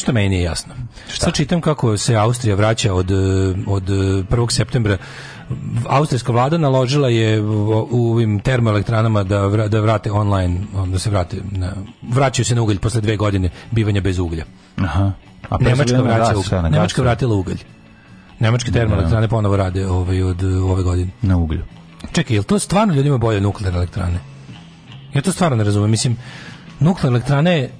znaš što meni nije jasno? Šta? Sad čitam kako se Austrija vraća od, od 1. septembra austrijska vlada naložila je u ovim termoelektranama da da vrate online, da se vrate na, vraćaju se na ugalj posle dve godine bivanja bez uglja. Aha. A Nemačka vraća ugalj. Nemačka vratila ugalj. Nemačke da. termoelektrane ponovo rade ovaj od ove godine na uglju. Čekaj, jel to stvarno ljudima bolje nuklearne elektrane? Ja to stvarno ne razumem. Mislim, nuklearne elektrane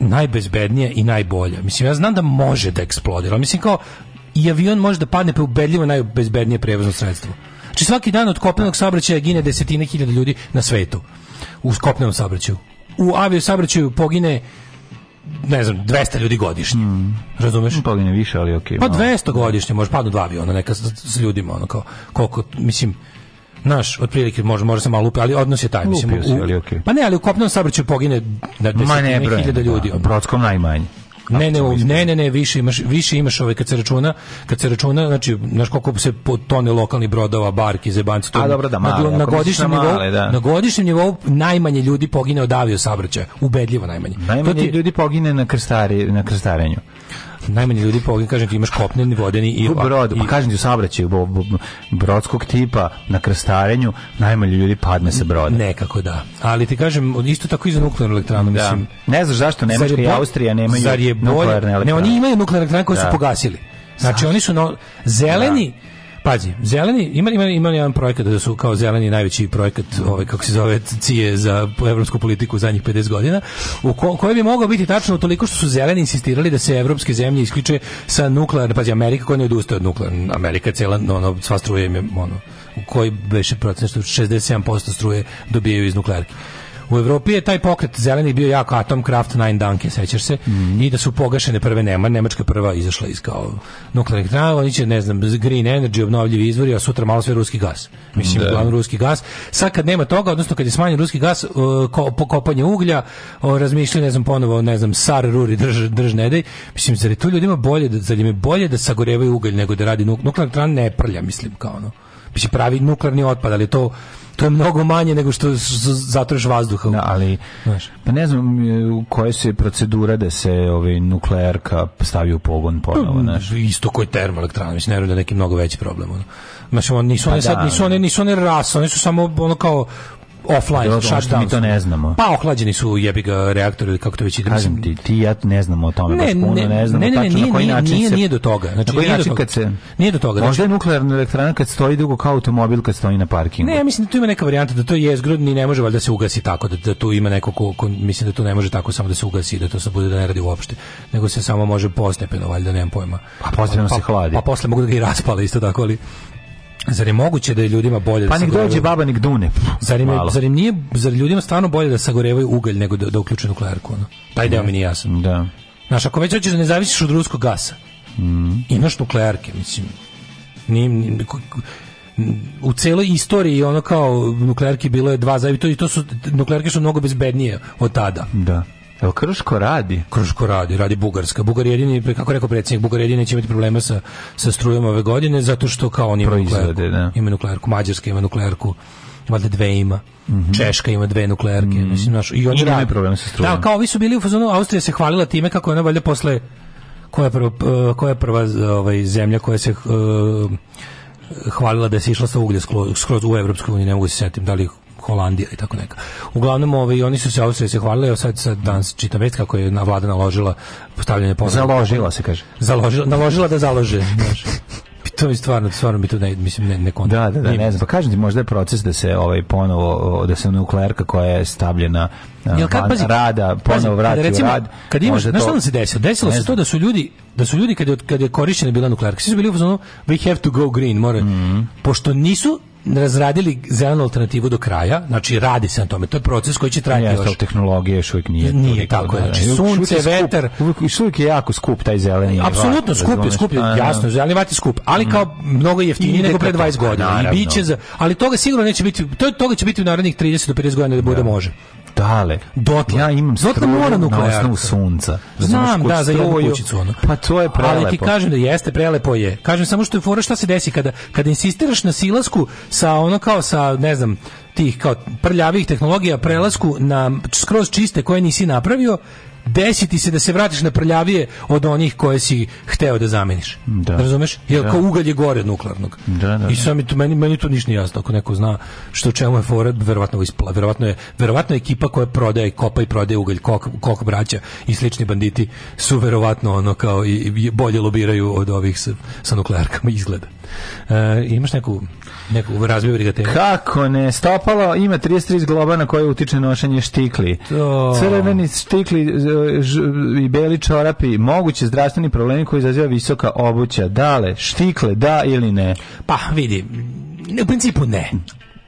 najbezbednija i najbolja. Mislim, ja znam da može da eksplodira. Mislim, kao, i avion može da padne pa ubedljivo najbezbednije prevozno sredstvo. Znači svaki dan od kopnenog saobraćaja gine desetine hiljada ljudi na svetu u kopnenom saobraćaju. U avio saobraćaju pogine ne znam, 200 ljudi godišnje. Mm. Razumeš? Hmm, pogine više, ali okej. Okay, pa 200 godišnje, može padnu dva aviona neka sa, s ljudima, ono kao, koliko, mislim, Naš, otprilike može može se malo upe, ali odnos je taj, mislim. u, ali okay. Pa ne, ali u kopnom saobraćaju pogine na desetine hiljada da. ljudi. Da, brodskom najmanje. Kako ne, ne, ne, ne, ne, više imaš, više imaš ove ovaj, kad se računa, kad se računa, znači, znaš koliko se po tone lokalnih brodova, barki, zebanci, to, A, dobro, da, male, na, na godišnjem nivou, male, da. na godišnjem nivou najmanje ljudi pogine od avio saobraćaja, ubedljivo najmanje. Najmanje ti, ljudi pogine na krstari, na krstarenju najmanje ljudi pogin, kažem ti imaš kopneni, vodeni i... U brodu, pa kažem ti u saobraćaju brodskog tipa, na krstarenju, najmanje ljudi padne sa broda. Nekako da. Ali ti kažem, isto tako i za nuklearnu elektranu, da. mislim. Ne znaš zašto Nemačka i Austrija nemaju zar je nuklearne elektrane. Ne, oni imaju nuklearne elektrane koje da. su pogasili. Znači, Zašto? oni su na, zeleni, da Pazi, zeleni, ima, ima, ima jedan projekat da su kao zeleni najveći projekat, ove, ovaj, kako se zove, cije za evropsku politiku u zadnjih 50 godina, u ko, koji bi mogao biti tačno toliko što su zeleni insistirali da se evropske zemlje isključe sa nuklearne, pazi, Amerika koja ne odustaje od nuklearne, Amerika je cela, ono, sva struje im je, ono, koji beše procent, što 67% struje dobijaju iz nuklearke. U Evropi je taj pokret zeleni bio jako Atomkraft, Nine Danke, sećaš se, mm. i da su pogašene prve Nema, Nemačka prva izašla iz kao nuklearnih trana, oni će, ne znam, green energy, obnovljivi izvori, a sutra malo sve ruski gas. Mislim, da. uglavnom ruski gas. Sad kad nema toga, odnosno kad je smanjen ruski gas, e, ko, pokopanje uglja, razmišljaju, ne znam, ponovo, ne znam, sar, ruri, drž, drž, nedej. Mislim, zar je to ljudima bolje, da, zar im je bolje da sagorevaju ugalj nego da radi nuk, nuklearna trana ne prlja, mislim, kao ono mislim, pravi nuklearni otpad, ali to to je mnogo manje nego što zatroš vazduha. Da, ali pa ne znam e, u kojoj se procedura da se ovaj nuklearka stavi u pogon ponovo, mm, znaš. Isto koji termoelektrana, mislim ne da neki mnogo veći problem. Ono. Znači, on, nisu pa one da, sad, nisu da. one, nisu one rasa, one su samo ono kao offline Dobro, shutdown. Mi to ne znamo. Pa ohlađeni su jebi ga reaktori ili kako to već ide. Kažem ti, ti ja ne znamo o tome, ne, baš puno ne, ne znamo ne, ne, tačno nije, na koji način nije, se, nije do toga. Znači, na koji način kad se nije do toga. Možda je znači- nuklearna elektrana kad stoji dugo kao automobil kad stoji na parkingu. Ne, mislim da tu ima neka varijanta da to je zgrudni ne može valjda da se ugasi tako da, da tu ima neko ko, ko, mislim da tu ne može tako samo da se ugasi da to se bude da ne radi uopšte, nego se samo može postepeno valjda, nemam pojma. Pa postepeno pa, se pa, hladi. Pa, posle mogu da ga i raspale isto tako, ali Zar je moguće da je ljudima bolje da pa da nek dođe baba nek dune. Zar im, zar im nije zar ljudima stvarno bolje da sagorevaju ugalj nego da, da uključe nuklearku ono? Taj deo mi nije jasan. Da. Znaš, ako već hoćeš da ne zavisiš od ruskog gasa. Mm. Imaš nuklearke, mislim. Ni, ni, u celoj istoriji ono kao nuklearki bilo je dva zavi to i to su nuklearke su mnogo bezbednije od tada. Da. Jel Krško radi? Krško radi, radi Bugarska. Bugar jedini, kako rekao predsjednik, Bugar jedini će imati problema sa, sa strujom ove godine, zato što kao oni ima Proizvode, nuklearku. Da. Ima nuklearku, Mađarska ima nuklearku, valjda dve ima. Mm -hmm. Češka ima dve nuklearke, mm -hmm. mislim, naš, i oni radi. problem sa strujom. Da, kao ovi su bili u fazonu, Austrija se hvalila time kako ona valjda posle, koja je prva, koja je prva ovaj, zemlja koja se... Uh, hvalila da se išla sa uglja skroz, skroz u Evropsku uniju, ne mogu se setim, da li Holandija i tako neka. Uglavnom, ovaj, oni su se Austrije se hvalili, a sad, sad danas čita već kako je na vlada naložila postavljanje ponovno. Založila se, kaže. Založila, naložila da založe. to je stvarno stvarno mi to ne mislim ne ne konta. Da, da, da, ne znam. Pa kažem ti možda je proces da se ovaj ponovo da se nuklearka koja je stavljena Jel kad, pazi, rada ponovo vrati recimo, u rad. Kad imaš, znaš šta nam se desilo? Desilo se to da su ljudi da su ljudi kad je, kad je korišćena bila nuklearka, svi su bili u fazonu we have to go green, more. Mm -hmm. Pošto nisu razradili zelenu alternativu do kraja, znači radi se na tome, to je proces koji će trajati još. još. tehnologije još uvijek nije. Nije tako, da, znači sunce, vetar. Uvijek, uvijek je jako skup taj zeleni. Apsolutno, da skup je, skup je, da. jasno, zeleni vat je skup, ali mm. kao mnogo jeftiniji nego pre 20 godina. I biće za, ali toga sigurno neće biti, to, toga će biti u narednih 30 do 50 godina da bude da. može dale. Dotle. Ja imam Dotle mora nuklearka. Da na osnovu sunca. Znam, da, za jednu kućicu. Ono. Pa to je prelepo. Ali ti kažem da jeste, prelepo je. Kažem samo što je fora šta se desi kada, kada insistiraš na silasku sa ono kao sa, ne znam, tih kao prljavih tehnologija prelasku na skroz čiste koje nisi napravio desiti se da se vratiš na prljavije od onih koje si hteo da zameniš. Da. da razumeš? Jer da. kao ugalj je gore od nuklearnog. Da, da, I da. sam tu, meni, meni tu ništa nije jasno. Ako neko zna što čemu je fora, verovatno, ispla, verovatno, je, verovatno je ekipa koja prodaje, kopa i prodaje ugalj, kok, kok braća i slični banditi su verovatno ono kao i, i bolje lobiraju od ovih sa, sa nuklearkama izgleda. E, imaš neku neku razbiju temu? Kako ne? Stopalo ima 33 globa na koje utiče nošenje štikli. To... Crveni štikli e, ž, i beli čorapi, moguće zdravstveni problemi koji izaziva visoka obuća. Dale, štikle, da ili ne? Pa, vidi, u principu ne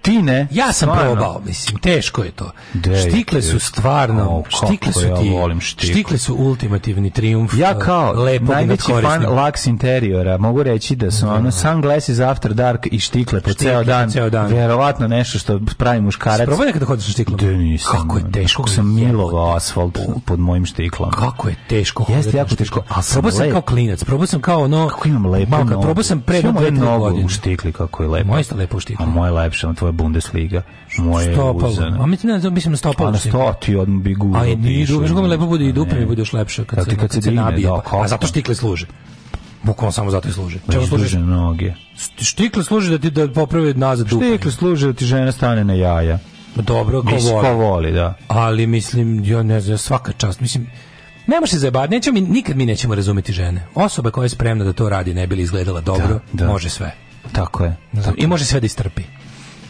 ti ne. Ja sam Svarno. probao, mislim, teško je to. Dej, štikle su stvarno, oh, štikle su ti, ja volim štikle. su ultimativni triumf. Ja kao lepo da najveći fan Lux interiora, mogu reći da su da. ono sunglasses after dark i štikle po ceo dan. Ceo dan. Verovatno nešto što pravi muškarac. Probao nekada da hodiš na štiklama. Da nisam. Kako je teško. Kako sam milovao asfalt pod mojim štiklama. Kako je teško. Jeste jako teško. A probao sam kao klinac, probao sam kao ono... Kako imam lepo nogu. Probao sam pre dve godine. Štikli kako je lepo. Moje ste lepo štikli. A moje lepše, stopala Bundesliga. Moje stopalo. Uzana. A mi ne znam, mislim na stopalo. A na sto ti od bi gura. Aj, ni duže, kako lepo bude i dupe mi bude još lepše kad, kad, se, kad, kad se, nabije. Da, a zato štikle služe. Bukvalno samo zato i služe. Pa Čemu služe? noge. Štikle služe da ti da popravi nazad dupe. Štikle služe da ti žena stane na jaja. Dobro, ko voli. Ko voli, da. Ali mislim, ja ne znam, svaka čast. Mislim, ne može se zajebati, nećemo, nikad mi nećemo razumeti žene. Osoba koja je spremna da to radi ne bi li izgledala da, dobro, da, da. može sve. Tako je. Tako I može sve da istrpi.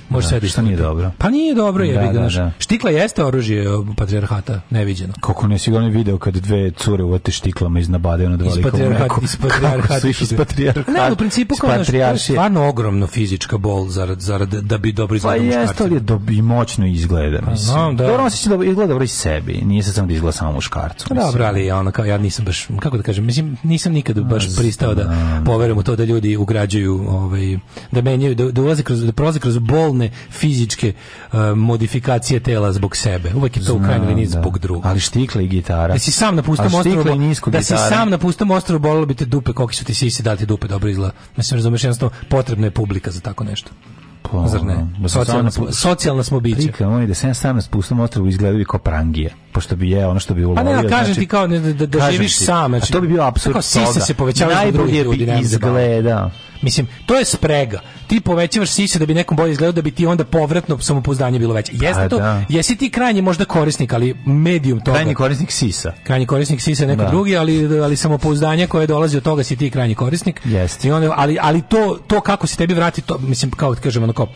Može da, sve da što nije dobro. Pa nije dobro je, da, da, da, da. Štikla jeste oružje patrijarhata, neviđeno. Kako ne si onaj video kad dve cure uvate štiklama iz nabadaju na dva lika. Iz patrijarhata. Iz patrijarhata. Iz patrijarhata. Ne, u principu kao naš, to je stvarno ogromno fizička bol zarad, zarad da bi dobro izgledao muškarcima. Pa jeste, ali je dobi, i moćno izgleda, pa, mislim. No, da. Dobro, on se dobro, da izgleda dobro i sebi. Nije se samo da izgleda samo muškarcu. Mislim. Dobro, ali ja, ono, kao, ja nisam baš, kako da kažem, mislim, nisam nikad baš pristao da poverujem u to da ljudi ugrađaju, ovaj, da menjaju, da, da ulaze kroz, da prolaze kroz bol mentalne, fizičke uh, modifikacije tela zbog sebe. Uvek je to Znam, u krajnjoj liniji da. zbog druga. Ali štikle i gitara. Da si sam napustam ostrvo, da si sam napustam ostrovo, bolilo bi te dupe, koliko su ti sisi dati dupe, dobro izgleda. Mislim, razumeš, jednostavno, potrebna je publika za tako nešto. Pa, Zar ne? Da socijalna, sam, socijalna smo biće. Prika, oni da se sam na spustnom izgledaju kao prangija, pošto bi je ono što bi ulovio. Pa ne, kažem znači, ti kao da, da, živiš ti. sam. Znači, a to bi bio apsurd toga. se povećavaju zbog drugih ljudi. Najbolje bi izgleda. Mislim, to je sprega. Ti povećavaš sise da bi nekom bolje izgledao, da bi ti onda povratno samopouzdanje bilo veće. Jeste pa to? Da. Jesi ti krajnji možda korisnik, ali medium toga. Krajnji korisnik sisa. Krajnji korisnik sisa je neko da. drugi, ali, ali samopouzdanje koje dolazi od toga si ti krajnji korisnik. Jeste. I onda, ali, ali to, to kako se tebi vrati, to, mislim, kao da kažemo, onako,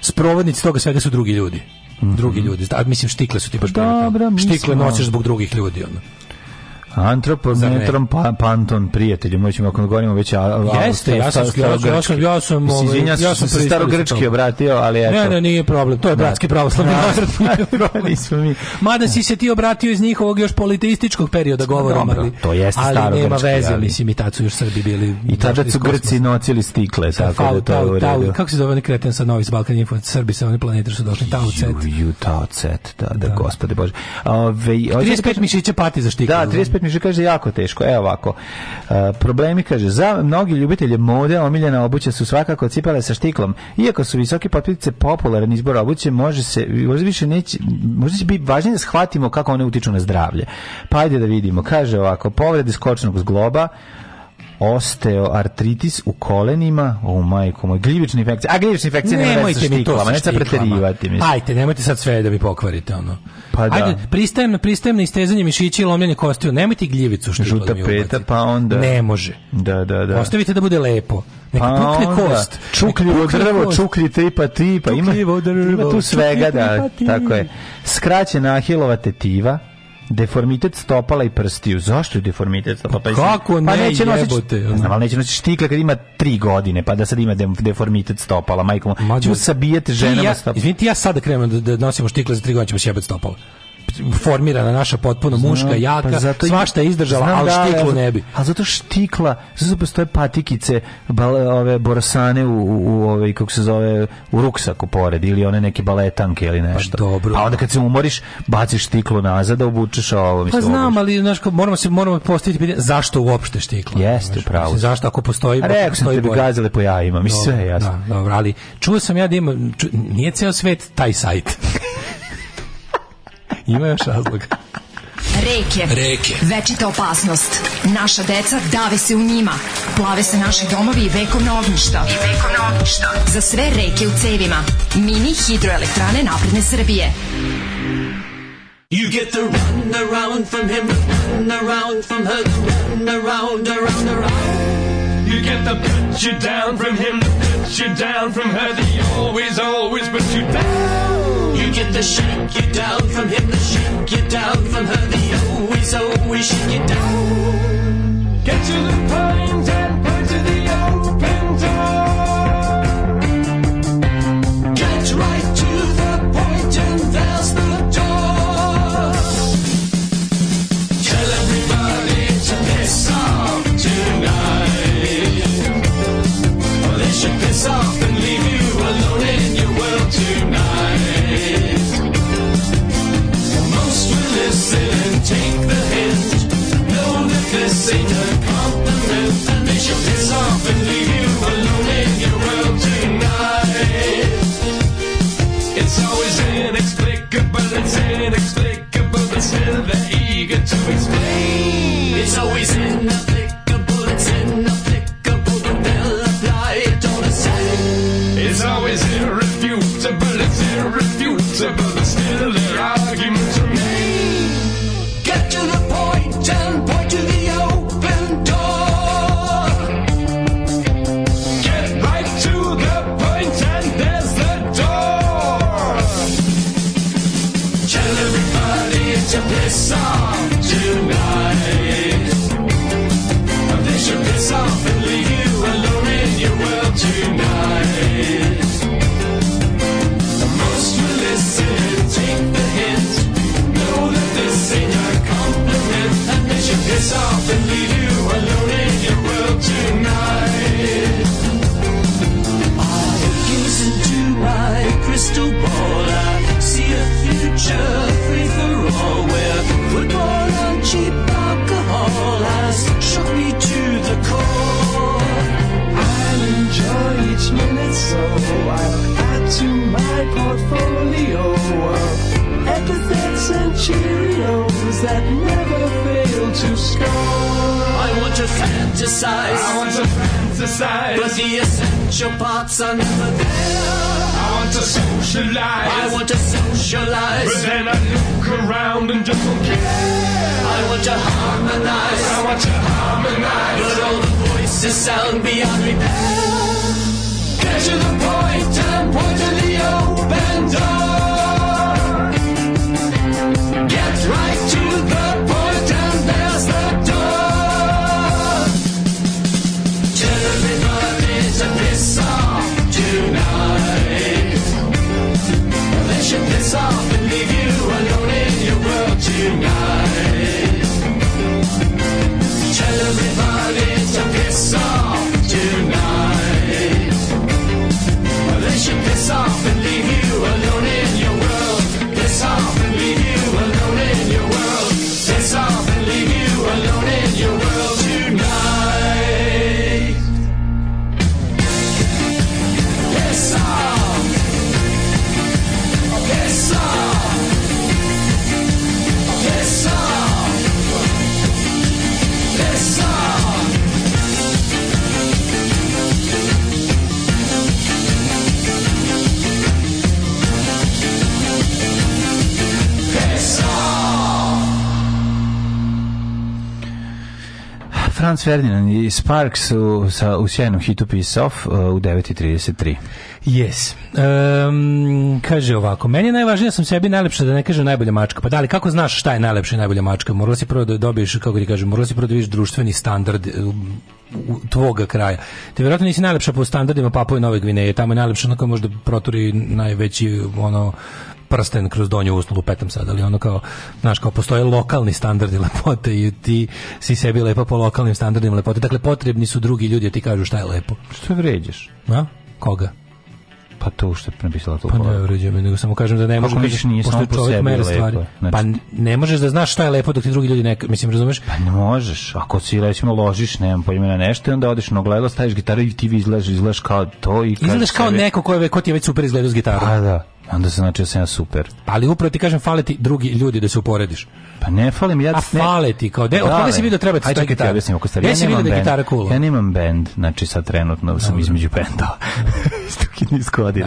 sprovodnici toga svega su drugi ljudi. Mm -hmm. Drugi mhm. ljudi. A, mislim, štikle su ti baš Dobra, Štikle nosiš zbog drugih ljudi. Ono. Antropometrom, pa, Panton, prijatelji, moj ćemo ako govorimo već... A, Jeste, ja sam, ja sam, ja sam, ja sam, ja sam ovaj, se starogrčki obratio, ali eto. Ne, ne, nije problem, to je da. bratski pravoslavni da. nazad. Da, nismo mi. Mada si se ti obratio iz njihovog još politističkog perioda govorom, ali, to jeste ali nema veze, mislim i tad su još Srbi bili... I tada su Grci nocili stikle, tako da to je u Kako se zove oni kreten sa Novi Balkan Info, Srbi sa oni planete su došli, Taucet. Ju, Taucet, da, da, gospode Bože. Ove, 35 mišića pati za štikle. Da, 35 utakmice kaže jako teško. Evo ovako. E, problemi kaže za mnogi ljubitelje mode omiljena obuća su svakako cipele sa štiklom. Iako su visoke potpitice popularan izbor obuće, može se možda više neće možda će biti važnije da shvatimo kako one utiču na zdravlje. Pa ajde da vidimo. Kaže ovako, povrede skočnog zgloba, osteoartritis u kolenima, o oh, majko moj, glivična infekcija. A glivična infekcija nema veze sa štiklama, ne sa preterivati. Ajte, nemojte sad sve da mi pokvarite, ono. Pa da. Ajde, pristajem, pristajem na istezanje mišića i lomljenje kostiju, nemojte gljivicu što Žuta da peta, pa onda... Ne može. Da, da, da. Ostavite da bude lepo. Neka pa pukne kost. Čukljivo drvo, kost. čuklji tipa tipa. Ima, drvo, ima tu svega, da, tako je. Skraćena ahilova tetiva, deformitet stopala i prstiju. Zašto je deformitet stopala? Pa Kako ne, pa neće jebote. Nosić, znam, ali neće nositi štikle kad ima tri godine, pa da sad ima deformitet stopala, majko mu. Ćemo sabijati ženama ja, stopala. Izvinite, ja sada da krenem da, da nosimo štikle za tri godine, ćemo sjebati stopala formirana naša potpuno Zna, muška, pa jaka, pa zato svašta je izdržala, znam, ali da, štiklu da, ne bi. A zato štikla, zato postoje patikice, bale, ove borosane u, u, ove, kako se zove, u ruksaku pored, ili one neke baletanke ili pa nešto. Pa dobro. A onda kad se umoriš, baciš štiklu nazad, da obučeš ovo. Pa znam, ali znaš, moramo, se, moramo postaviti pitanje, zašto uopšte štikla? Jeste, pravo. Mislim, zašto ako postoji... A rekao sam te bi gazile po jajima, mi sve jasno. Da, dobro, ali čuo sam ja da ima, ču, nije ceo svet taj sajt. Ima još razloga. Reke. Reke. Večita opasnost. Naša deca dave se u njima. Plave se naši domovi i vekovna ognjišta. I vekovna ognjišta. Za sve reke u cevima. Mini hidroelektrane napredne Srbije. You get the run around from him, run around from her, run around, around, around. You get the put you down from him, put you down from her, that always, always put you down. him to shake you down, from him to shake you down, from her the always, always shake you down. Get to the point. to explain. It's always in that never fail to score. I want to fantasize. I want to fantasize. But the essential parts are never there. I want to socialize. I want to socialize. But then I look around and just don't care. I want to harmonize. I want to harmonize. But all the voices sound beyond repair. Get to the point and point to the open door. off tonight. They should piss off Franz Ferdinand i Sparks u, sa, u sjajnom hitu Peace Off uh, u 9.33. Yes. Um, kaže ovako, meni je najvažnije da sam sebi najlepša, da ne kažem najbolja mačka. Pa da li, kako znaš šta je najlepša i najbolja mačka? Morala si prvo da dobiješ, kako ti kažem, morala si prvo da vidiš društveni standard u tvoga kraja. Te vjerojatno nisi najlepša po standardima Papuje Nove Gvineje, tamo je najlepša na kojoj možda proturi najveći ono prsten kroz donju usnu lupetam sad, ali ono kao, znaš, kao postoje lokalni standardi lepote i ti si sebi lepa po lokalnim standardima lepote. Dakle, potrebni su drugi ljudi da ti kažu šta je lepo. Što vređaš? A? Koga? Pa to što je napisala to. Pa ne uređujem, nego samo kažem da ne možeš da kažeš nije samo po sebi Lepo, znači... Pa ne možeš da znaš šta je lepo dok ti drugi ljudi neka, mislim, razumeš? Pa ne možeš. Ako si recimo ložiš, nemam pojma na nešto i onda odeš na ogledalo, staviš gitaru i ti izgledaš, izgledaš kao to i izgledaš kao sebi... neko ko je ko ti je već super izgledao s gitarom. Pa da. Onda se znači da sam ja super. Ali upravo ti kažem, fale ti drugi ljudi da se uporediš. Pa ne falim, ja... A ne... fale ti, kao, de, od kada si vidio da treba ti da Ajde, čekaj, ti objasnim, ja, ja nemam da band, cool. ja nemam band, znači sad trenutno sam između benda. Stukin iz godina.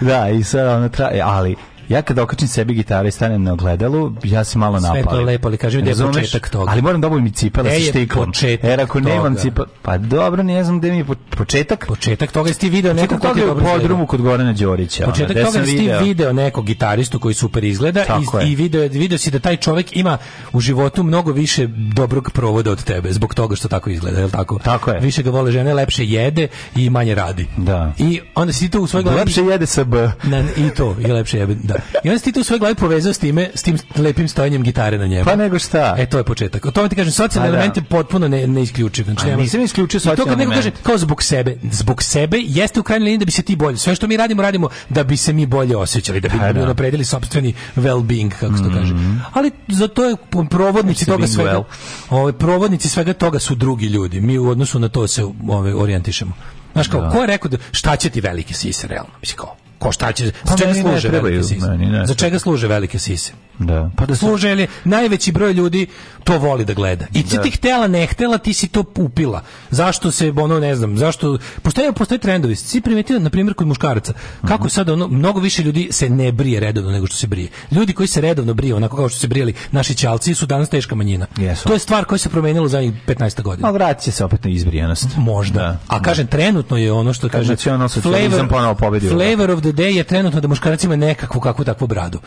Da, i sad ono traje, ali Ja kad okačim sebi gitaru i stanem na ogledalu, ja se malo napalim. Sve to lepo, ali kažem da je početak toga. Ali moram da obavim i cipela sa štiklom. Jer ako nemam cipele, pa dobro, ne znam gde mi je početak. Početak toga jesi ti video nekog ko ti je dobro podrumu kod Gorana Đorića. Početak toga jesi ti video nekog gitaristu koji super izgleda i, i video, video si da taj čovek ima u životu mnogo više dobrog provoda od tebe zbog toga što tako izgleda, je li tako? Tako je. Više ga vole žene, lepše jede i manje radi. Da. I onda si to u svojoj glavi... Lepše jede sa B. Na, I to, i lepše jede, da. I onda si ti tu svoj glavi povezao s time, s tim lepim stojanjem gitare na njemu. Pa nego šta? E, to je početak. O tome ti kažem, socijalni pa da. element je potpuno ne, ne isključiv. Znači, A, nisam isključio socijalni element. to kad neko kaže, kao zbog sebe, zbog sebe jeste u krajnjoj liniji da bi se ti bolje. Sve što mi radimo, radimo da bi se mi bolje osjećali, da bi mi pa da. napredili sopstveni well-being, kako se to kaže. Mhm. Ali za to je provodnici toga svega, ove, provodnici svega toga su drugi ljudi. Mi u odnosu na to se ove, orijentišemo. Znaš kao, da. ko je rekao da, šta će ti velike sise realno? Mislim kao, ko šta će, pa za čega služe velike sise? Meni, ne, za čega služe velike sise? Da. Pa da služe, najveći broj ljudi to voli da gleda. I ti da. ti htela, ne htela, ti si to upila. Zašto se, ono, ne znam, zašto... Postoje, postoje trendovi. Si primetio, na primjer, kod muškaraca, kako mm -hmm. sada ono, mnogo više ljudi se ne brije redovno nego što se brije. Ljudi koji se redovno brije, onako kao što se brijali naši ćalci, su danas teška manjina. Yes, to je stvar koja se promenila zadnjih 15 godina. A vratit se opet na izbrijanost. Možda. Da, A da. kažem, da. trenutno je ono što kaže... Flavor, da. flavor of the day je trenutno da muškaracima nekakvu kakvu takvu bradu.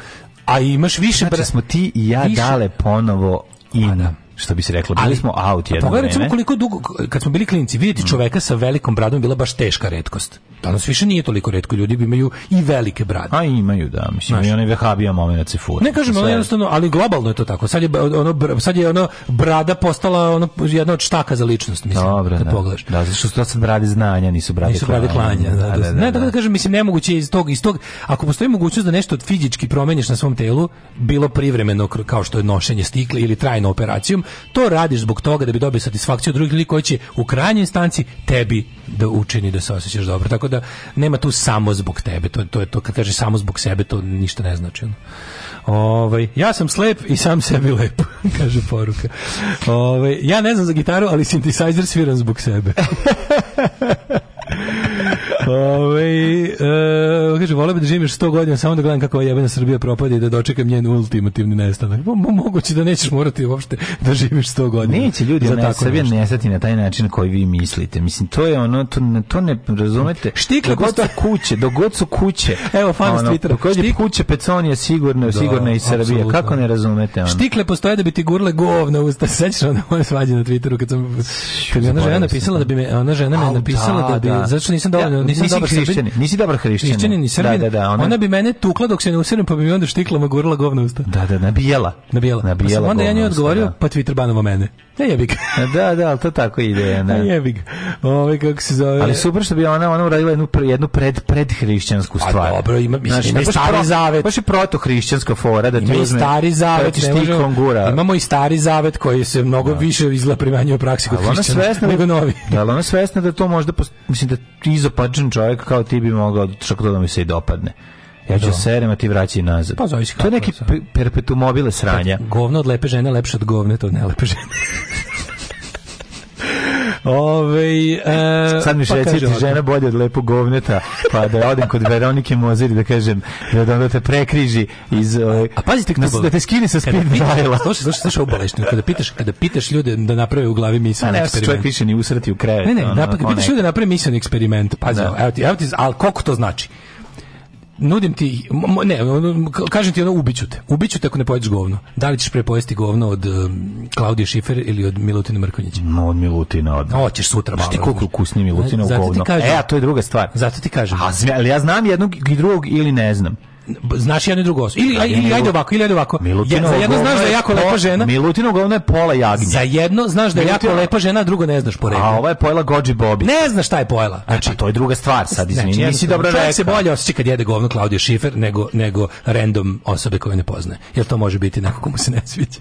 A imaš više više... Znači, znači smo ti i ja više... dale ponovo pa da. Ina što bi se reklo. Bili smo out pa jedno vreme. Pogledaj koliko dugo, kad smo bili klinici, vidjeti mm. čoveka sa velikom bradom bila baš teška redkost. Danas više nije toliko redko, ljudi imaju i velike brade. A imaju, da, mislim, Znaš, i onaj vehabija moment se Ne kažem, ali jednostavno, ali globalno je to tako. Sad je ono, sad je ono brada postala ono, jedna od štaka za ličnost, mislim, Dobre, kad da. pogledaš. Da, zato što sad brade znanja, nisu brade nisu klanja. klanja da, da, da, da ne, da. tako da, kažem, mislim, nemoguće iz tog, iz tog, ako postoji mogućnost da nešto fizički promeniš na svom telu, bilo privremeno kao što je nošenje stikle ili trajno operacijom, To radiš zbog toga da bi dobio satisfakciju drugih ljudi koji će u krajnjoj instanci tebi da učini da se osjećaš dobro. Tako da nema tu samo zbog tebe. To, to je to kad kaže samo zbog sebe, to ništa ne znači. Ovaj, ja sam slep i sam sebi lep, kaže poruka. Ovaj, ja ne znam za gitaru, ali synthesizer sviram zbog sebe. Ove, e, kaže, vole bi da živim još 100 godina, samo da gledam kako ova jebena Srbija propada i da dočekam njen ultimativni nestanak. Mo, moguće da nećeš morati uopšte da živiš 100 godina. Neće ljudi, ona je Srbija nestati na taj način koji vi mislite. Mislim, to je ono, to, to ne razumete. Štikle dogod postoje. kuće, dogod su kuće. Evo, fan ono, Twittera. Dogod je Štik... kuće Peconija sigurno, da, sigurno i Srbija. Absolutno. Kako ne razumete? Ono? Štikle postoje da bi ti gurle govna usta. Sećaš onda moje svađe na Twitteru kad sam... Kad mi ona žena napisala da bi me, ona žena me napisala da, da bi, da. zato što nisam dovoljno, nisam nisi dobar hrišćanin. Nisi dobar hrišćanin. Hrišćanin ni da, srbin. Da, da, da, ona... ona... bi mene tukla dok se ne usrem, pa bi mi onda štiklama gurla govna usta. Da, da, nabijela. Nabijela. nabijela pa onda ja njoj odgovorio, da. pa Twitter banovo mene. Ne jebi ga. da, da, ali to tako ide. Ne, ne da. jebi ga. Ove, kako se zove. Ali super što bi ona, ona uradila jednu, jednu pred, predhrišćansku pa stvar. A dobro, ima, mislim, znači, ima stari zavet. Baš je protohrišćanska fora da ti uzme. stari da zavet. gura. Imamo i stari zavet koji se mnogo više izla primanjuje u praksi kod hrišćana nego novi. Da, ali ona svesna da to možda, mislim da izopađen pošten čovjek kao ti bi mogao da čak to da mi se i dopadne. Ja ću Do. Da. serem, a ti vraći nazad. Pa zavisi kako. To je neki perpetuum mobile sranja. Pa, govno od lepe žene, lepše od govne, to od nelepe žene. Ove, e, Sad mi pa ti žena bolje od lepog govneta, pa da odem kod Veronike Mozir da kažem, da, da te prekriži iz... Ove, ovaj, a pazite, da, da te skini sa spin zajela. Slušaj, slušaj, slušaj obalešnju, kada pitaš, kada pitaš ljude da naprave u glavi misan eksperiment. Čovjek više ni usrati u krevet. Ne, ne, ono, da, pitaš ljude da naprave misan eksperiment, pazi, da. evo ti, evo ti, ali koliko to znači? nudim ti, ne, kažem ti ono, ubiću te. Ubiću te ako ne pojedeš govno. Da li ćeš prepojesti govno od um, Šifer ili od Milutine Mrkonjića? No, od Milutina, od... Hoćeš sutra malo. Ti koliko ukusnije Milutina u govno. Kažem, e, a to je druga stvar. Zato ti kažem. A, ali ja znam jednog i drugog ili ne znam znaš jedno i drugo osobu. Ili, da, ili, ili ajde ovako, ili ajde ovako. Milutino za jedno znaš da je jako po, lepa žena. Milutino govno je pola jagnje. Za jedno znaš da je Milutino... jako lepa žena, drugo ne znaš po A ova je pojela Goji Bobi. Ne znaš šta je pojela. Znači, a, to je druga stvar sad, znači, izvini. Znači, nisi dobro rekao. se bolje osjeća kad jede govno Klaudija Šifer nego, nego random osobe koje ne poznaje. Jer to može biti neko komu se ne sviđa.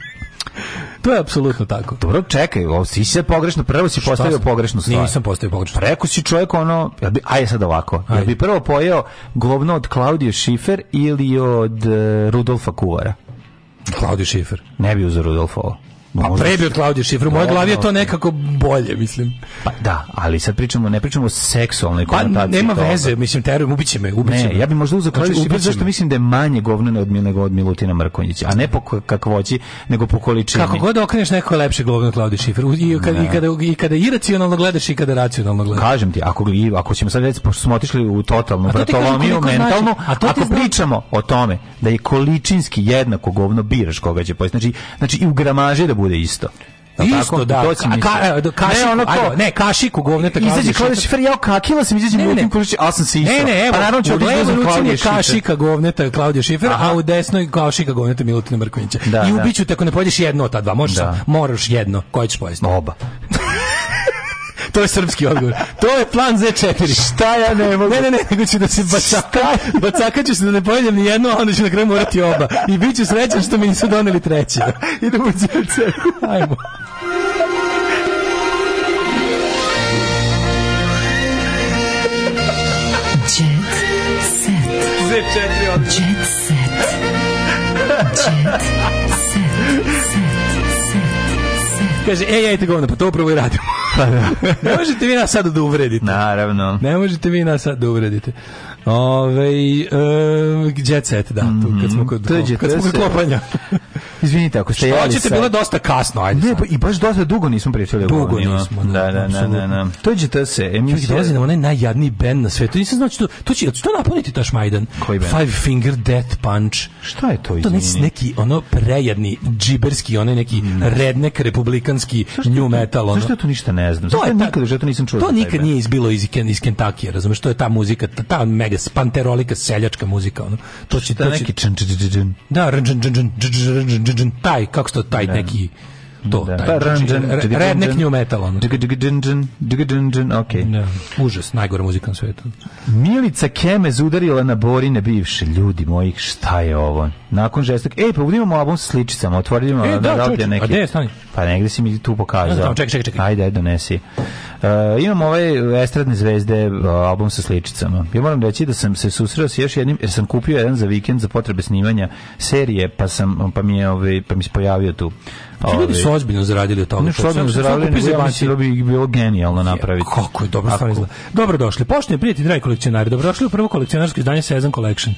To je apsolutno tako. Dobro, čekaj, o, si se pogrešno, prvo si postavio pogrešnu stvar. Nisam postavio pogrešnu. Rekao si čovjek ono, ja bi, ajde sad ovako, ja bi prvo pojeo govno od Klaudije Šifer ili od uh, Rudolfa Kuvara? Klaudije Šifer. Ne bi uzeo Rudolfa ovo. Pa prebio Klaudiju Šifru, u mojoj glavi je to nekako bolje, mislim. Pa da, ali sad pričamo, ne pričamo o seksualnoj pa, konotaciji. nema toga. veze, mislim, terujem, ubiće me, ubiće ne, me. ja bih možda uzao Klaudiju Šifru, zašto mislim da je manje govnene od, nego od Milutina Mrkonjića, a ne po kakvoći, nego po količini. Kako god okreneš neko je lepše govno Klaudiju Šifru, i, kad, i, kada, i kada iracionalno gledaš i kada racionalno gledaš. Kažem ti, ako, ako ćemo sad reći, pošto smo otišli u totalnu bratovomiju, znači- mentalnu, a to ako znači... pričamo o tome da je količinski jednako govno biraš koga će pojesti, znači, znači i u gramaži da bude isto. Isto, tako? da. To ka, ka, kašiku, e, ne, ono ko, ajde, ne, kašiku govneta. Izađi kao da si fer, jao, kakila sam, izađi mi otim kužići, ali sam se isto. Ne, ne, evo, pa naravno ću u levoj ruci je kašika govneta Klaudija Šifer, Aha. a u desnoj kašika govneta Milutina Mrkovića. Da, I da. ubiću te ako ne pojedeš jedno od ta dva, možeš da. sam, moraš jedno, koje ćeš pojesti? Oba. To je srpski odgovor. To je plan Z4. Šta ja ne mogu? Ne, ne, ne, nego ću da se bacaka, bacaka ću se da ne pojedem ni jedno, a onda ću na kraju morati oba. I bit ću srećan što mi nisu doneli treće. Idemo u Z4. Ajmo. četiri odmah. Jet set. Jet set. set, set, set Kaže, ej, jajte govno, pa to upravo i radimo. Pa da. ne možete vi nas sad da uvredite. Naravno. Ne možete vi nas sad da uvredite. Ove, uh, jet set, da, tu, kad smo kod, Tđe, kad smo kod klopanja. Izvinite, ako ste jeli sa... bilo dosta kasno, ajde. Ne, pa, i baš dosta dugo nismo pričali o Dugo nismo. Da, da, da, da, da. To je to se emisija. Dolazi nam onaj najjadniji bend na svetu. Nisam znači to, to će to napuniti taš Majdan. Koji bend? Five Finger Death Punch. Šta je to? To nisi neki ono prejadni džiberski, onaj neki rednek republikanski new metal ono. Zašto to ništa ne znam? To nikad, ja to nisam čuo. To nikad nije izbilo iz iz Kentakija, razumeš? To je ta muzika, ta mega najbolja spanterolika seljačka muzika, ono. To će to neki Da, taj, kako to taj neki To, da. taj pa, znači redneck new metal. Ono. Okay. Da. Užas, najgore muzika na svetu. Milica Kemez udarila na Borine bivše. Ljudi mojih, šta je ovo? Nakon žestok, ej, pa udimamo album sa sličicama, otvorili e, da, da čovječ, neki... A gde je, stani? Pa negde si mi tu pokazao. Čekaj, čekaj, čekaj. Ajde, donesi. Uh, e, imam ovaj estradne zvezde uh, album sa sličicama. Ja moram reći da sam se susreo s još jednim, jer sam kupio jedan za vikend za potrebe snimanja serije, pa sam pa mi je ovaj, pa mi se pojavio tu. Ti znači, ljudi su ozbiljno zaradili od toga. Ne, znači, što ozbiljno zaradili, nego ja mislim da bi bilo genijalno napraviti. kako je dobro stvar izgleda. Dobrodošli. Poštovani prijatelji, dragi kolekcionari, dobrodošli u prvo kolekcionarsko izdanje Sezon Collection.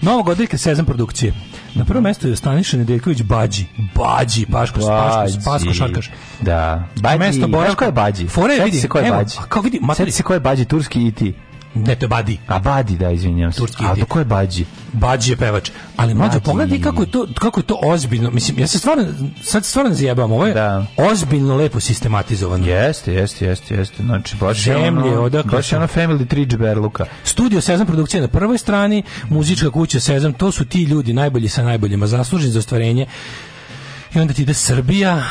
Novogoditeljke Sezon produkcije. Na prvo da. mesto je Staniša Nedeljković Bađi. Bađi, Paško, Paško, Paško Šarkaš. Da. Bađi, mesto Boraško je Bađi. Fore vidi, se ko je Bađi. Evo, a kako vidi, materi se ko je Bađi turski i ti. Ne, to je Badi. A Badi, da, izvinjam se. Turski A do ko je Bađi? Bađi je pevač. Ali mlađo, pogledaj kako je, to, kako je to ozbiljno. Mislim, ja se stvarno, sad stvarno zajebam, ovo je da. ozbiljno lepo sistematizovano. Jeste, jeste, jeste, jeste. Znači, baš Zemlje, je ono, odakle, baš je ono Family Tree Berluka. Studio Sezam produkcija na prvoj strani, muzička kuća Sezam, to su ti ljudi najbolji sa najboljima, zaslužni za ostvarenje I onda ti ide Srbija,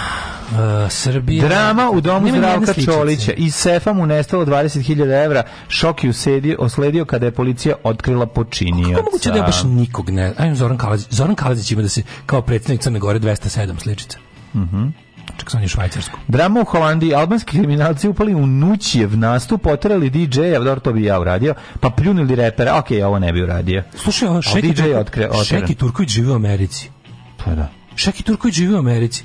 Uh, Srbija. Drama u domu Zdravka Čolića. Iz sefa mu nestalo 20.000 evra. Šok je usledio, osledio kada je policija otkrila počinioca. Kako moguće da je baš nikog ne... Ajmo Zoran Kalazić. Zoran Kalazić ima da se kao predsjednik Crne Gore 207 sličica. Mhm. Uh -huh. Čak sam je švajcarsko. Drama u Holandiji, albanski kriminalci upali u Nućjev nastup, poterali DJ-a, dobro to bi ja uradio, pa pljunili repera, ok, ovo ne bi uradio. Slušaj, ovo, Šeki, DJ Turković, Šeki Turković živi u Americi. Pa da. Šaki Turković živi u Americi.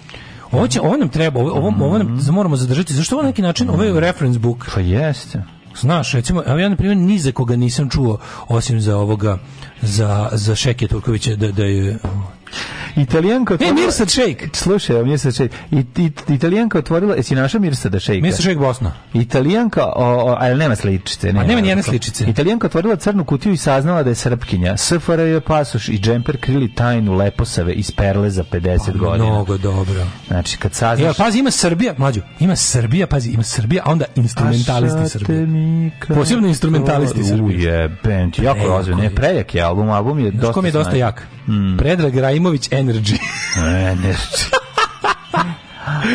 Ovo, će, ovo nam treba, ovo, ovo, ovo nam mhm. moramo zadržati. Zašto ovo neki način, ovo je mhm. reference book. Pa jeste. Znaš, recimo, evo ja na primjer ni za koga nisam čuo, osim za ovoga, za, za Šeke Turkovića, da, da je... Italijanka otvorila... E, Mirsad Shake! Slušaj, Mirsad Shake. It, it, Italijanka otvorila... Jesi našao Mirsada Shake? Mirsa Shake Bosna. Italijanka... O, o, ali nema sličice. Nema, nema nijedne sličice. Italijanka otvorila crnu kutiju i saznala da je srpkinja. SFR je pasoš i džemper krili tajnu leposave iz perle za 50 o, pa, godina. Mnogo dobro. Znači, kad saznaš... Ja, pazi, ima Srbija, mlađu, ima Srbija, pazi, ima Srbija, a onda instrumentalisti Srbije. Posebno instrumentalisti Srbije. Uje, band, jako ozbiljno. Ne, prejak je album, album je dosta... Kom je dosta jak? Mm. Predrag Rajmović, N Energy. Energy.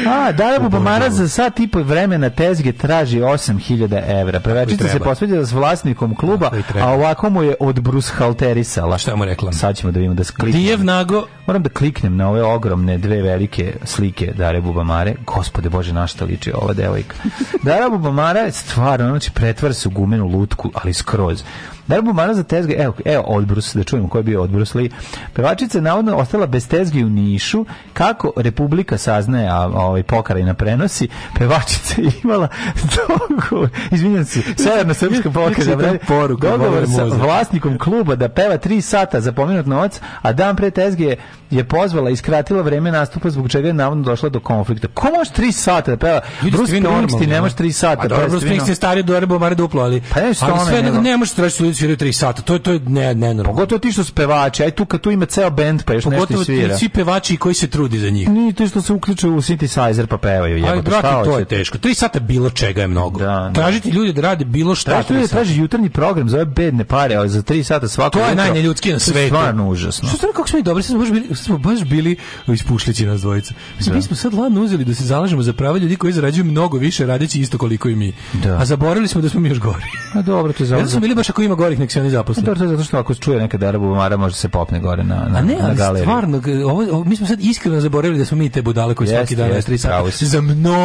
A, Dara Bubamara za sad i vremena tezge traži 8000 evra. Pevačica se posvedila s vlasnikom kluba, a ovako mu je od Bruce Halterisala. Šta mu rekla? Sad ćemo da vidimo da skliknemo. Dijev nago. Moram da kliknem na ove ogromne dve velike slike Dare Bubamare. Gospode Bože, na šta liči ova devojka. Dara Bubamara je stvarno, znači, pretvara se u gumenu lutku, ali skroz Dar Bumana za tezge, evo, evo odbrus, da čujemo ko je bio odbrus li. Pevačica je navodno ostala bez tezge u Nišu, kako Republika saznaje, a ovaj pokarajna prenosi, pevačica je imala dogovor, izvinjam se, severna srpska pokarajna, dogovor sa vlasnikom kluba da peva tri sata za pomenut novac, a dan pre tezge je pozvala i skratila vreme nastupa zbog čega je navodno došla do konflikta. Ko može 3 sata da peva? Bruce Springsteen ne može 3 sata. Pa da dobro, Bruce Springsteen stari do Erbo Mare duplo, ali, pa, ali sve ne, ne možeš tražiti ljudi sviraju 3 sata. To je to je ne ne Pogotovo ti što su pevači, aj tu kad tu ima ceo bend pa još Pogotovo nešto svira. Pogotovo ti svi pevači koji se trudi za njih. Ni to što se uključe u synthesizer pa pevaju, jebote. Aj brate, to je teško. 3 sata bilo čega je mnogo. Da, da. Tražiti ljude da rade bilo šta. Tražiti ljude da traži jutarnji program za ove bedne pare, ali za 3 sata svako. To je najneljudski na svetu. Stvarno užasno. Što kako smo i dobri, smo baš bili, smo baš bili ispušlići nas dvojica. Mislim, da. mi smo sad ladno uzeli da se zalažemo za prava ljudi koji zarađuju mnogo više radeći isto koliko i mi. Da. A zaboravili smo da smo mi još gori. A dobro, to je zauzor. Ja sam bili baš ako ima gorih nek se oni zaposle. Dobro, e, zato što ako čuje neka Dara Bubamara može se popne gore na, na, A ne, na galeriju. stvarno, ovo, mi smo sad iskreno zaboravili da smo mi te budale koji svaki dan yes, 3 sata. Za mno.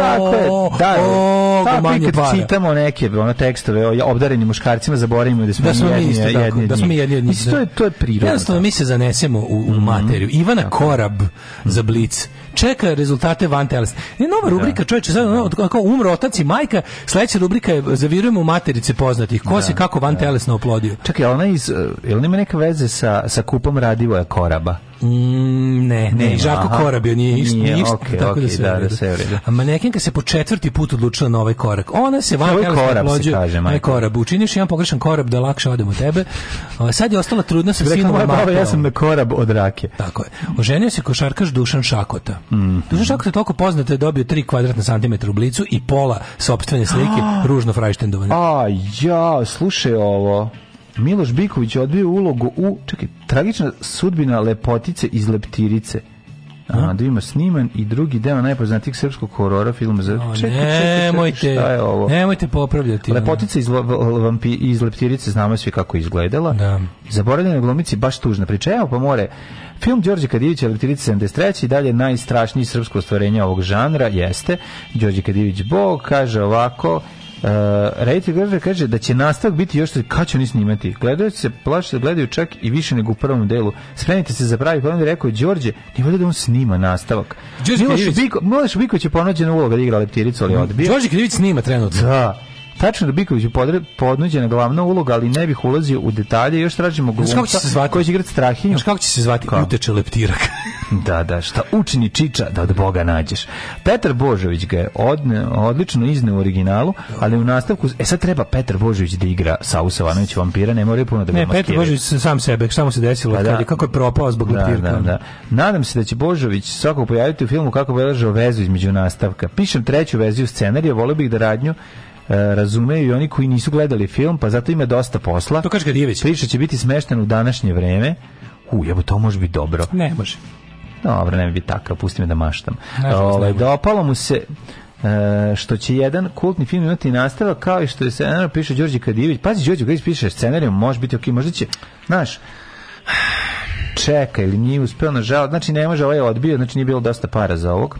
Tako je, da, o, tako pa manje kad para. čitamo neke ono, tekstove o obdarenim muškarcima, zaboravimo da smo, da smo jedni, mi isto, jedni, tako, da smo mi jedni, jedni, jedni, jedni, je, da. to jedni, jedni, jedni, jedni, jedni, jedni, jedni, jedni, jedni, jedni, jedni, jedni, jedni, čeka rezultate van telesne. Ne nova da. rubrika, da. čoveče, sad ono, kako umro otac i majka, sledeća rubrika je zavirujemo u materice poznatih. Ko da. se kako van da. telesno oplodio? Čekaj, ona iz, e, jel nema neka veze sa, sa kupom Radivoja Koraba? Mm, ne, ne, ne Žako aha. Korabio nije isto, nije, ništa okay, tako okay, da se da, da sve vreda. A manekenka se po četvrti put odlučila na ovaj korak. Ona se van ovaj korab se kaže, majko. korab, učiniš jedan pogrešan korab da lakše odemo tebe. A, sad je ostala trudna sa sinom Marko. Ja sam na korab od rake. Tako je. Oženio se košarkaš Dušan Šakota. Mm. Dušan Šakota je toliko poznat da je dobio 3 kvadratna santimetra u blicu i pola sopstvene slike ružno frajštendovane. A ja, slušaj ovo. Miloš Biković je odbio ulogu u, čekaj, tragična sudbina lepotice iz Leptirice. A, da ima sniman i drugi deo najpoznatijeg srpskog horora filma za no, čekaj, čekaj, nemojte, čekaj, šta je ovo? Nemojte popravljati. Lepotica iz, vampi, iz Leptirice znamo svi kako izgledala. Da. Zaboravljena glumici baš tužna priča. Evo pa more. Film Đorđe Kadivića Leptirica 73 i dalje najstrašniji srpsko ostvarenje ovog žanra jeste Đorđe Kadivić Bog kaže ovako Uh, Reditelj kaže, kaže da će nastavak biti još kad će oni snimati. Gledaju se plaše da gledaju čak i više nego u prvom delu. Spremite se za pravi plan, rekao Đorđe, ne vodi da on snima nastavak. Đorđe Miloš Biko, Miloš Biko će ponuđena uloga da igra leptiricu, ali mm. odbija. Đorđe Krivić snima trenutno. Da. Tačno Rubiković je podnuđena glavna uloga, ali ne bih ulazio u detalje. Još tražimo glumca kako se zvati? koji će igrati Strahinju. kako će se zvati? Kako? Uteče leptirak. da, da, šta učini Čiča da od Boga nađeš. Petar Božović ga je odne, odlično izneo u originalu, ali u nastavku... E sad treba Petar Božović da igra Sausa Vanović vampira, ne moraju puno da ga Ne, Petar Božović sam sebe, šta mu se desilo, pa da, kad je, kako je propao zbog da, leptirka. Da, da. Nadam se da će Božović svakog pojaviti u filmu kako beležao vezu između nastavka. Pišem treću verziju scenarija, volio bih da radnju E, razumeju i oni koji nisu gledali film, pa zato ima dosta posla. To kaže Gadijević. Priča će biti smeštena u današnje vreme. U, jebo, to može biti dobro. Ne može. Dobro, ne bi biti takav, pusti me da maštam. Ovaj, dopalo mu se e, što će jedan kultni film imati nastava kao i što je scenar piše Đorđe Kadijević. Pazi, Đorđe Kadijević piše scenarij, može biti ok, možda će, znaš, čeka ili nije uspeo, nažalost, znači ne može, ovaj odbio, znači nije bilo dosta para za ovog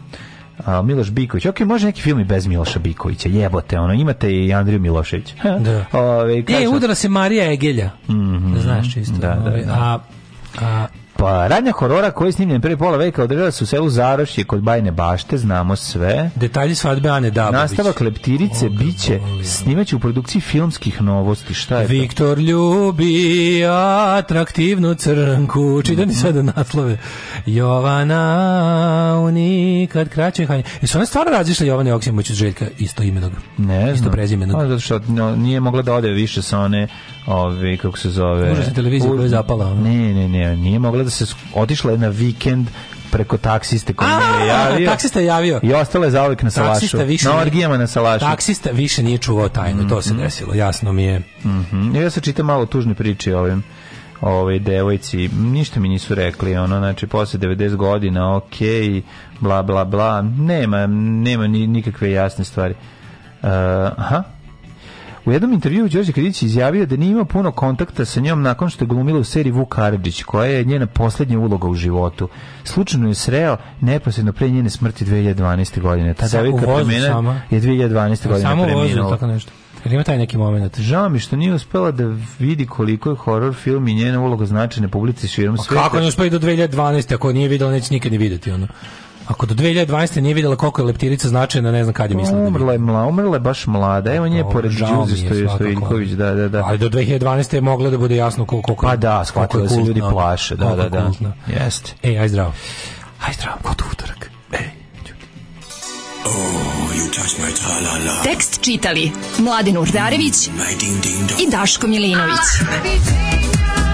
a, Miloš Biković. Ok, može neki film i bez Miloša Bikovića. Jebote, ono, imate i Andriju Milošević. Da. Ovaj kaže. e, udara se Marija Egelja. Mm Znaš čisto. Da, da, ovaj, da. A, a Pa, radnja horora koji je snimljen prije pola veka održala se u selu Zarošje kod Bajne bašte, znamo sve. Detalji svadbe Ane Dabović. Nastavak Leptirice oh, biće snimaće u produkciji filmskih novosti. Šta je Viktor to? ljubi atraktivnu crnku. Čitam mm -hmm. sada naslove. Jovana u nikad kraće hanje. Jesu ona stvarno razlišla Jovana Joksimović Željka isto imenog? Ne znam. Isto prezimenog? No, pa, zato što no, nije mogla da ode više sa one ove, kako se zove... Užasne televizije koja je zapala. Ne, ne, ne, nije mogla da se... Otišla je na vikend preko taksiste koji je javio. Taksista je javio. I ostale zauvek na salašu. Taksista više na orgijama na salašu. Taksista više nije čuvao tajnu, to se mhm. desilo, jasno mi je. Mm Ja se čitam malo tužne priče o ovim ovaj devojci ništa mi nisu rekli ono znači posle 90 godina ok bla bla bla nema nema ni, nikakve jasne stvari uh, aha U jednom intervjuu Đorđe Kirić izjavio da nije imao puno kontakta sa njom nakon što je glumila u seriji Vuk Karadžić, koja je njena poslednja uloga u životu. Slučajno je sreo neposredno pre njene smrti 2012. godine. Ta devojka premina je 2012. godine Samo preminula. tako nešto. Jer ima taj neki moment. Žao mi što nije uspela da vidi koliko je horor film i njena uloga značajne publici širom sveta. Kako ne uspela do 2012. ako nije videla, neće nikad ni videti. ono. Ako do 2012. nije videla koliko je leptirica značajna, ne znam kad je mislila. Da umrla je, mla, umrla je baš mlada. Evo nje pa pored Đuze Stoje Stojinković, da, da, da. Ali do 2012. je mogla da bude jasno koliko Pa da, shvatila se ljudi plaše, da, da, da. Jeste. Ej, aj zdravo. Aj zdravo, kod utorak. Ej, Oh, you touch my -la -la. Tekst čitali Mladin Urdarević i Daško Milinović. Ah,